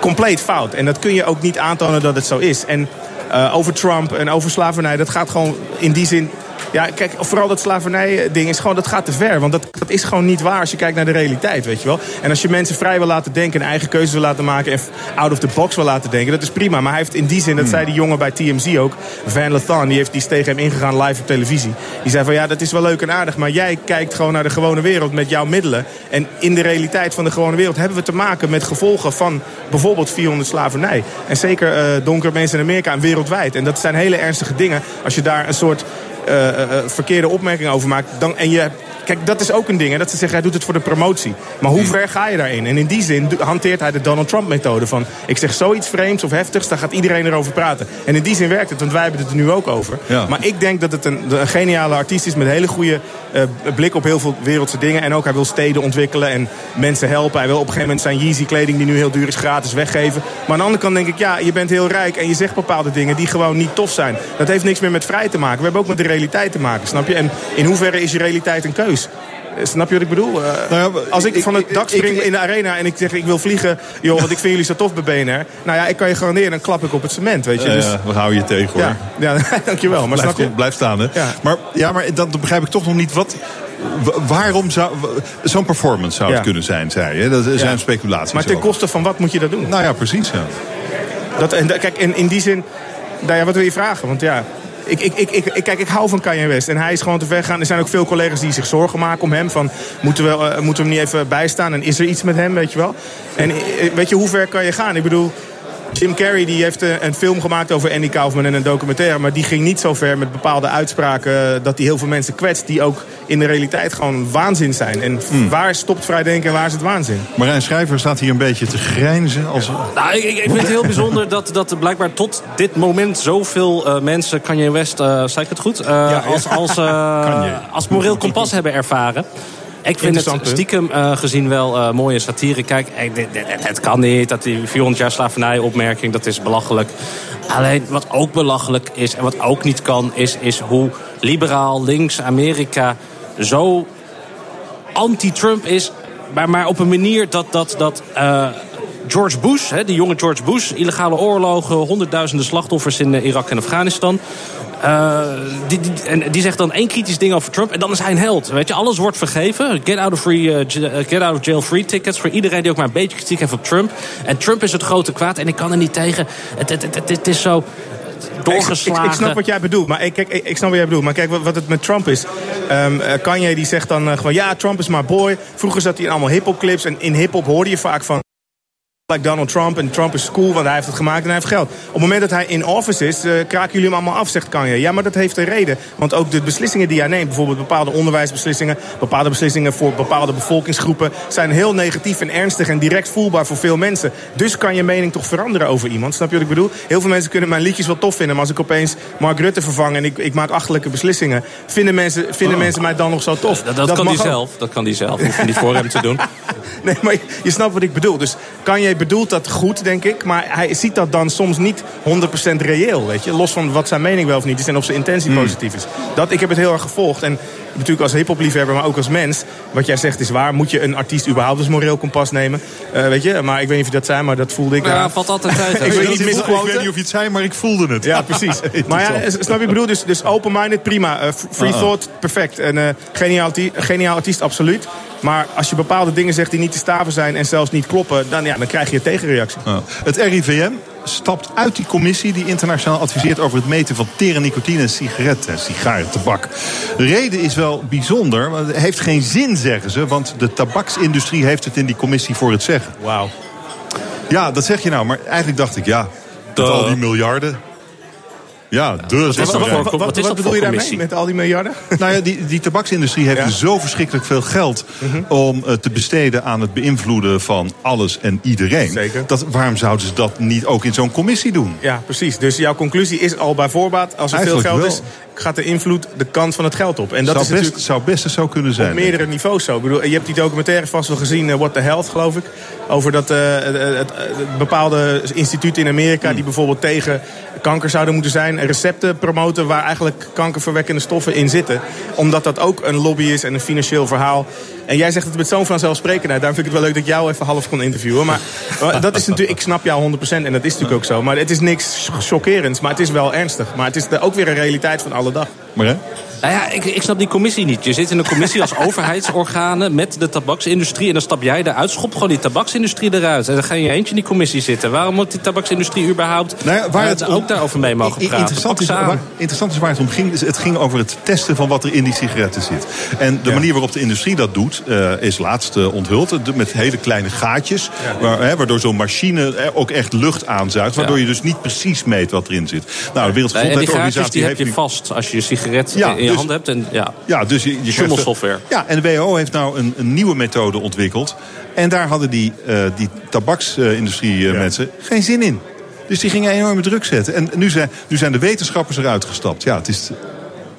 compleet fout. En dat kun je ook niet aantonen dat het zo is. En uh, over Trump en over slavernij, dat gaat gewoon in die zin ja, kijk, vooral dat slavernij-ding is gewoon, dat gaat te ver. Want dat, dat is gewoon niet waar als je kijkt naar de realiteit, weet je wel. En als je mensen vrij wil laten denken, en eigen keuzes wil laten maken... en out of the box wil laten denken, dat is prima. Maar hij heeft in die zin, dat hmm. zei die jongen bij TMZ ook... Van Lathan, die, heeft, die is tegen hem ingegaan live op televisie. Die zei van, ja, dat is wel leuk en aardig... maar jij kijkt gewoon naar de gewone wereld met jouw middelen. En in de realiteit van de gewone wereld hebben we te maken met gevolgen van... bijvoorbeeld 400 slavernij. En zeker uh, donkere mensen in Amerika en wereldwijd. En dat zijn hele ernstige dingen. Als je daar een soort verkeerde opmerkingen over maakt. Dan, en je Kijk, dat is ook een ding. Hè, dat ze zeggen, hij doet het voor de promotie. Maar hoe ver ga je daarin? En in die zin hanteert hij de Donald Trump-methode van... ik zeg zoiets vreemds of heftigs, daar gaat iedereen erover praten. En in die zin werkt het, want wij hebben het er nu ook over. Maar ik denk dat het een, een geniale artiest is... met een hele goede uh, blik op heel veel wereldse dingen. En ook hij wil steden ontwikkelen en mensen helpen. Hij wil op een gegeven moment zijn Yeezy-kleding... die nu heel duur is, gratis weggeven. Maar aan de andere kant denk ik, ja, je bent heel rijk... en je zegt bepaalde dingen die gewoon niet tof zijn. Dat heeft niks meer met vrij te maken. We hebben ook met de realiteit te maken, snap je? En in hoeverre is je realiteit een keus? Snap je wat ik bedoel? Uh, nou ja, als ik, ik van het dak spring ik, in de arena en ik zeg ik wil vliegen... joh, want ik vind jullie zo tof bij BNR. Nou ja, ik kan je garanderen, dan klap ik op het cement, weet je. Uh, dus, we houden je tegen, hoor. Ja, ja dankjewel. Maar blijf, snap je? blijf staan, hè. Ja. Maar, ja, maar dan begrijp ik toch nog niet wat... Waarom zou... Zo'n performance zou het kunnen zijn, zei je. Dat zijn speculaties. Maar ten koste van wat moet je dat doen? Nou ja, precies, ja. Dat, en, kijk, in, in die zin... Nou ja, wat wil je vragen? Want ja, ik, ik, ik, ik, kijk, ik hou van Kanye West. En hij is gewoon te ver gegaan. Er zijn ook veel collega's die zich zorgen maken om hem. Van, moeten we, uh, moeten we hem niet even bijstaan? En is er iets met hem, weet je wel? En weet je, hoe ver kan je gaan? Ik bedoel, Jim Carrey die heeft eh, een film gemaakt over Andy Kaufman en een documentaire. Maar die ging niet zo ver met bepaalde uitspraken eh, dat hij heel veel mensen kwetst. Die ook in de realiteit gewoon waanzin zijn. En hmm. waar stopt vrijdenken en waar is het waanzin? Marijn Schrijver staat hier een beetje te grijnzen. Als... Nou, ik, ik, vind het heel bijzonder dat, dat blijkbaar tot dit moment zoveel uh, mensen Kanye West, uh, zei ik het goed? Uh, ja, als, als, als moreel kompas hebben ervaren. Ik vind het stiekem uh, gezien wel uh, mooie satire. Kijk, het kan niet. Dat die 400 jaar slavernij opmerking, dat is belachelijk. Alleen wat ook belachelijk is en wat ook niet kan... is, is hoe liberaal links Amerika zo anti-Trump is... Maar, maar op een manier dat, dat, dat uh, George Bush, hè, die jonge George Bush... illegale oorlogen, honderdduizenden slachtoffers in Irak en Afghanistan... Uh, die, die, en die zegt dan één kritisch ding over Trump en dan is hij een held. Weet je, alles wordt vergeven. Get out of, free, uh, get out of jail free tickets voor iedereen die ook maar een beetje kritiek heeft op Trump. En Trump is het grote kwaad en ik kan er niet tegen. Het, het, het, het is zo doorgeslagen. Ik, snap wat jij bedoelt, maar ik, ik, snap wat jij bedoelt. Maar kijk, wat, het met Trump is. Um, Kanye die zegt dan gewoon, ja, Trump is my boy. Vroeger zat hij in allemaal hip-hop clips en in hip-hop hoorde je vaak van like Donald Trump. En Trump is cool, want hij heeft het gemaakt en hij heeft geld. Op het moment dat hij in office is, uh, kraken jullie hem allemaal af, zegt Kanye. Ja, maar dat heeft een reden. Want ook de beslissingen die hij neemt, bijvoorbeeld bepaalde onderwijsbeslissingen... bepaalde beslissingen voor bepaalde bevolkingsgroepen... zijn heel negatief en ernstig en direct voelbaar voor veel mensen. Dus kan je mening toch veranderen over iemand. Snap je wat ik bedoel? Heel veel mensen kunnen mijn liedjes wel tof vinden... maar als ik opeens Mark Rutte vervang en ik, ik maak achterlijke beslissingen... vinden mensen, vinden oh. mensen mij dan nog zo tof. Dat, dat, kan hij zelf. Dat kan hij zelf. Hoef je niet voor hem te doen. Nee, maar je, je snapt wat ik bedoel. Dus kan je bedoelt dat goed, denk ik. Maar hij ziet dat dan soms niet 100% reëel, weet je. Los van wat zijn mening wel of niet is en of zijn intentie Hmm. positief is. Dat, ik heb het heel erg gevolgd. En natuurlijk als hiphop-liefhebber, maar ook als mens. Wat jij zegt is waar. Moet je een artiest überhaupt als moreel kompas nemen? Eh, weet je, maar ik weet niet of je dat zei, maar dat voelde ik. Ja, valt altijd uit. ik, weet niet, ik weet niet of je het zei, maar ik voelde het. Ja, precies. maar ja, snap je, ik bedoel, dus, dus open-minded, prima. Uh, free Ah. thought, perfect. En uh, geniaal, artiest, geniaal artiest, absoluut. Maar als je bepaalde dingen zegt die niet te staven zijn en zelfs niet kloppen, dan, ja, dan krijg je een tegenreactie. Ah. Het RIVM stapt uit die commissie die internationaal adviseert over het meten van tere nicotine in sigaretten en sigaren, tabak. De reden is wel bijzonder, maar het heeft geen zin, zeggen ze, want de tabaksindustrie heeft het in die commissie voor het zeggen. Wauw. Ja, dat zeg je nou, maar eigenlijk dacht ik, ja, met al die miljarden. Ja, dus. Wat, wat, wat, wat, wat bedoel je daarmee met al die miljarden? Nou ja, die, die tabaksindustrie heeft Ja. zo verschrikkelijk veel geld om eh, te besteden aan het beïnvloeden van alles en iedereen. Zeker. Dat, waarom zouden ze dat niet ook in zo'n commissie doen? Ja, precies. Dus jouw conclusie is al bij voorbaat... als er Eigenlijk veel geld wel. is, gaat de invloed de kant van het geld op. En dat zou, is best, natuurlijk zou best eens zo kunnen zijn. op meerdere niveaus zo. Ik bedoel, je hebt die documentaire vast wel gezien, eh, What the Health, geloof ik. Over dat eh, het, het- het bepaalde instituten in Amerika... Hmm. die bijvoorbeeld tegen kanker zouden moeten zijn... recepten promoten waar eigenlijk kankerverwekkende stoffen in zitten. Omdat dat ook een lobby is en een financieel verhaal. En jij zegt het met zo'n vanzelfsprekendheid. Daarom vind ik het wel leuk dat ik jou even half kon interviewen. Maar, maar dat is natuurlijk, ik snap jou 100% en dat is natuurlijk ook zo. Maar het is niks chockerends, maar het is wel ernstig. Maar het is de- ook weer een realiteit van alle dag. Maar hè? Nou ja, ik, ik snap die commissie niet. Je zit in een commissie als overheidsorganen met de tabaksindustrie. En dan stap jij eruit. Schop gewoon die tabaksindustrie eruit. En dan ga je in je eentje in die commissie zitten. Waarom moet die tabaksindustrie überhaupt Nou ja, waar eh, het om- ook daarover mee mogen praten? Interessant is, waar, interessant is waar het om ging. Het ging over het testen van wat er in die sigaretten zit. En de manier waarop de industrie dat doet, eh, is laatst eh, onthuld. Met hele kleine gaatjes. Waar, hè, waardoor zo'n machine ook echt lucht aanzuigt. Waardoor je dus niet precies meet wat erin zit. Nou, de die Wereldgezondheidsorganisatie die heb heeft je nu- vast als je je sigaret Ja, in je dus- hand hebt. En, ja. Ja, dus je, je Schommelsoftware. Ja, en de WHO heeft nou een, een nieuwe methode ontwikkeld. En daar hadden die, eh die tabaksindustrie eh, mensen geen zin in. Dus die gingen enorme druk zetten. En nu zijn, nu zijn de wetenschappers eruit gestapt. Ja, het is...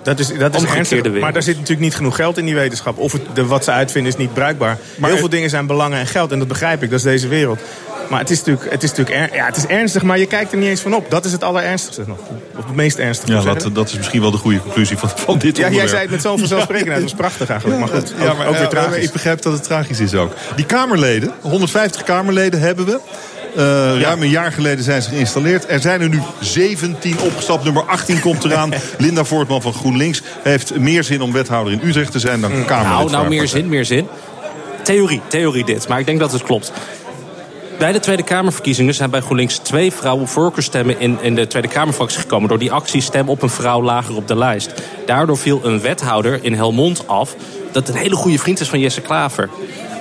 Dat is, dat is ernstig. Maar daar zit natuurlijk niet genoeg geld in die wetenschap. Of het, de, wat ze uitvinden is niet bruikbaar. Maar- Heel veel dingen zijn belangen en geld. En dat begrijp ik. Dat is deze wereld. Maar het is natuurlijk, het is natuurlijk er- ja, het is ernstig, maar je kijkt er niet eens van op. Dat is het allerernstigste nog. Of het meest ernstige. Ja, dat, dat is misschien wel de goede conclusie van, van dit ja, jij zei het met zo'n vanzelfsprekendheid. Dat was prachtig eigenlijk. Maar goed, Ja, ook, maar, ook weer ja, tragisch. Ik begrijp dat het tragisch is ook. Die Kamerleden, 150 Kamerleden hebben we. Eh, Ruim een jaar geleden zijn ze geïnstalleerd. Er zijn er nu 17 opgestapt. Nummer 18 komt eraan. Linda Voortman van GroenLinks heeft meer zin om wethouder in Utrecht te zijn dan Kamerlid. Nou, nou haar meer zin, meer zin. Theorie, theorie dit. Maar ik denk dat het klopt. Bij de Tweede Kamerverkiezingen zijn bij GroenLinks twee vrouwen voorkeurstemmen in, in de Tweede Kamerfractie gekomen. Door die actie stem op een vrouw lager op de lijst. Daardoor viel een wethouder in Helmond af dat een hele goede vriend is van Jesse Klaver.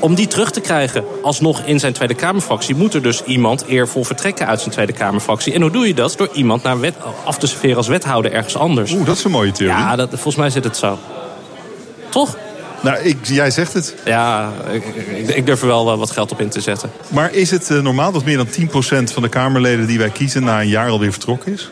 Om die terug te krijgen alsnog in zijn Tweede Kamerfractie... moet er dus iemand eervol vertrekken uit zijn Tweede Kamerfractie. En hoe doe je dat? Door iemand naar wet, af te serveren als wethouder ergens anders. Oeh, dat is een mooie theorie. Ja, dat, volgens mij zit het zo. Toch? Nou, ik, jij zegt het. Ja, ik, ik, ik durf er wel wat geld op in te zetten. Maar is het eh, normaal dat meer dan 10% van de Kamerleden die wij kiezen... na een jaar alweer vertrokken is?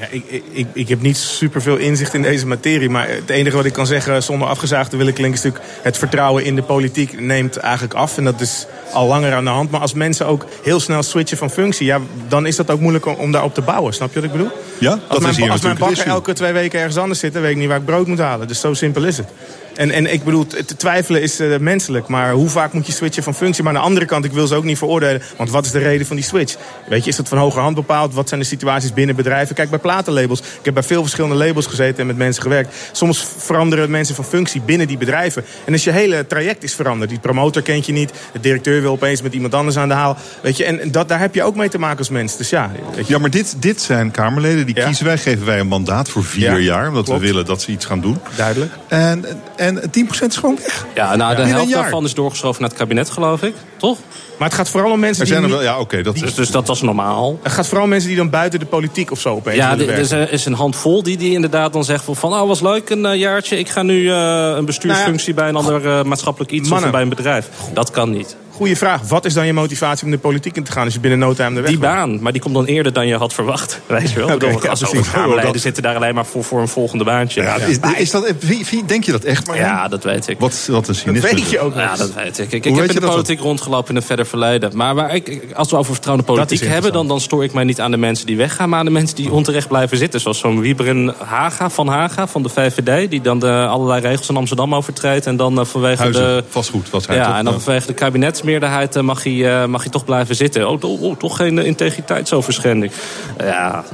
Ja, ik, ik- ik, heb niet superveel inzicht in deze materie. Maar het enige wat ik kan zeggen zonder afgezaagd te willen klinken... is natuurlijk het vertrouwen in de politiek neemt eigenlijk af. En dat is al langer aan de hand. Maar als mensen ook heel snel switchen van functie... Ja, dan is dat ook moeilijk om, om daarop te bouwen. Snap je wat ik bedoel? Ja, Als dat mijn, is hier als mijn bakker issue. elke twee weken ergens anders zit... dan weet ik niet waar ik brood moet halen. Dus zo simpel is het. En, en ik bedoel, te twijfelen is eh, menselijk. Maar hoe vaak moet je switchen van functie? Maar aan de andere kant, ik wil ze ook niet veroordelen. Want wat is de reden van die switch? Weet je, is dat van hoger hand bepaald? Wat zijn de situaties binnen bedrijven? Kijk, bij platenlabels. Ik heb bij veel verschillende labels gezeten en met mensen gewerkt. Soms veranderen mensen van functie binnen die bedrijven. En als je hele traject is veranderd. Die promotor kent je niet. De directeur wil opeens met iemand anders aan de haal. Weet je, en dat, daar heb je ook mee te maken als mens. Dus ja. Ja, maar dit, dit zijn Kamerleden, die Ja. kiezen wij, geven wij een mandaat voor vier Ja, jaar. Omdat klopt. we willen dat ze iets gaan doen. Duidelijk. En, en 10% is gewoon weg. Ja, nou, de helft daarvan is doorgeschoven naar het kabinet, geloof ik. Toch? Maar het gaat vooral om mensen Er die... zijn er niet- wel, ja, oké, dat Dus, is... dus dat was normaal. Het gaat vooral om mensen die dan buiten de politiek of zo opeens Ja, er is, er een handvol die, die inderdaad dan zegt van... van oh, was leuk een eh, jaartje, ik ga nu eh, een bestuursfunctie... bij een ander eh, maatschappelijk iets Mannen. of bij een bedrijf. Dat kan niet. Goeie vraag. Wat is dan je motivatie om de politiek in te gaan als je binnen no time de weg Die baan, maar die komt dan eerder dan je had verwacht. Weet je wel? Bedoel, ja, als er Kamerleden Dat- zitten daar alleen maar voor, voor een volgende baantje. Ja, Ja, is, is dat, wie- wie- denk je dat echt, maar? dat weet ik. Wat, wat een cynisme. weet je ook nog Ja, dat weet ik. Ik, heb je in de dat politiek rondgelopen in een verder verleden. Maar waar ik, ik- als we over vertrouwde Dat politiek hebben... Dan, dan stoor ik mij niet aan de mensen die weggaan... maar aan de mensen die onterecht blijven zitten. Zoals zo'n Wieberen Haga van Haga van de VVD... die dan de allerlei regels in Amsterdam overtreedt... en dan eh, vanwege Huizen, de... vastgoed was hij Ja, toch? en dan vanwege de kabinetsmeerderheid eh, mag hij, eh, mag hij toch blijven zitten. Oh, oh, toch geen eh, integriteitsoverschending. Ja,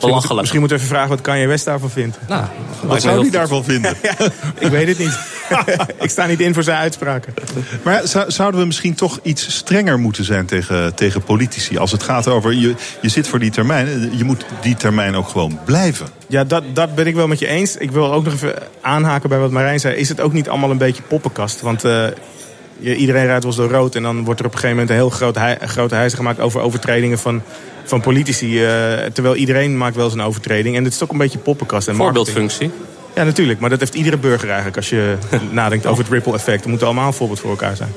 Belachelijk. Misschien moeten we even vragen wat Kanye West daarvan vindt. Nou, Wat zou hij daarvan vinden? Ik weet het niet. ik sta niet in voor zijn uitspraken. Maar zou- zouden we misschien toch iets strenger moeten zijn tegen, tegen politici? Als het gaat over, je, je zit voor die termijn, je moet die termijn ook gewoon blijven. Ja, dat, dat ben ik wel met je eens. Ik wil ook nog even aanhaken bij wat Marijn zei. Is het ook niet allemaal een beetje poppenkast? Want eh, iedereen rijdt wel eens door rood... en dan wordt er op een gegeven moment een heel groot hei- grote heisa gemaakt... over overtredingen van, van politici. eh, terwijl iedereen maakt wel eens een overtreding. En het is ook een beetje poppenkast en marketing. Voorbeeldfunctie. Ja, natuurlijk. Maar dat heeft iedere burger eigenlijk... als je nadenkt over het ripple effect. We moeten allemaal een voorbeeld voor elkaar zijn.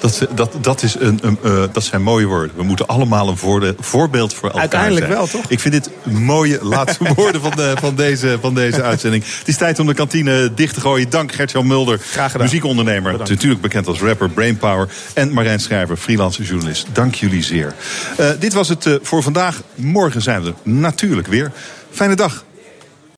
Dat, dat, dat, is een, een, eh, dat zijn mooie woorden. We moeten allemaal een voorde- voorbeeld voor elkaar Uiteindelijk zijn. wel, toch? Ik vind dit mooie laatste woorden van, de, van, deze, van deze uitzending. Het is tijd om de kantine dicht te gooien. Dank Gert-Jan Mulder, Graag gedaan. muziekondernemer. Bedankt. Natuurlijk bekend als rapper Brainpower. En Marijn Schrijver, freelance journalist. Dank jullie zeer. Eh, dit was het eh, voor vandaag. Morgen zijn we er natuurlijk weer. Fijne dag.